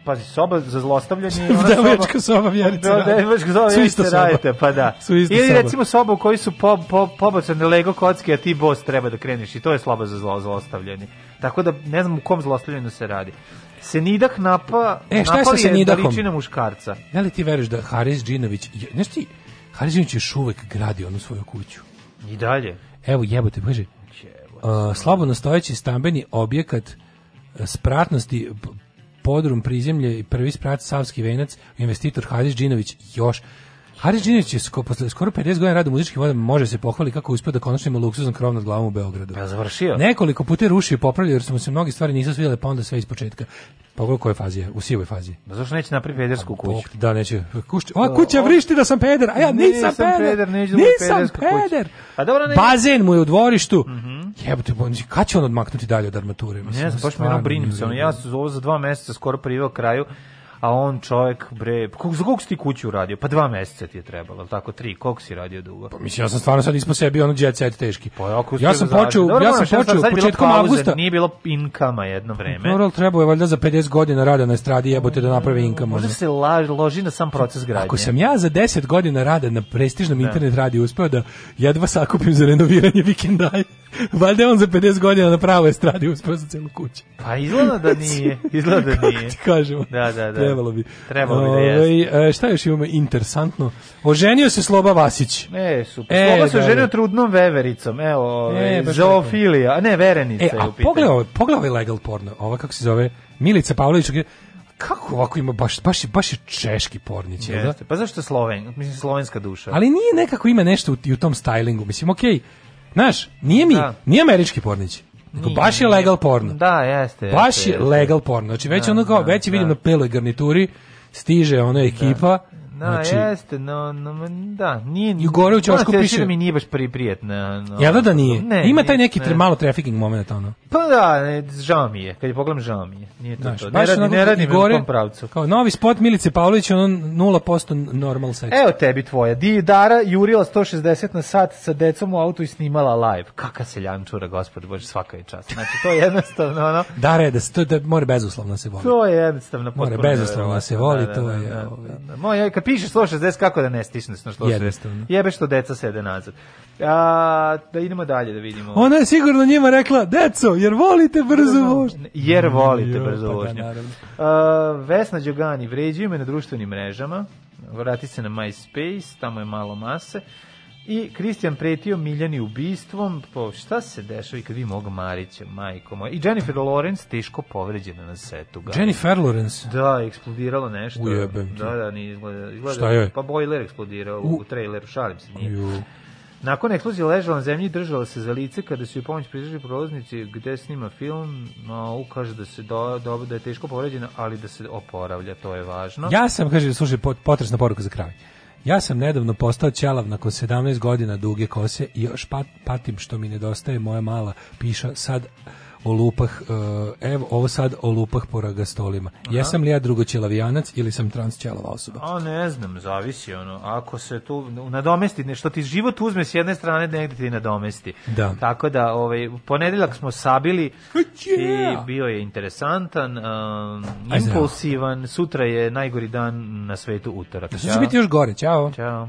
Speaker 12: pazi, soba za zlostavljanje
Speaker 13: i ona da, soba... soba vjerice.
Speaker 12: Da, devačka da. da, soba vjerice soba. radite, pa da. Ili recimo soba u kojoj su po, po, pobacane Lego kocke, a ti boss treba da kreneš i to je slaba za zlo, zlostavljanje. Tako da ne znam u kom zlostavljanju se radi. Senidah napa, e, šta je sa Senidahom? Da ličina muškarca. Da
Speaker 13: li ti veriš da Haris Džinović, znaš ti, Haris Džinović još uvek gradi onu svoju kuću.
Speaker 12: I dalje.
Speaker 13: Evo jebote, kaže, uh, slabo nastojeći stambeni objekat e, spratnosti podrum prizemlje i prvi sprat Savski venac, investitor Hazić Đinović još Hari Đinić je skoro, posle skoro 50 godina rada u muzičkim vodama može se pohvaliti kako uspio da konačno ima luksuzan krov nad glavom u Beogradu. Ja pa,
Speaker 12: završio.
Speaker 13: Nekoliko puta rušio i popravio jer su mu se mnogi stvari nisu svile pa onda sve ispočetka. Pa u kojoj fazi je? U sivoj fazi.
Speaker 12: Da zašto neće napraviti pedersku pa, kuću?
Speaker 13: da, neće.
Speaker 12: Kušć,
Speaker 13: o, kuća vrišti da sam peder, a ja nisam, nisam peder. peder neću da nisam peder. A dobro, ne... Bazen mu je u dvorištu. Mm -hmm. Jebote, znači, kad će on odmaknuti dalje od armature?
Speaker 12: Mislim, ne znam, baš mi ono brinim se. Ono, ja ovo za dva meseca skoro priveo kraju a on čovjek, bre, kog, za koliko si ti kuću uradio? Pa dva mjeseca ti je trebalo, al tako, tri, koliko si radio dugo? Pa
Speaker 13: mislim, ja sam stvarno sad ispod sebi ono đeca set teški. Pa, ako ja sam počeo, Dobar, ja sam počeo početkom avgusta
Speaker 12: Nije bilo inkama jedno vreme.
Speaker 13: Moral trebao je valjda za 50 godina rada na estradi jebote da napravi inkama.
Speaker 12: može se laž, loži na sam proces gradnje.
Speaker 13: Ako sam ja za 10 godina rada na prestižnom ne. Da. internet radiju uspeo da jedva sakupim za renoviranje vikendaje, valjda on za 50 godina na pravoj estradi uspeo za celu kuću.
Speaker 12: Pa izgleda da nije, izgleda da nije.
Speaker 13: ti kažemo. Da, da, da trebalo bi.
Speaker 12: Trebalo bi da jeste.
Speaker 13: Ovaj, e, šta još imamo interesantno? Oženio se Sloba Vasić.
Speaker 12: E, super. E, Sloba se da, oženio da. trudnom vevericom. Evo, e, ovaj, e zoofilija. A ne, verenice. e, a pogledaj ovo, ovaj, pogledaj
Speaker 13: ovo legal porno. Ova kako se zove? Milica Pavlović. Kako ovako ima baš baš baš je češki pornić, jel
Speaker 12: da? Pa zašto Sloven? Mislim slovenska duša.
Speaker 13: Ali nije nekako ima nešto u, u tom stylingu. Mislim, okej. Okay, Znaš, nije mi, da. nije američki pornić. Nije, baš je legal porno.
Speaker 12: Da, jeste.
Speaker 13: jeste
Speaker 12: baš
Speaker 13: je legal jeste. porno. Znači već da, ono kao, da, već da, vidim na peloj garnituri, stiže ona ekipa
Speaker 12: da. Na,
Speaker 13: da, znači,
Speaker 12: jeste, no, no, da, nije...
Speaker 13: I gore u Ćošku piše... Da
Speaker 12: mi nije baš pri, No,
Speaker 13: Jel da da nije? Ne, Ima taj neki ne. malo trafficking moment, ono.
Speaker 12: Pa da, ne, žao mi je. Kad je pogledam, žao mi je. Nije to znači, to. Ne radi, ono, ne radi gore, u tom pravcu. Kao
Speaker 13: novi spot Milice Pavlović, ono 0% normal sex.
Speaker 12: Evo tebi tvoja. Di Dara jurila 160 na sat sa decom u autu i snimala live. Kaka seljančura, gospod, bože, svaka je čast. Znači, to je jednostavno, ono...
Speaker 13: Dara je da, to, da mora bezuslovno se voli.
Speaker 12: To
Speaker 13: je
Speaker 12: jednostavno. Mora
Speaker 13: bezuslovno se voli, da, da, to je... Da, da, ovaj-
Speaker 12: da. Moja, kad piše 160, kako da ne stisne 160? Jednostavno. Jebe što deca sede nazad. A, da idemo dalje da vidimo.
Speaker 13: Ona je sigurno njima rekla, deco, jer volite brzo vožnju.
Speaker 12: Jer volite brzo pa da, vožnju. A, Vesna Đogani, vređuju me na društvenim mrežama, vrati se na MySpace, tamo je malo mase. I Kristijan pretio Miljani ubistvom, po šta se dešava i kad vi mog Marića, majko moja. I Jennifer Lawrence teško povređena na setu. Gaj.
Speaker 13: Jennifer Lawrence?
Speaker 12: Da, eksplodiralo nešto. Ujebem Da, da, ni izgleda. izgleda šta je? Pa bojler eksplodirao u, u traileru, šalim se nije. Nakon eksplozije ležala na zemlji i držala se za lice kada su joj pomoć pridržili prolaznici gde snima film. No, kaže da se do, do, da je teško povređena, ali da se oporavlja, to je važno.
Speaker 13: Ja sam, kaže, slušaj, potresna poruka za kraj. Ja sam nedavno postao ćelav nakon 17 godina duge kose i još pa-, patim što mi nedostaje moja mala piša sad o lupah, eh, evo ovo sad o lupah po ragastolima. Aha. Jesam li ja drugoćelavijanac ili sam transćelava osoba?
Speaker 12: A ne znam, zavisi ono. Ako se tu nadomesti, nešto ti život uzme s jedne strane, negde ti nadomesti. Da. Tako da, ovaj, ponedeljak smo sabili yeah. i bio je interesantan, um, impulsivan, sutra je najgori dan na svetu utorak. Sutra
Speaker 13: će biti još gore, čao. Ćao.